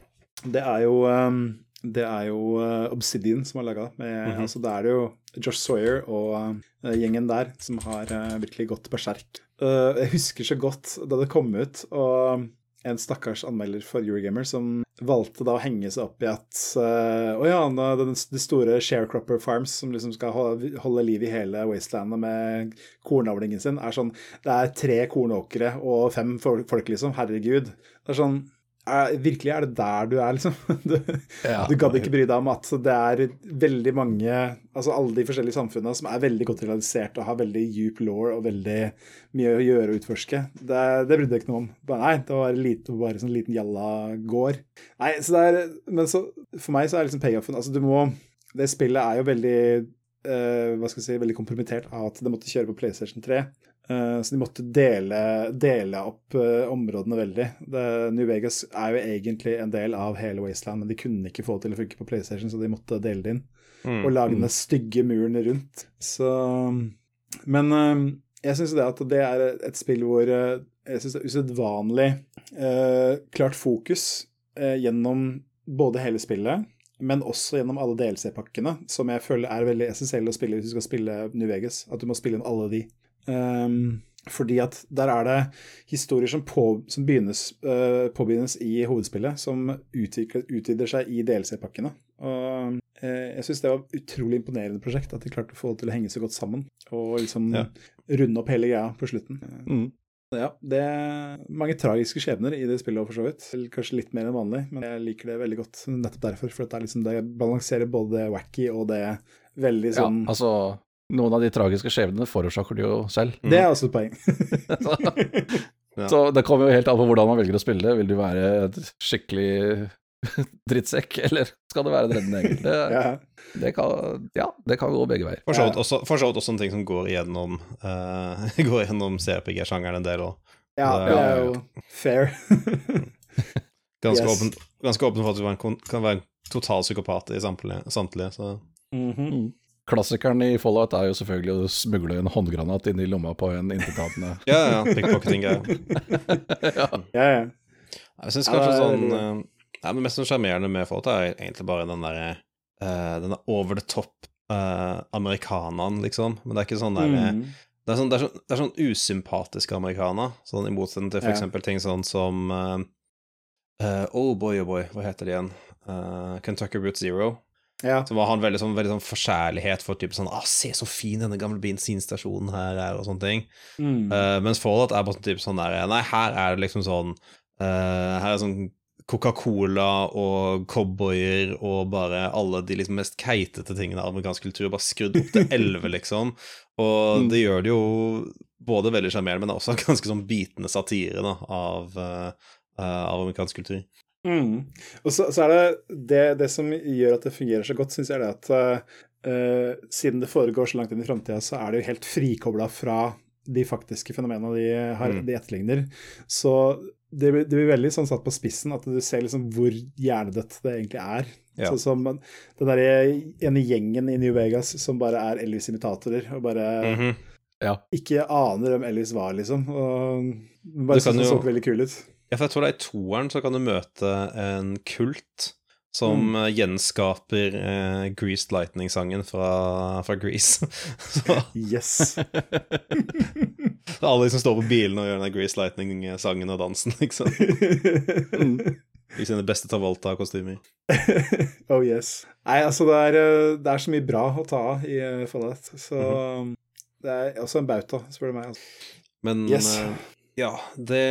Det er jo um, det er jo uh, Obsidian som har laga det. Mm -hmm. altså, det er jo Josh Sawyer og gjengen der som har virkelig gått berserk. Jeg husker så godt da det kom ut, og en stakkars anmelder for Eurogamer som valgte da å henge seg opp i at uh, ja, de store sharecropper farms som liksom skal holde, holde liv i hele Wastelandet med kornavlingen sin, er sånn Det er tre kornåkre og fem folk, liksom. Herregud. Det er sånn er, virkelig er det der du er, liksom. [laughs] Du, ja, du gadd ikke bry deg om at det er veldig mange Altså alle de forskjellige samfunnene som er veldig godt realisert og har veldig djup law og veldig mye å gjøre og utforske. Det, det brydde jeg ikke noe om. Bare, nei, det var lite, bare sånn liten jalla gård. Nei, så det er Men så, for meg så er liksom payoffen Altså, du må Det spillet er jo veldig uh, hva skal jeg si, veldig kompromittert av at det måtte kjøre på PlayStation 3. Eh, så de måtte dele, dele opp uh, områdene veldig. Det, New Vegas er jo egentlig en del av hele Wasteland, men de kunne ikke få det til å funke på PlayStation, så de måtte dele det inn. Mm. Og lage den mm. stygge muren rundt. Så Men uh, jeg syns det at det er et spill hvor jeg syns det er usedvanlig klart fokus gjennom både hele spillet, men også gjennom alle DLC-pakkene, som jeg føler er veldig essensielle å spille hvis du skal spille New Vegas. At du må spille inn alle de. Um, fordi at der er det historier som, på, som begynnes, uh, påbegynnes i hovedspillet, som utvikler, utvider seg i DLC-pakkene. Og uh, jeg syns det var et utrolig imponerende prosjekt, at de klarte å få det til å henge så godt sammen. Og liksom ja. runde opp hele greia på slutten. Mm. Ja, det er mange tragiske skjebner i det spillet, for så vidt. Kanskje litt mer enn vanlig, men jeg liker det veldig godt nettopp derfor. For det, liksom, det balanserer både det wacky og det veldig sånn Ja, altså noen av de tragiske skjebnene forårsaker du jo selv. Det er også et poeng. [laughs] ja. Så det kommer jo helt an på hvordan man velger å spille. Vil du være et skikkelig [laughs] drittsekk, eller skal det være en reddende engel? Det, [laughs] ja. det, kan, ja, det kan gå begge veier. For så vidt også, også, en ting som går gjennom, uh, går gjennom CRPG-sjangeren en del òg. Ja, det er jo fair. ganske, yes. åpen, ganske åpen for at du kan være en total psykopat i samtlige, samtlige så. Mm -hmm. Klassikeren i Fallout er jo selvfølgelig å smugle en håndgranat inn i lomma på en intetatende [laughs] Ja, ja. Pickpocketing-greier. [laughs] ja. ja, ja. Jeg syns kanskje sånn uh, ja, Det mest sjarmerende med Fallout er egentlig bare den derre uh, der over the top uh, amerikaneren, liksom. Men det er ikke sånn derre mm. det, sånn, det, er sånn, det, er sånn, usympatiske amerikaner, sånn i motsetning til for eksempel ting sånn som Oh boy, oh boy, hva heter det igjen? Kentucky Route Zero. Ja. Så var han veldig sånn, veldig sånn forkjærlighet for type sånn ah, 'Se så fin denne gamle bensinstasjonen her er', og sånne ting. Mm. Uh, mens Fallout er bare sånn type sånn der Nei, her er det liksom sånn uh, Her er sånn Coca-Cola og cowboyer og bare alle de liksom mest keitete tingene av amerikansk kultur bare skrudd opp til elleve, [laughs] liksom. Og mm. det gjør det jo både veldig sjarmerende, men også [laughs] ganske sånn bitende satire da, av, uh, av amerikansk kultur. Mm. Og så, så, er det, det det som gjør at det fungerer så godt, syns jeg er det at uh, siden det foregår så langt inn i framtida, så er det jo helt frikobla fra de faktiske fenomenene de, har, mm. de etterligner. Så det, det, blir veldig sånn satt på spissen at du ser liksom hvor hjernedødt det egentlig er. Ja. Så som den der ene gjengen i New Vegas som bare er Elvis-imitatorer og bare mm -hmm. ja. ikke aner hvem Elvis var, liksom. Og bare syns det så veldig kul ut. Ja, for jeg tror det er i toeren så kan du møte en kult som mm. Eh, gjenskaper eh, Greased Lightning-sangen fra, fra Grease. [laughs] yes! yes. [laughs] er alle som står på bilen og gjør den Greased Lightning-sangen og dansen, liksom. mm. [laughs] I sine beste Travolta-kostymer. oh yes. Nei, altså det er, eh, det er, så mye bra å ta av i uh, Fallout, så mm -hmm. det er også en bauta, spør du meg. Altså. Men yes. ja, det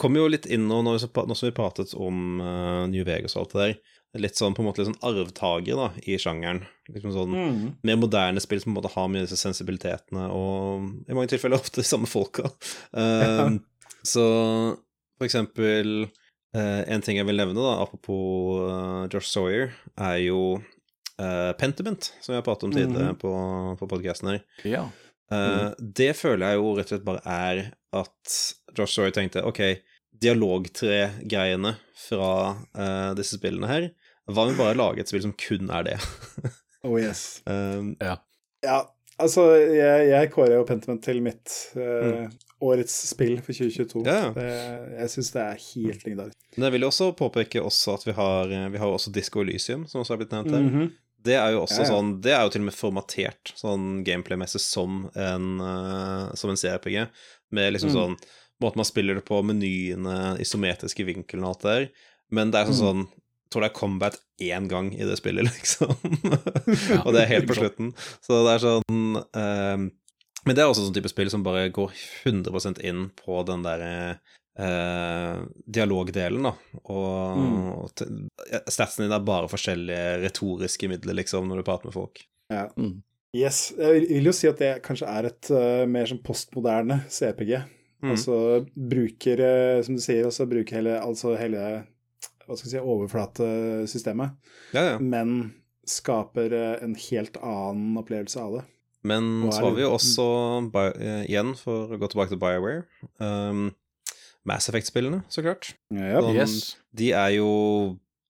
kommer jo litt inn nå, når vi pratet om uh, New Vegas og alt det der. Litt sånn på en måte litt sånn arvtaker da, i sjangeren. Liksom sånn mm. Mer moderne spill som på en måte har mye disse sensibilitetene, og i mange tilfeller [laughs] ofte de samme folka. Uh, så for eksempel uh, En ting jeg vil nevne, da, apropos Josh Sawyer, er jo Pentiment, som vi har pratet om tidligere mm. på, på podkasten her. Ja. Mm. Det føler jeg jo rett og slett bare er at Josh Story tenkte OK, dialogtre-greiene fra uh, disse spillene her Hva om vi bare lager et spill som kun er det? [laughs] oh yes. Um, ja. ja. Altså, jeg, jeg kårer jo Pentiment til mitt uh, mm. årets spill for 2022. Ja. Det, jeg syns det er helt legendarisk. Men jeg vil jo også påpeke også at vi har, vi har også Disco Elysium, som også har blitt nevnt her. Mm -hmm. Det er jo også ja, ja. sånn Det er jo til og med formatert sånn gameplay-messig som en uh, Som en CRPG, med liksom mm. sånn måten man spiller det på, menyene, isometriske vinkelen og alt det der. Men det er sånn sånn jeg tror det er combat én gang i det spillet, [laughs] liksom. og det er helt på slutten. Så det er sånn um, Men det er også sånn type spill som bare går 100% inn på den derre uh, dialogdelen, da. Og, mm. og statsen din er bare forskjellige retoriske midler, liksom, når du prater med folk. Ja. Mm. Yes. Jeg vil jo si at det kanskje er et uh, mer sånn postmoderne CPG. Mm. Altså bruker, uh, som du sier, altså bruker hele, altså hele hva skal jeg si, overflatesystemet, ja, ja. men skaper en helt annen opplevelse av det. Men så har vi jo også, igjen for å gå tilbake til Bioware um, Mass Effect-spillene, så klart. Ja, sånn, yes. De er jo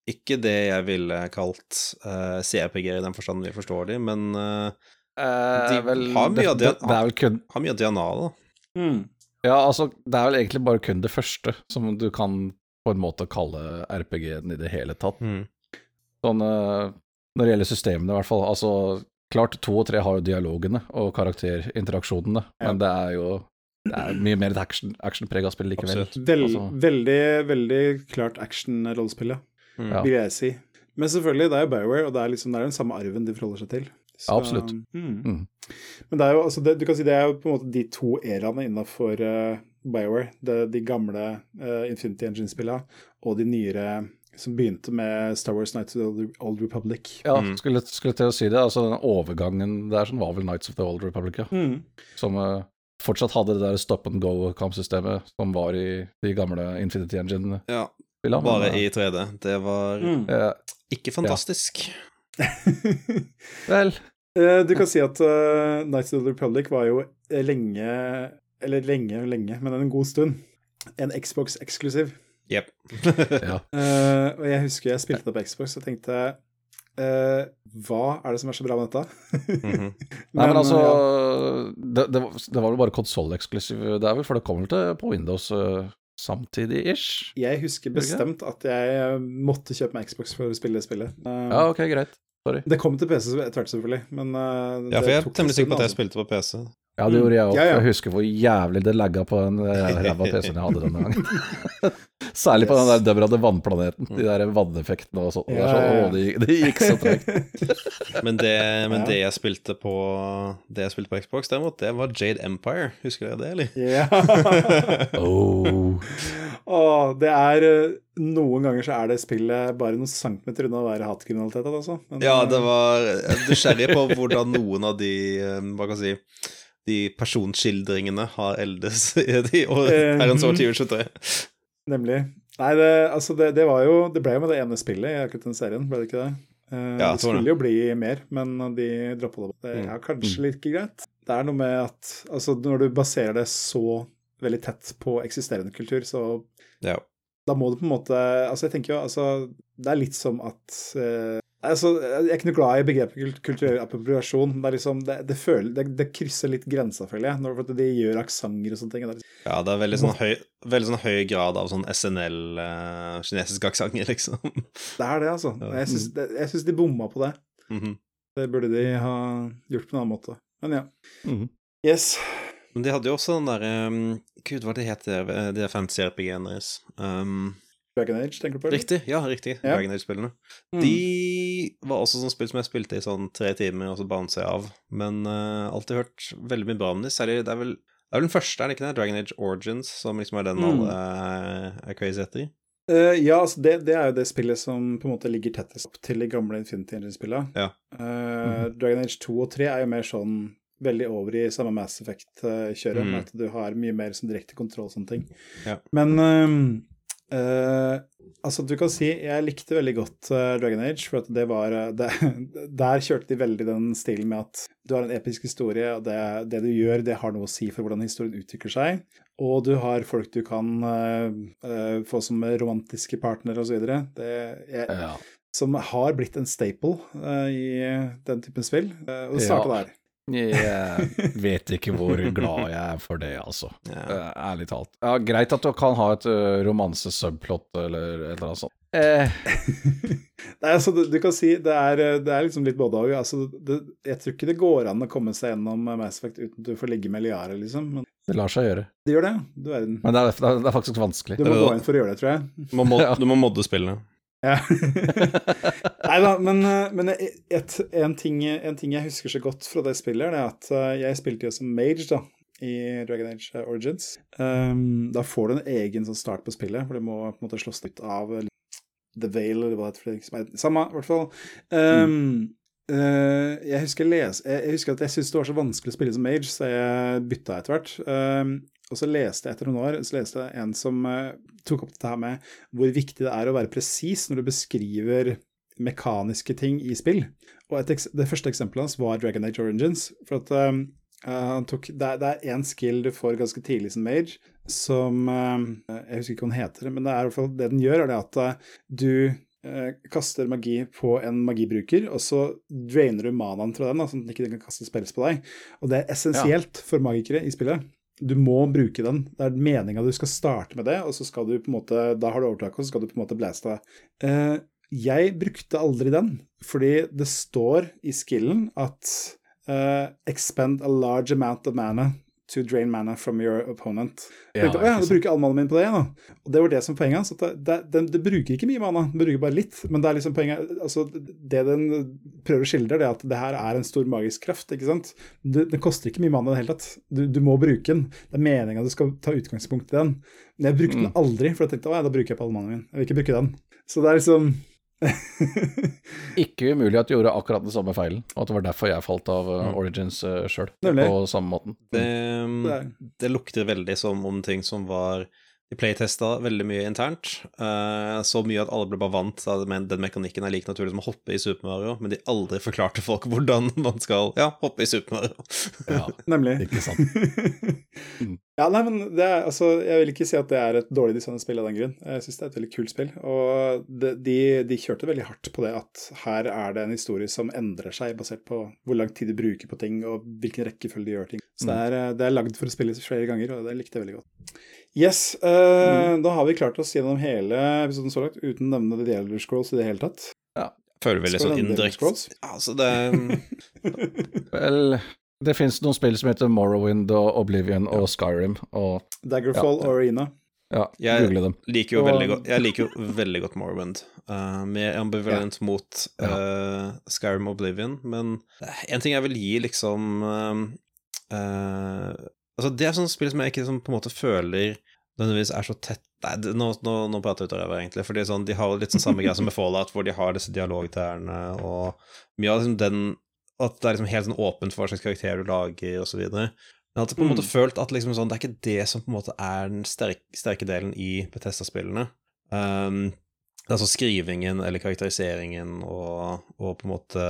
ikke det jeg ville kalt uh, CRPG i den forstand vi forstår de, men uh, de vel, har mye det, det, det kun... har mye av DNA, da. Mm. Ja, altså, det er vel egentlig bare kun det første som du kan på en måte kalle RPG-en i det hele tatt. Mm. Sånn uh, når det gjelder systemene, i hvert fall. Altså, klart to og tre har jo dialogene og karakterinteraksjonene, ja. men det er jo det er mye mer et action, actionprega spill likevel. Vel, altså. Veldig, veldig klart action-rollespill, ja mm. vil jeg si. Men selvfølgelig, det er jo Bioware, og det er, liksom, det er den samme arven de forholder seg til. Så, Absolutt. Mm. Mm. Men det er jo, altså, det, du kan si det er jo på en måte de to eraene innafor uh, Bioware. Det, de gamle uh, Infinity Engine-spillene og de nyere som begynte med Star Wars Nights of the Old Republic. Ja, mm. skulle, skulle til å si det. altså den Overgangen der som var vel Nights of the Old Republic, ja. Mm. Som uh, fortsatt hadde det der stop and go-kampsystemet som var i de gamle Infinity Engine. Ja, spillene. Bare i 3D. Det var mm. ikke fantastisk. Ja. [laughs] Vel eh, Du kan si at uh, Nights of the Republic var jo lenge Eller lenge, lenge, men en god stund en Xbox-eksklusiv. Jepp. ja. uh, [laughs] og jeg husker jeg spilte det på Xbox og tenkte uh, hva er det som er så bra med dette? [laughs] mm -hmm. Nei, men altså ja. det, det, det, var vel bare konsolleksklusiv der, vel? For det kommer vel til på Windows uh, samtidig-ish? Jeg husker bestemt at jeg måtte kjøpe meg Xbox for å spille det spillet. Uh, ja, ok, greit. Sorry. Det kom til PC etter hvert, selvfølgelig, men uh, Ja, for jeg er temmelig sikker på at jeg spilte på PC. Ja, det gjorde jeg òg. Ja, ja. Jeg husker hvor jævlig det lagga på den eh, [laughs] ræva PC-en jeg hadde denne gangen. [laughs] Særlig på den der døbrade vannplaneten. De der vanneffektene og sånt. Ja, så, å, det, det, gikk så tregt. [laughs] men, det, men det, jeg spilte på Det jeg spilte på Xbox, derimot, det var Jade Empire. Husker dere det, eller? Ja. oh. oh. det er eh, Noen ganger så er det spillet bare noen centimeter unna å være hatkriminalitet. Altså. Men, ja, det var nysgjerrig på hvordan noen av de Hva kan jeg si de personskildringene har eldes [laughs] i de herrens år 2023. Nemlig. Nei, det, altså det, det, var jo Det ble jo med det ene spillet i akkurat den serien, ble det ikke det? Uh, ja, det skulle jo bli mer, men de droppa det. Det er mm. kanskje litt greit. Det er noe med at altså, når du baserer det så veldig tett på eksisterende kultur, så ja. da må du på en måte Altså, jeg tenker jo altså Det er litt som at uh, Altså, jeg er ikke noe glad i begrepet kulturell appropriasjon. Det, liksom, det, det, føler, det, det, krysser litt grensa, føler jeg, når de gjør aksenter og sånne ting. Liksom, ja, det er veldig sånn høy, veldig sånn høy grad av sånn SNL, uh, kinesiske aksenter, [laughs] liksom. Det er det, altså. Jeg syns, jeg syns de bomma på det. Mm -hmm. Det burde de ha gjort på en annen måte. Men ja. Mm -hmm. Yes. Men de hadde jo også den derre um, Gud, hva det heter de fancy RPG-ene deres? Um, Dragon Age, tenker du på? Riktig, ja, riktig. Ja. Dragon Age-spillene. Mm. De var også sånn spill som jeg spilte i sånn tre timer, og så banet jeg av. Men uh, alltid hørt veldig mye bra om dem. Særlig det er vel det er vel den første, er det ikke det? Dragon Age Origins, som liksom er den mm. alle uh, er crazy etter? Uh, ja, altså det, det, er jo det spillet som på en måte ligger tettest opp til de gamle Infinity Engine-spillene. Ja. Uh, mm. Dragon Age 2 og 3 er jo mer sånn veldig over i samme Mass Effect-kjøret, mm. med at du har mye mer som direkte kontroll og sånne ting. Ja. Men uh, Uh, altså, du kan si jeg likte veldig godt uh, Dragon Age, for at det var uh, det, [laughs] Der kjørte de veldig den stilen med at du har en episk historie, og det, det, du gjør, det har noe å si for hvordan historien utvikler seg. Og du har folk du kan få som romantiske partnere, osv. Ja. Som har blitt en staple i den typen spill. og det starta ja. der. Jeg [laughs] vet ikke hvor glad jeg er for det, altså. Ja. Uh, ærlig talt. Ja, greit at du kan ha et uh, romanse-subplot eller et eller annet sånt. Eh. [laughs] Nei, altså, du, du, kan si det er, det er liksom litt både òg. Altså, jeg tror ikke det går an å komme seg gjennom Mass Effect uten at du får ligge med Liara, liksom. Men... Det lar seg gjøre. Det gjør det, du verden. Men det er, det er, faktisk vanskelig. Du må gå inn for å gjøre det, tror jeg. Du må, mod, [laughs] du må modde spillene. Ja. [laughs] Nei da, men, eh, men et, en, ting, en, ting, jeg husker så godt fra det spillet, er at eh, jeg spilte jo som mage da, i Dragon Age Origins. Um, da får du en egen sånn start på spillet, hvor du må på en måte slåss ut av The Vale, eller hva det heter. Samme, i hvert fall. Um, mm. uh, jeg, husker les, jeg, jeg, husker at jeg syntes det var så vanskelig å spille som mage, så jeg bytta etter hvert. Um, og så leste jeg etter noen år så leste jeg en som uh, tok opp dette her med hvor viktig det er å være presis når du beskriver mekaniske ting i spill. Og et, det første eksempelet hans var Dragon Age Origins. For at uh, tok, det, er én skill du får ganske tidlig som mage, som uh, Jeg husker ikke hva den heter, men det er i hvert fall det den gjør, er det at uh, du kaster magi på en magibruker, og så drainer du manaen fra den, sånn at den ikke kan kaste spells på deg. Og det er essensielt ja. for magikere i spillet. Du må bruke den. Det er meninga du skal starte med det, og så skal du på en måte, da har du overtaket, og så skal du på en måte blaste. deg. Eh, jeg brukte aldri den, fordi det står i skillen at uh, expend a large amount of mana to drain mana from your opponent. Ja, tenkte, ja, du bruker all mannen min på det, da. Og det var det som poenget. Så det, det, det, bruker ikke mye mana, det bruker bare litt. Men det er liksom poenget altså, Det den prøver å skildre, det er at det her er en stor magisk kraft. ikke sant? Det, det koster ikke mye mana i det hele tatt. Du, du, må bruke den. Det er meninga du skal ta utgangspunkt i den. Men jeg brukte mm. den aldri, for jeg tenkte å ja, da bruker jeg på all mannen min. Jeg vil ikke bruke den. Så det er liksom [laughs] ikke umulig at du gjorde akkurat den samme feilen, og at det var derfor jeg falt av uh, Origins uh, sjøl. På samme måten. Det, det, lukter veldig som om ting som var de playtesta veldig mye internt. Uh, så mye at alle ble bare vant til at den mekanikken er like naturlig som å hoppe i Super Mario, men de aldri forklarte folk hvordan [laughs] man skal ja, hoppe i Super Mario. ja, nemlig. Ikke sant. [laughs] ja, nei, men det er, altså, Jeg vil ikke si at det er et dårlig designet spill av den grunn. Jeg syns det er et veldig kult spill. Og de, de, de, kjørte veldig hardt på det at her er det en historie som endrer seg basert på hvor lang tid de bruker på ting, og hvilken rekkefølge de gjør ting. Så mm. det er, det er lagd for å spilles flere ganger, og det likte jeg veldig godt. Yes, uh, mm. da har vi klart oss gjennom hele episoden så langt uten å nevne The Elder Scrolls i det hele tatt. Ja. Føler veldig sånn indirekte Altså, det [laughs] Vel, det fins noen spill som heter Morrowind og Oblivion og Skyrim og Daggerfall og Arena. Ja, google dem. Liker jo og, veldig godt, jeg liker jo veldig godt Morrowind. Uh, med ambivalent ja. mot uh, Skyrim Oblivion, men en ting jeg vil gi liksom uh, Altså, det er sånne spill som jeg ikke som på en måte føler nødvendigvis er så tett Nei, nå, nå, nå prater jeg utover, egentlig. For sånn, de har litt sånn samme greia som med Fallout, hvor de har disse dialogtærne og mye av liksom den At det er liksom helt sånn åpent for hva slags karakter du lager, og så videre. Men at jeg på en måte mm. følt at liksom sånn, det er ikke det som på en måte er den sterke, sterke delen i Betesta-spillene. Um, altså skrivingen eller karakteriseringen og, og på en måte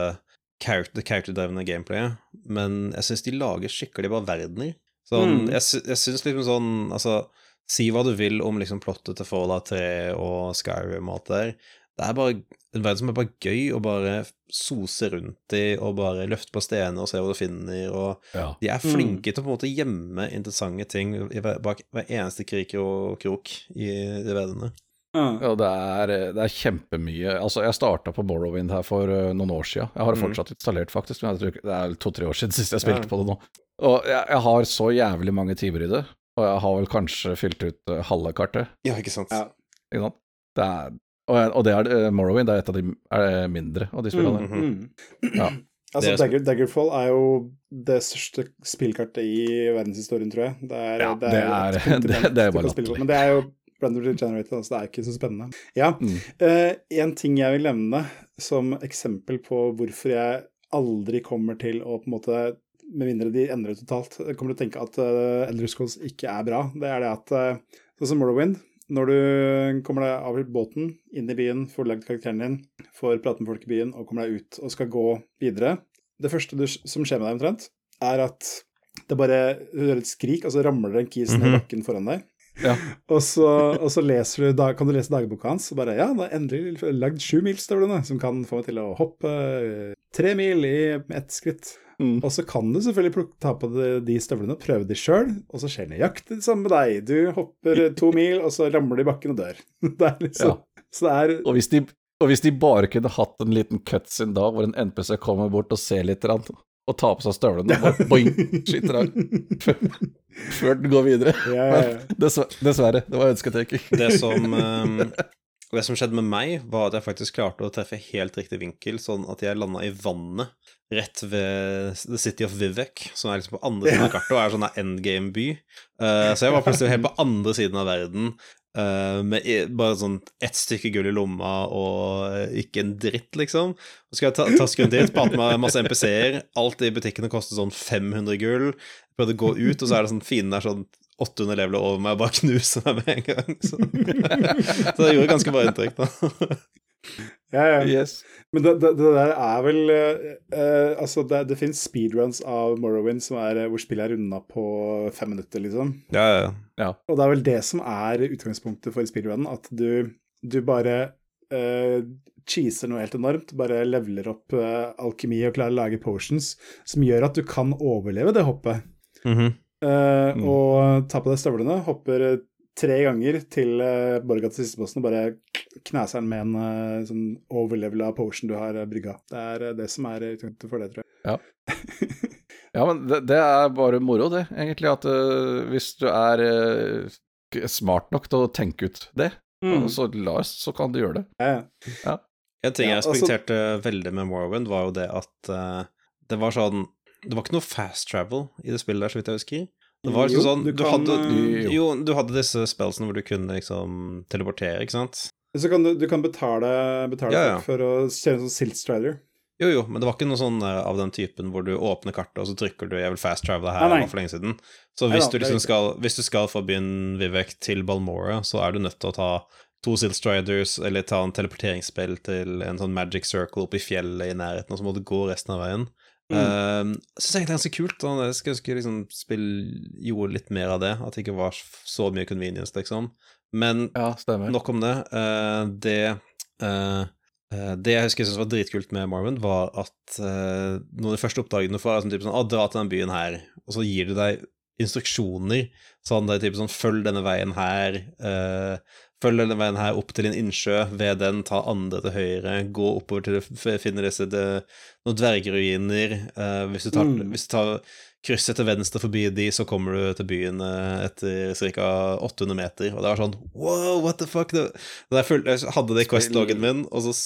character, character-drevne gameplayet. Men jeg syns de lager skikkelig bra verdener. Sånn, mm. Jeg, jeg syns liksom sånn Altså, si hva du vil om liksom plottet til Fallout 3 og Skyrim og alt det der. Det er bare en verden som er bare gøy å bare sose rundt i og bare løfte på stener og se hva du finner, og ja. de er flinke mm. til å på en måte gjemme interessante ting bak hver eneste krik og krok i de verdenene. Mm. Ja, det er, det er, kjempemye. Altså, jeg starta på Morrowind her for uh, noen år siden. Jeg har det mm. fortsatt installert, faktisk, men tror, det er to-tre år siden sist jeg spilte ja. på det nå. Og jeg, jeg, har så jævlig mange timer i det, og jeg har vel kanskje fylt ut uh, halve kartet. Ja, ikke sant. Ja. Ikke sant? Det er, og, og, det er uh, Morrowind det er et av de er mindre av de spillene. Mm -hmm. ja. [clears throat] Altså, Dagger, Daggerfall er jo det største spillkartet i verdenshistorien, tror jeg. Det er, ja, det er, det er, [laughs] det, det er bare latterlig. Men det er jo randomly generated, altså det er ikke så spennende. Ja, mm. uh, En ting jeg vil nevne som eksempel på hvorfor jeg aldri kommer til å på en måte med mindre de endrer totalt, kommer til å tenke at uh, Elder Scrolls ikke er bra. Det er det at uh, Sånn som Morrowind. Når du kommer deg av båten, inn i byen, får lagd karakteren din, får prate med folk i byen og kommer deg ut og skal gå videre Det første du, som skjer med deg omtrent, er at det bare Du hører et skrik, og så ramler det en kis ned i mhm. bakken foran deg. Ja. [laughs] og, så, og, så, du, kan du lese dagboka hans, og bare Ja, da endelig lagd sju mil, nå, som kan få meg til å hoppe eh, tre mil i ett skritt. Mm. Og så kan du selvfølgelig plukke, ta på de, de støvlene og prøve de sjøl, og så skjer nøyaktig det samme med deg. Du hopper to mil, og så ramler du i bakken og dør. [laughs] det er liksom ja. Så det er og hvis, de, og hvis de bare kunne hatt en liten cutscene da, hvor en NPC kommer bort og ser litt, og tar på seg støvlene og bare boing, skyter av [laughs] før den går videre. Ja, ja, ja. [laughs] Men dessverre, det var ønsketenking. Det som, um, det som skjedde med meg, var at jeg faktisk klarte å treffe helt riktig vinkel, sånn at jeg landa i vannet rett ved The City of Vivek, som er liksom på andre siden av kartet og er sånn endgame-by. Uh, så jeg var plutselig helt på andre siden av verden, Uh, med bare sånn ett stykke gull i lomma og ikke en dritt, liksom. Så skal jeg ta, ta skrudd dit, prate med masse MPC-er. Alt i butikkene koster sånn 500 gull. Prøvde å gå ut, og så er det sånn fienden der sånn 800 leveler over meg og bare knuser meg med en gang. Så, [laughs] så det gjorde ganske bra inntrykk, da. [laughs] Ja, ja. Yes. Men det, det, det, der er vel uh, Altså, det, det fins speedruns av Morrowind som er, hvor spillet er runda på fem minutter, liksom. Ja, ja, ja. Og det er vel det som er utgangspunktet for speedrunen, at du, du bare uh, cheeser noe helt enormt, bare leveler opp uh, alkemi og klarer å lage potions som gjør at du kan overleve det hoppet. Mm -hmm. Uh, mm. Og ta på deg støvlene, hopper tre ganger til uh, Borga til siste bossen og bare knæser den med en uh, sånn overlevela potion du har brygga. Det er det som er utgangspunktet for det, tror jeg. Ja, [laughs] ja men det, det, er bare moro, det, egentlig. At hvis du er smart nok til å tenke ut det, mm. så, Lars, så kan du gjøre det. Ja, ja. En ting jeg respekterte altså, veldig med Morrowind, var jo det at det var sånn Det var ikke noe fast travel i det spillet der, så vidt jeg husker. Det var liksom sånn, du, du, kan, hadde, jo, du hadde disse spellsene hvor du kunne liksom teleportere, ikke sant? Så kan du, du kan betale, betale ja, ja. for å kjøre en sånn Silt Strider. Jo, jo, men det var ikke noe sånn uh, av den typen hvor du åpner kartet, og så trykker du 'jeg vil fast travel her' nei, nei. for lenge siden. Så hvis, nei, du liksom skal, hvis du skal fra byen Vivek til Balmora, så er du nødt til å ta to Silt Striders, eller ta en teleporteringsspill til en sånn magic circle oppe i fjellet i nærheten, og så må du gå resten av veien. Mm. Uh, synes egentlig det er ganske kult. Og jeg skulle ønske liksom spill gjorde litt mer av det. At det ikke var så mye convenience, liksom. Men ja, nok om det. Uh, det uh, det jeg husker jeg syntes var dritkult med Marvin, var at uh, noen av de første oppdragene er sånn type sånn 'Å, dra til den byen her', og så gir du deg instruksjoner. Sånn det er type sånn 'Følg denne veien her', uh, Følg denne veien her opp til en innsjø, ved den ta andre til høyre, gå oppover til du finner disse de, noen dvergruiner. Uh, hvis, du tar, mm. hvis du tar krysset til venstre forbi de, så kommer du til byen uh, etter ca. 800 meter. Og det var sånn wow, what the fuck? Det, det jeg hadde det i Quest-loggen min, og så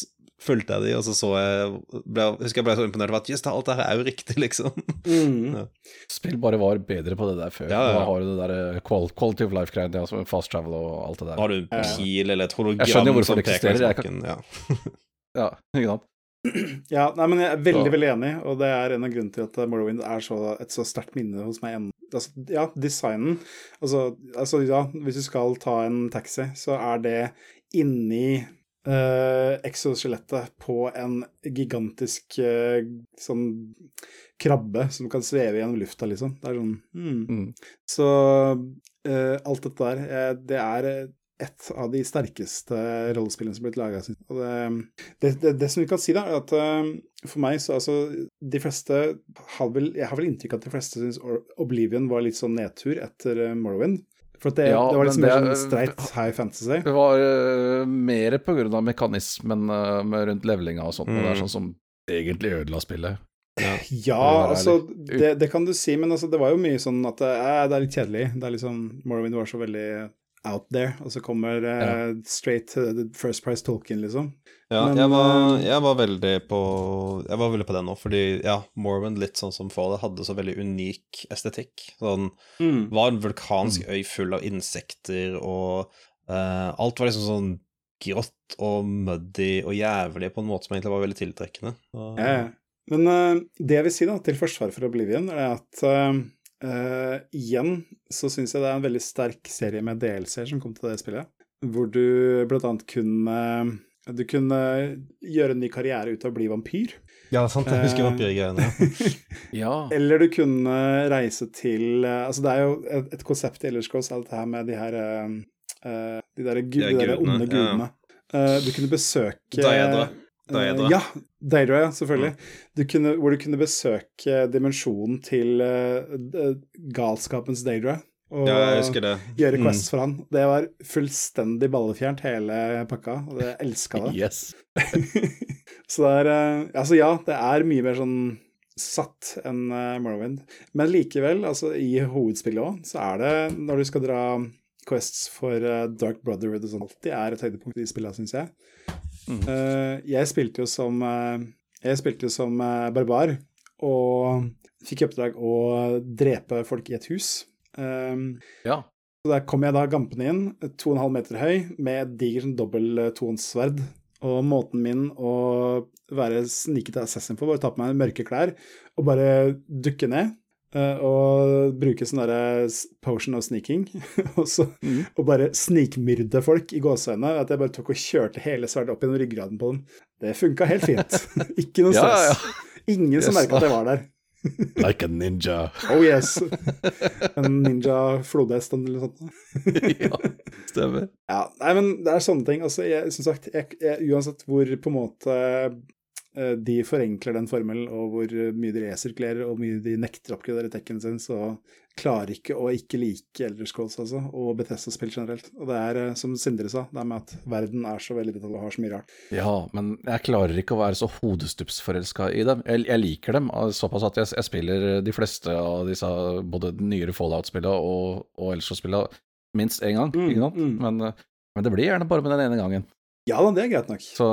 fulgte jeg de, og så så jeg ble, Husker jeg ble så imponert over at jøss, alt det her er jo riktig, liksom. Mm. Ja. Spill bare var bedre på det der før. Ja, ja, Nå har du det der eh, quality of life-greiene, ja, fast travel og alt det der. Har du en pil eller et hologram Jeg skjønner jo hvorfor det eksisterer, jeg kan- Ja. [laughs] Ja, ikke sant? [clears throat] Ja, nei, men jeg er veldig, Så- veldig enig, og det er en av grunnene til at Morrowind er så, et så sterkt minne hos meg ennå. Altså, ja, designen altså, altså, ja, hvis du skal ta en taxi, så er det inni uh, exoskjelettet på en gigantisk uh, sånn krabbe som kan sveve gjennom lufta, liksom. Det er sånn hmm. Mm. Så uh, alt dette der, uh, det er eh, et av de sterkeste rollespillene som er blitt laga. Det, det, det, som vi kan si, da, er at uh, for meg så altså De fleste har vel Jeg har vel inntrykk av at de fleste syns Oblivion var litt sånn nedtur etter eh, Morrowind. For at det, Ja, det var liksom mer sånn streit high fantasy. Det var uh, mer på grunn av mekanismen uh, med rundt levelinga og sånt, og det er Mm. sånn som egentlig ødela spillet. Ja, [laughs] være altså, det, det kan du si, men altså, det var jo mye sånn at eh, det er litt kjedelig. Det er liksom Morrowind var så veldig out there, og så kommer eh, straight the first price Tolkien, liksom. Ja, Men, jeg, var, eh, jeg var veldig på Jeg var veldig på den nå, fordi ja, Morrowind, litt sånn som Fallout, hadde så veldig unik estetikk. Sånn var en vulkansk øy full av insekter, og uh, alt var liksom sånn grått og muddy og jævlig på en måte som egentlig var veldig tiltrekkende. Og, Ja, ja. Men det jeg vil si da, til forsvar for Oblivion, er at eh, eh, igjen så syns jeg det er en veldig sterk serie med DLC-er som kom til det spillet, hvor du blant annet kunne du kunne gjøre en ny karriere ut av å bli vampyr. Ja, sant, jeg husker Eh, vampyrgreiene. [laughs] [laughs] Ja. Eller du kunne reise til eh, Altså, det er jo et, et konsept i Ellerskås, alt det her med de her eh, eh, De der, gu, de der gudene, onde ja. gudene. Eh, du kunne besøke Daedra. Eh, Daedra. ja, Daedra, ja, selvfølgelig. Du kunne, hvor du kunne besøke dimensjonen til eh, galskapens Daedra. Og Ja, jeg husker det. gjøre Mm. quests for han. Det var fullstendig ballefjernt, hele pakka, og jeg elska det. Yes. [laughs] Så det er eh, Altså, ja, det er mye mer sånn satt enn eh, Morrowind. Men likevel, altså i hovedspillet òg, så er det, når du skal dra quests for eh, Dark Brotherhood og sånt, alltid er et høydepunkt i spillet, syns jeg. Mhm. Eh, jeg spilte jo som eh, Jeg spilte jo som eh, barbar, og fikk i oppdrag å drepe folk i et hus. Ja. så der kom jeg da gampende inn, 2,5 meter høy, med et digert sånn dobbelttonsverd. Og måten min å være snikete assassin på, var å ta på meg mørke klær og bare dukke ned. Eh, og bruke sånn derre potion of sneaking. [laughs] og, så, mm. og bare snikmyrde folk i gåseøynene. At jeg bare tok og kjørte hele sverdet opp gjennom ryggraden på dem. Det funka helt fint. [laughs] Ikke noe stress. ja, Ingen som Yes, merka at jeg var der. [laughs] Like a ninja. Oh yes. En ninja flodhest eller noe sånt. ja, stemmer. Ja, nei, men det er sånne ting. Altså, jeg, som sagt, jeg, jeg, uansett hvor på en måte de forenkler den formelen, og hvor mye de resirkulerer, og mye de nekter å oppgradere tekken sin, så klarer ikke å ikke like Elder Scrolls, altså, og Bethesda-spill generelt. Og det er, eh, som Sindre sa, det er med at verden er så veldig detalj og har så mye rart. Ja, men jeg klarer ikke å være så hodestupsforelska i dem. Jeg, jeg liker dem såpass at jeg, jeg spiller de fleste av disse både nyere Fallout-spillene og, og Elder-spillene minst én gang. Mm, mm. Men, eh, men det blir gjerne bare med den ene gangen. Ja da, det er greit nok. Så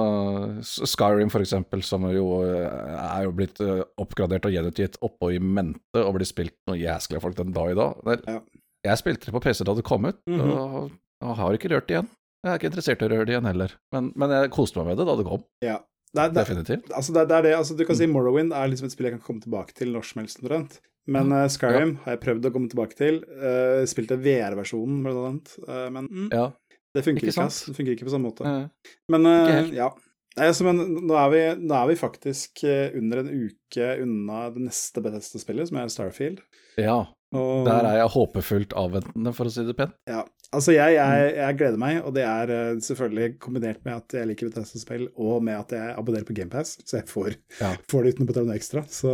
Skyrim, for eksempel, som jo eh, er jo blitt eh, oppgradert og gjenutgitt oppå i mente og blir spilt noe jæsklig folk den dag i dag. Der, Ja. Jeg spilte det på PC da det kom ut, Mhm. og, og har ikke rørt det igjen. Jeg er ikke interessert i å røre det igjen heller, men, men jeg koste meg med det da det kom. Ja. Det er, det, Definitivt. altså, det, det er det. Altså, du kan si Morrowind er liksom et spill jeg kan komme tilbake til når som helst. omtrent. Men uh, Skyrim har jeg prøvd å komme tilbake til. Uh, spilte VR-versjonen, blant annet. Uh, men mm, Ja. Det funker Ikke ikke. Det funker ikke på samme måte. Nei. Men eh, ja. Nei, altså, men nå er, vi, nå er vi faktisk eh, under en uke unna det neste Bethesda-spillet, som er Starfield. ja. Og, Der er jeg håpefullt avventende, for å si det pent. Ja. Altså, jeg, jeg, Mm. jeg gleder meg, og det er eh, selvfølgelig kombinert med at jeg liker Bethesda-spill, og med at jeg abonnerer på GamePass, så jeg får, Ja. får det uten å betale noe ekstra. Så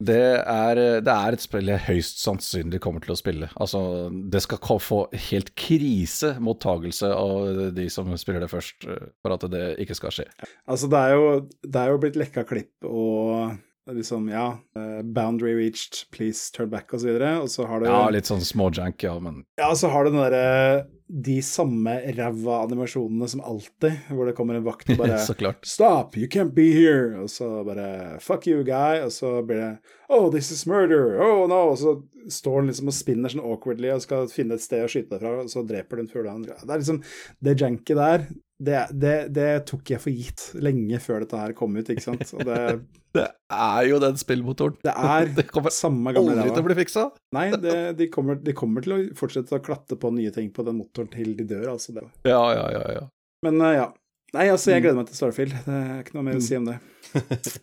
Det er, det er et spill jeg høyst sannsynlig kommer til å spille. Altså, det skal få helt krisemottagelse av de som spiller det først, eh, for at det ikke skal skje. Altså, det er jo, det er jo blitt lekka klipp og liksom, ja, uh, boundary reached, please turn back, og så. Og så har du Ja, litt sånn småjank, ja, men Ja, så har du den derre de samme ræva animasjonene som alltid, hvor det kommer en vakt og bare. [laughs] Stop, you can't be here! Og så bare Fuck you, guy! Og så blir det Oh, this is murder! Oh no! Og så står han liksom og spinner sånn awkwardly og skal finne et sted å skyte deg fra, og så dreper du den fugl. Det er liksom Det janket der, det, det, det, tok jeg for gitt lenge før dette her kom ut, ikke sant? Og det, [laughs] det er jo den spillmotoren. Det er [laughs] det kommer samme gamle aldri til å bli fiksa. Nei, det, de, kommer, de, kommer, til å fortsette å klatte på nye ting på den motoren til de dør, altså. Det. Ja, ja, ja, ja. Men uh, ja. Nei, altså, jeg gleder meg til Starfield. Det er ikke noe mer å si om det. [laughs]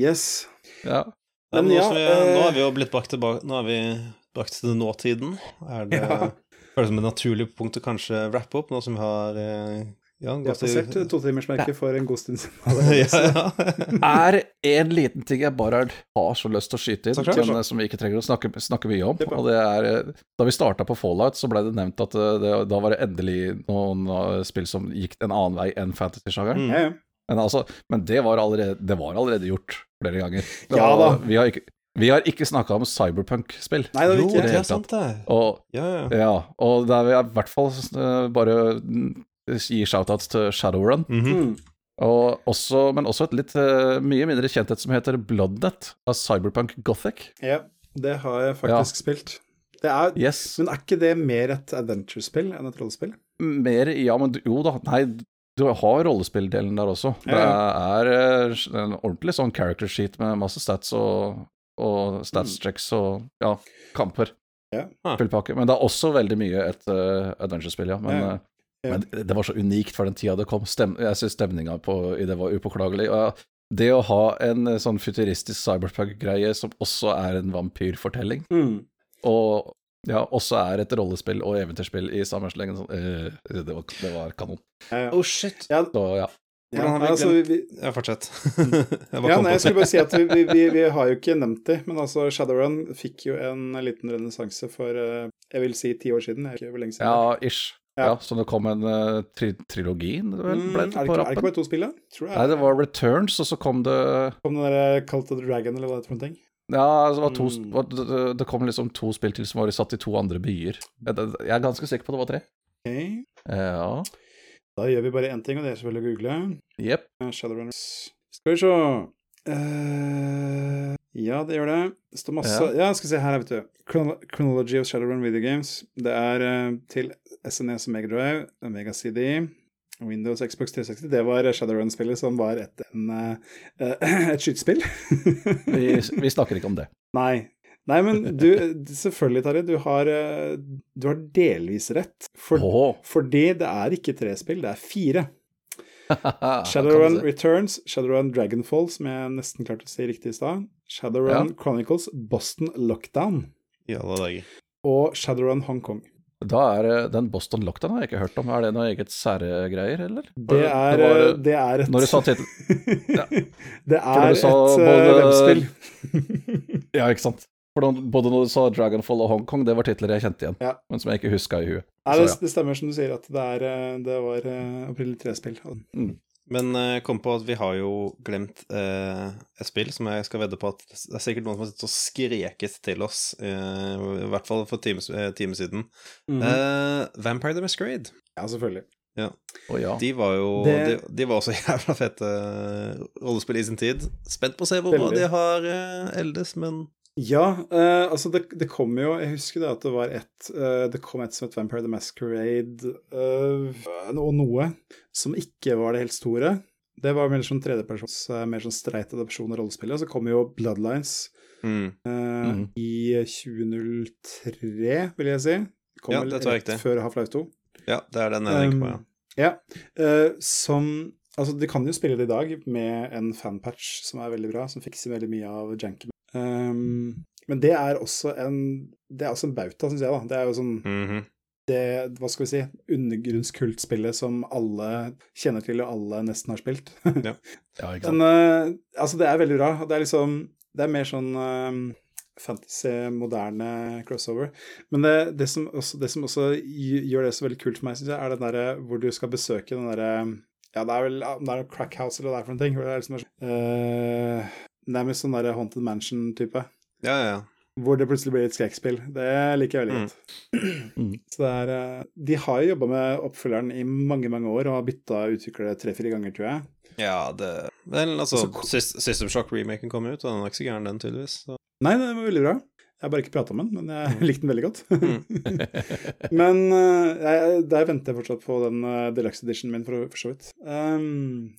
Yes. Ja. Men, Men ja, vi, nå er vi jo blitt brakt tilbake Nå er vi brakt til nåtiden. Er det ja. Føles som et naturlig punkt å kanskje rappe opp, nå som vi har eh, ja, har passert totimersmerket for en god stund siden. [laughs] ja, ja. [laughs] er en liten ting jeg bare har så lyst til å skyte inn, men, som vi ikke trenger å snakke, snakke mye om. og det er, eh, Da vi starta på Fallout, så ble det nevnt at eh, det, da var det endelig noen spill som gikk en annen vei enn fantasy-sjangeren. Mm. Men, altså, men det, var allerede, det var allerede gjort flere ganger. ja da. Vi har ikke vi har ikke snakka om cyberpunk-spill. Nei, det, er jo, det er sant, det. Og, ja, ja. ja, og der vil jeg i hvert fall uh, bare gi shoutouts til Shadowrun. Mm -hmm. og også, men også et litt uh, mye mindre kjenthet som heter Bloodnet av Cyberpunk Gothic. Ja, det har jeg faktisk ja. spilt. Det er, yes. Men er ikke det mer et adventure-spill enn et rollespill? Mer, ja, men jo da. Nei, du har rollespilldelen der også. Det er uh, en ordentlig sånn character sheet med masse stats og og statstricks mm. og ja, kamper. Ja. Fullpakke. Men det er også veldig mye et uh, adventure-spill, ja. Men, ja. Ja. men, det var så unikt for den tida det kom. Stem jeg syns stemninga i det var upåklagelig. Og det å ha en uh, sånn futuristisk cyberpunk-greie som også er en vampyrfortelling, mm. og ja, også er et rollespill og eventyrspill i samme slengen. Sånn, det, var, det var kanon. Oh shit. Ja. Så, ja. Ja, altså, vi, ja, fortsett. [laughs] ja, nei, jeg skulle bare si at vi, vi, vi, har jo ikke nevnt det, men altså Shadowrun fikk jo en liten renessanse for uh, jeg vil si ti år siden. Ikke hvor lenge siden. Ja, ish. Ja. ja, Så det kom en uh, tri trilogi? Mm, er, det ikke, er det ikke bare to spill, da? Nei, det var Returns, og så kom det Kom den derre Cult of the Dragon, eller hva det er for noe? Ja, det, var to, mm. det, det, kom liksom to spill til som var satt i to andre byer. Jeg er ganske sikker på at det var tre. Okay. Ja. Da gjør vi bare én ting, og det er selvfølgelig å google. Yep. Shadowrunners. Skal vi se uh, Ja, det gjør det. Det står masse Ja, ja skal vi se her, vet du. Chronology of Shadowrun Video Games. Det er uh, til SNES og Megadrive, Mega CD, Windows, Xbox 360. Det var Shadowrun-spillet som var et, en, uh, [clears throat] et skytespill. vi, [laughs] vi snakker ikke om det. Nei, Nei, men du, selvfølgelig, Tarjei, du, har, eh, du har delvis rett. For, oh. Fordi det er ikke tre spill, det er fire. [laughs] Shadowrun Returns, Shadowrun Dragonfall, som jeg nesten klarte å si riktig i stad. Shadowrun ja. Chronicles, Boston Lockdown. Ja, og Shadowrun Hongkong. Da er Den Boston Lockdown har jeg ikke hørt om. Er det noe eget sære greier, eller? Det er, det, var, det er et Når du sa tittelen [laughs] ja. Det er et både... webspill. [laughs] ja, ikke sant. For både når du sa Dragonfall og Hongkong, det var titler jeg kjente igjen, ja. men som jeg ikke huska i huet. Nei, det, det, stemmer som du sier, at det, er, eh, det var uh, opprinnelig tre spill. Mm. Men uh, kom på at vi har jo glemt uh, et spill som jeg skal vedde på at det er sikkert noen som har sittet og skreket til oss, i hvert fall for time, time siden. Mm -hmm. Vampire the Masquerade. Ja, selvfølgelig. Ja. Oh, ja. De var jo det... de, de, var også [laughs] jævla fete rollespill i sin tid. Spent på å se hvor bra de har eldes, men ja, uh, altså det, det, kom jo Jeg husker det at det var et uh, Det kom et som het Vampire the Masquerade uh, og noe som ikke var det helt store. Det var mer sånn tredjepersons, mer sånn streit adopsjon av rollespillet. Så kom jo Bloodlines mm. Mm. i 2003, vil jeg si. Kom ja, det rett riktig. Før Half-Life 2. Ja, det er den jeg tenker på, ja. Um, ja. som Altså, de kan jo spille det i dag med en fanpatch som er veldig bra, som fikser veldig mye av janken Um, men det er også en Det er også en bauta, syns jeg. da. Det er jo sånn mm -hmm. det, Hva skal vi si Undergrunnskultspillet som alle kjenner til, og alle nesten har spilt. ja. [laughs] ja Men uh, altså, det er veldig bra. Det er liksom Det er mer sånn um, fantasy, moderne crossover. Men det, det, som også, det, som også, gjør det så veldig kult for meg, syns jeg, er den derre hvor du skal besøke den derre ja, det er vel det er Crack House eller hva det er for en ting. Hvor det er liksom, uh, nærmest sånn der Haunted Mansion-type. Ja, ja. ja. Hvor det plutselig blir et skrekkspill. Det liker jeg veldig Mm. godt. Mm. Så det er eh, De har jo jobba med oppfølgeren i mange, mange år og har bytta utviklere tre-fire ganger, tror jeg. Ja, det Vel, altså, Altså, System Shock-remaken kom ut, og den var ikke så gæren, den, tydeligvis. Så. Nei, den var veldig bra. Jeg har bare ikke prata med den, men jeg likte den veldig godt. Mm. [laughs] [laughs] men eh, jeg, der venter jeg fortsatt på den uh, deluxe editionen min, for, for så vidt. Um,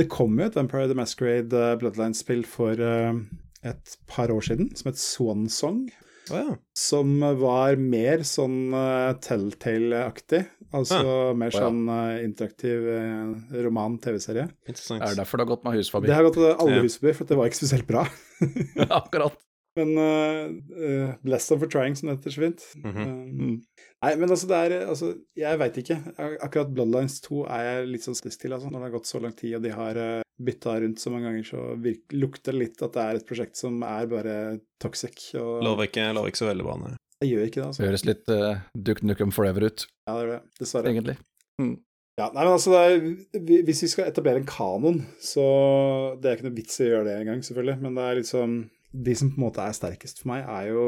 det kom jo et Vampire the Masquerade uh, Bloodline-spill for uh, et par år siden, som het Swan Song. Oh, ja. Som var mer sånn uh, Telltale-aktig. Altså mer Å, ja. sånn uh, interaktiv uh, roman-TV-serie. Er det derfor det har gått med hus forbi? Det har gått med alle Ja. hus forbi, for det var ikke spesielt bra. [laughs] Akkurat. Men uh, bless them for trying, som det heter så fint. Mhm. Um, Nei, men altså, det er Altså, jeg veit ikke. Akkurat Bloodlines 2 er jeg litt sånn skeptisk til, altså. Når det har gått så lang tid, og de har uh, bytta rundt så mange ganger, så lukter det litt at det er et prosjekt som er bare toxic. Og Lover ikke, lover ikke så veldig bra, nei. jeg gjør ikke det, altså. Høres litt uh, Duke Nukem Forever ut, Ja, det gjør det. Dessverre. egentlig. Ja, nei, men altså, det er, Hvis vi skal etablere en kanon, så Det er ikke noe vits i å gjøre det engang, selvfølgelig. Men det er liksom De som på en måte er sterkest for meg, er jo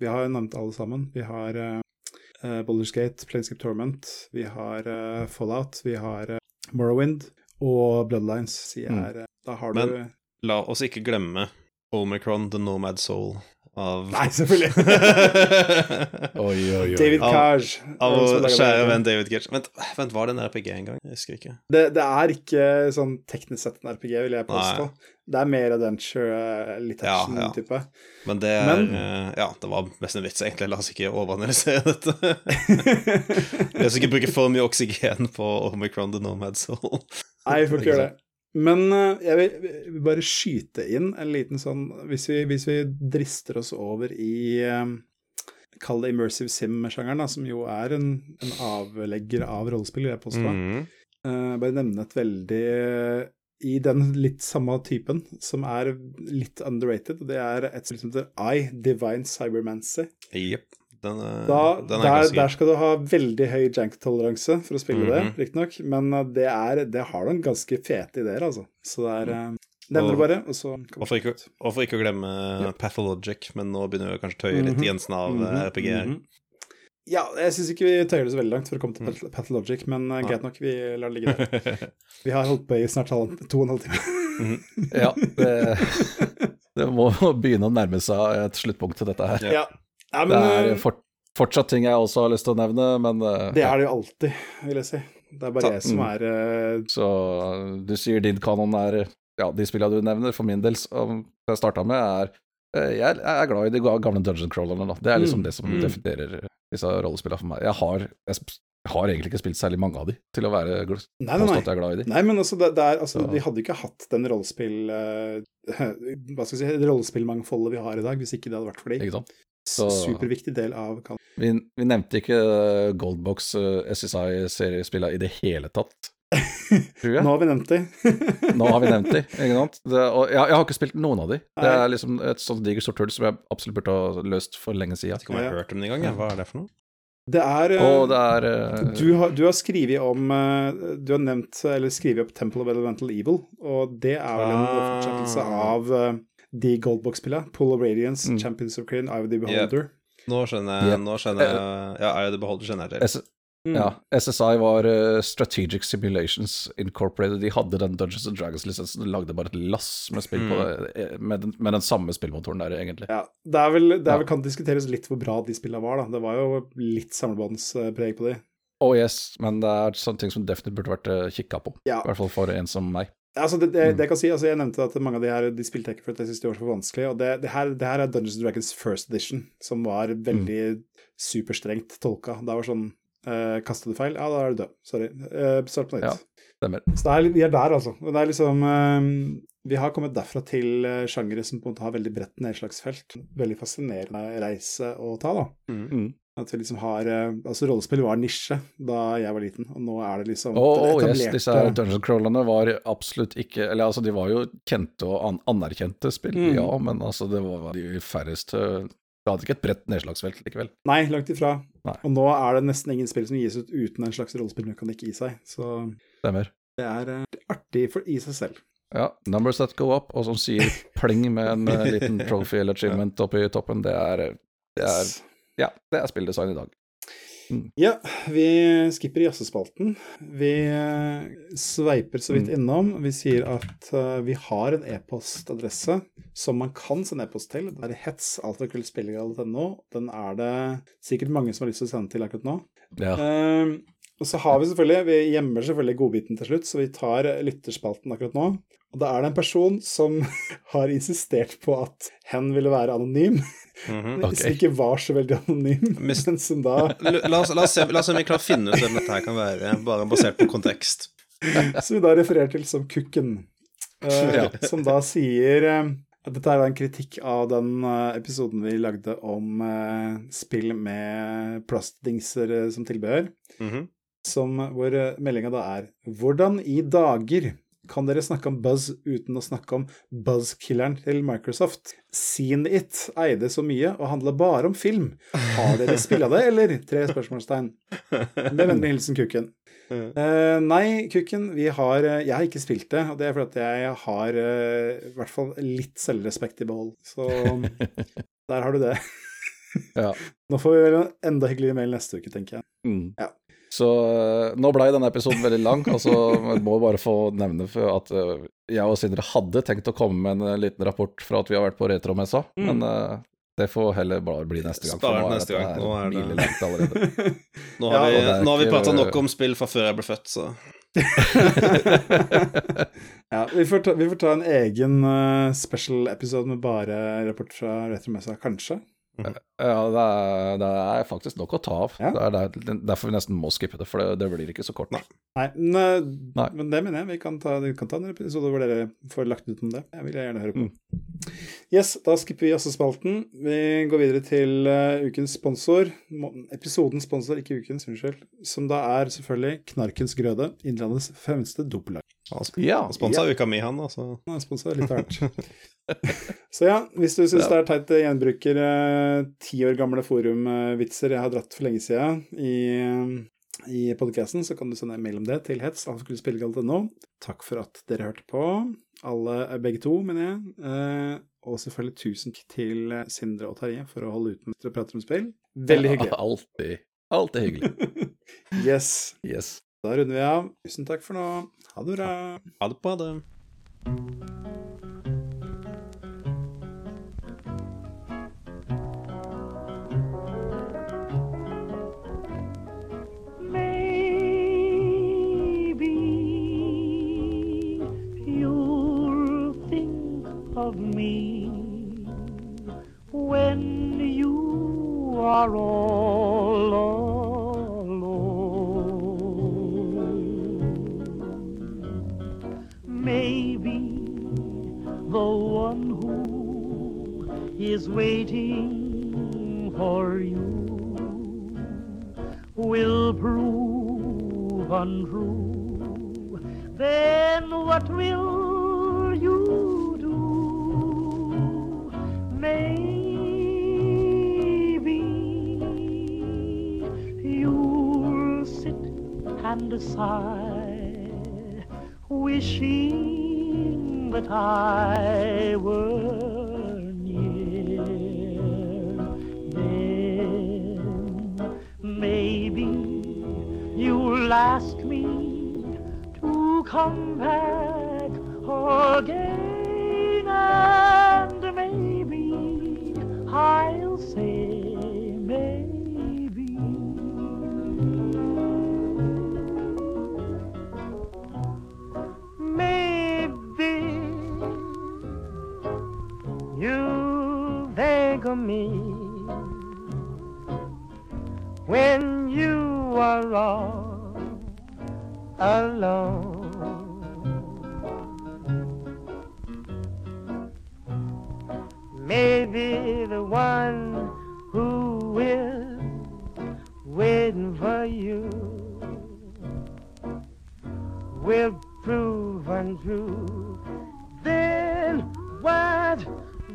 Vi har jo nevnt alle sammen. Vi har uh, Boulders Gate, Planescape Torment, vi har uh, Fallout, vi har uh, Morrowind og Bloodlines. Mm. er, eh, Da har Men- du La oss ikke glemme Omicron, The Nomad Soul av Nei, selvfølgelig! [laughs] Oi, oi, oi. David Av- Av vår kjære venn David Cash. Vent, vent, var det en RPG en gang? Jeg husker ikke. Det, det er ikke sånn teknisk sett en RPG, vil jeg påstå. Nei. Det er mer adventure, litt action-type. Ja, ja. Men det er Men- uh, Ja, det var mest en vits, egentlig. La oss ikke overanalysere dette. [laughs] La oss ikke bruke for mye oksygen på Omicron, The Nomad Soul. Nei, vi får ikke gjøre det. Men eh, jeg vil, bare skyte inn en liten sånn Hvis vi, hvis vi drister oss over i eh, Kall det immersive sim-sjangeren, som jo er en, en avlegger av rollespill, vil jeg påstå. Mm. Uh, bare nevne et veldig I den litt samme typen, som er litt underrated. og Det er et som heter I, Divine Cybermancy. Jepp. Den, er- Da, den er der, der skal du ha veldig høy jank-toleranse for å spille Mhm. det, riktignok, men uh, det, er, det har noen ganske fete ideer, altså. Så det er mm. Nevner det Og- bare, og så kan vi Hvorfor ikke, slutte. hvorfor ikke å glemme Pathologic, men nå begynner vi kanskje å tøye litt Mhm. grensen av mm -hmm. RPG. Mm -hmm. Ja, jeg syns ikke vi tøyer det så veldig langt for å komme til Mm. Pathologic, men uh, greit nok, vi lar det ligge der. [laughs] Vi har holdt på i snart to og en halv time. Ja, det, det må begynne å nærme seg et sluttpunkt til dette her. ja. Ja, Det er uh, fort, fortsatt ting jeg også har lyst til å nevne, men eh, det er det jo alltid, vil jeg si. Det er bare jeg som mm. er uh, Så du sier din kanon er Ja, de spillene du nevner, for min del, som jeg starta med, er eh, Jeg er glad i de gamle dungeon crawlerne, da. Det er liksom Mm, det som mm. definerer disse rollespillene for meg. Jeg har, jeg har egentlig ikke spilt særlig mange av de, til å være Nei, nei, nei. jeg er glad i de. Nei, men altså, det, det er, altså Så- vi hadde ikke hatt den rollespill... Uh, [laughs] hva skal jeg si, rollespillmangfoldet vi har i dag, hvis ikke det hadde vært for de. Ikke sant? Så- Superviktig del av Vi, vi nevnte ikke eh, Goldbox uh, SSI-seriespillene i det hele tatt, [laughs] tror jeg. Nå har vi nevnt de. [laughs] Nå har vi nevnt de, ikke sant? Det, og jeg, jeg har ikke spilt noen av de. Det er liksom et sånt digert sort hull som jeg absolutt burde ha løst for lenge siden. Ikke om jeg har hørt om det engang. jeg. Hva er det for noe? Det er oh, det er uh, du, har, du har skrevet om eh, Du har nevnt, eller skrevet opp Temple of Elemental Evil, og det er vel en Ah. fortsettelse av eh, de Goldbox-spillene. Pool of Radiance, Mm. Champions of Crane, Eye of the Beholder. Nå skjønner jeg, Yep. nå skjønner jeg Ja, Eye of the Beholder skjønner jeg til. S Mm. ja, SSI var uh, Strategic Simulations Incorporated. De hadde den Dungeons and Dragons-lisensen, lagde bare et lass med spill på Mm. det, eh, med den, med den samme spillmotoren der, egentlig. Ja, det er vel, det er Ja. kan diskuteres litt hvor bra de spillene var, da. Det var jo litt samlebåndspreg på de. Oh yes, men det er sånne ting som definitivt burde vært kikka på. Ja. I hvert fall for en som meg. Altså, det, det, Mm. det jeg kan si, altså, jeg nevnte at mange av de her de spilte ikke for at jeg syntes de var så vanskelig. Og det, det, her, det her er Dungeons and Dragons first edition, som var veldig superstrengt tolka. Det var sånn uh, Kastet du feil? Ja, da er du død. Sorry. Uh, start på nytt. Ja. Stemmer. Så det er, vi er der, altså. Det er liksom uh, Vi har kommet derfra til uh, sjangere som på en måte har veldig bredt nedslagsfelt. Veldig fascinerende reise å ta, da. Mm. At vi liksom har eh, Altså, rollespill var nisje da jeg var liten, og nå er det liksom oh, oh, oh, yes, disse dungeon crawlerne var absolutt ikke Eller altså, de var jo kjente og an anerkjente spill, Mm. ja, men altså, det var de færreste Det hadde ikke et bredt nedslagsfelt likevel. Nei, langt ifra. Nei. Og nå er det nesten ingen spill som gis ut uten en slags rollespillmekanikk i seg. Så Stemmer. det er eh, artig for, i seg selv. Ja, numbers that go up, og som sier pling med en liten [laughs] trophy eller achievement oppi i toppen, det er, det er Ja, det er spilldesign i dag. Mm. Ja, vi skipper jazzespalten. Vi uh, sveiper så vidt mm. innom. Vi sier at uh, vi har en e-postadresse som man kan sende e-post til. Det er hets, alfakrøllspillegall.no. Den er det sikkert mange som har lyst til å sende til akkurat nå. Ja. Uh, og så har vi selvfølgelig, vi gjemmer selvfølgelig godbiten til slutt, så vi tar lytterspalten akkurat nå. Og da er det en person som [laughs] har insistert på at hen ville være anonym. Mm -hmm. okay. Som ikke var så veldig anonym, [laughs] Mist... men som da [laughs] la, oss, la, oss se, la oss se om vi klarer å finne ut hvem dette her kan være, bare basert på kontekst. som vi da refererer til som Kukken. Uh, ja. Som da sier uh, dette er en kritikk av den uh, episoden vi lagde om spill med plastdingser som tilbehør. Mm -hmm som, hvor eh, meldinga da er Hvordan i dager kan dere snakke om Buzz uten å snakke om Buzz-killeren til Microsoft? Seen It eide så mye og handla bare om film. Har dere spilla det, eller? Tre spørsmålstegn. Med vennlig hilsen Kukken. Uh, nei, Kukken, vi har uh, Jeg har ikke spilt det, og det er fordi jeg har uh, i hvert fall litt selvrespekt i behold. Så [laughs] der har du det. Ja. [laughs] Nå får vi vel en enda hyggeligere mail neste uke, tenker jeg. Mm. Ja. Så uh, nå blei denne episoden veldig lang. altså [laughs] Jeg må bare få nevne at uh, jeg og Sindre hadde tenkt å komme med en uh, liten rapport fra at vi har vært på retromessa, mm. men det får heller bare bli neste gang. Spar neste gang. Nå er det langt allerede. [laughs] nå har ja, vi, nå vi prata nok om spill fra før jeg ble født, så ja, vi får, ta, vi får, ta, en egen special episode med bare rapport fra retromessa, kanskje. Mhm. Ja, det er, det er, faktisk nok å ta av. Ja. Det er derfor vi nesten må skippe det, for det, det blir ikke så kort. Nei, Nei, men, eh, Nei. men, det mener jeg. Vi kan ta, vi kan ta en episode hvor dere får lagt ut om det. Jeg vil gjerne høre på. Mm. Yes, da skipper vi jazzespalten. Vi går videre til uh, ukens sponsor. Episodens sponsor, ikke ukens, unnskyld. Som da er selvfølgelig Knarkens Grøde, Innlandets fremste doppelag. Ja, sponsa ja. uka mi, han, altså. Han sponsa litt hardt. [laughs] Så ja, hvis du syns ja. det er teit gjenbruker eh, ti år gamle forumvitser jeg har dratt for lenge siden i, i podkasten, så kan du sende en mail om det til hets. No. Takk for at dere hørte på. Alle, begge to, mener jeg. Eh, og selvfølgelig tusen takk til Sindre og Terje for å holde ut med å prate om spill. Veldig hyggelig. Ja, alltid. Alltid hyggelig. [laughs] yes. yes. Da runder vi av. Tusen takk for nå. Ha det bra. Ha det på det. of me when you are all is waiting for you will prove untrue. Then what will you do? Maybe you'll sit and sigh, wishing that I were you'll ask me to come back again, and maybe I'll say. Alone. Maybe the one who is waiting for you will prove untrue. Then what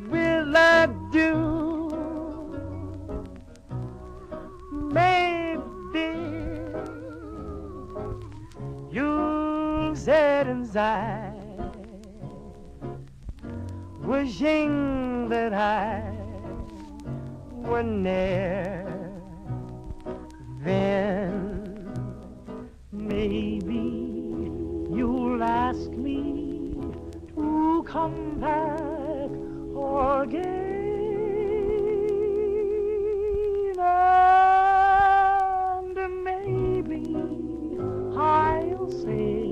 will I do? Inside wishing that I were near. Then maybe you'll ask me to come back again. And maybe I'll say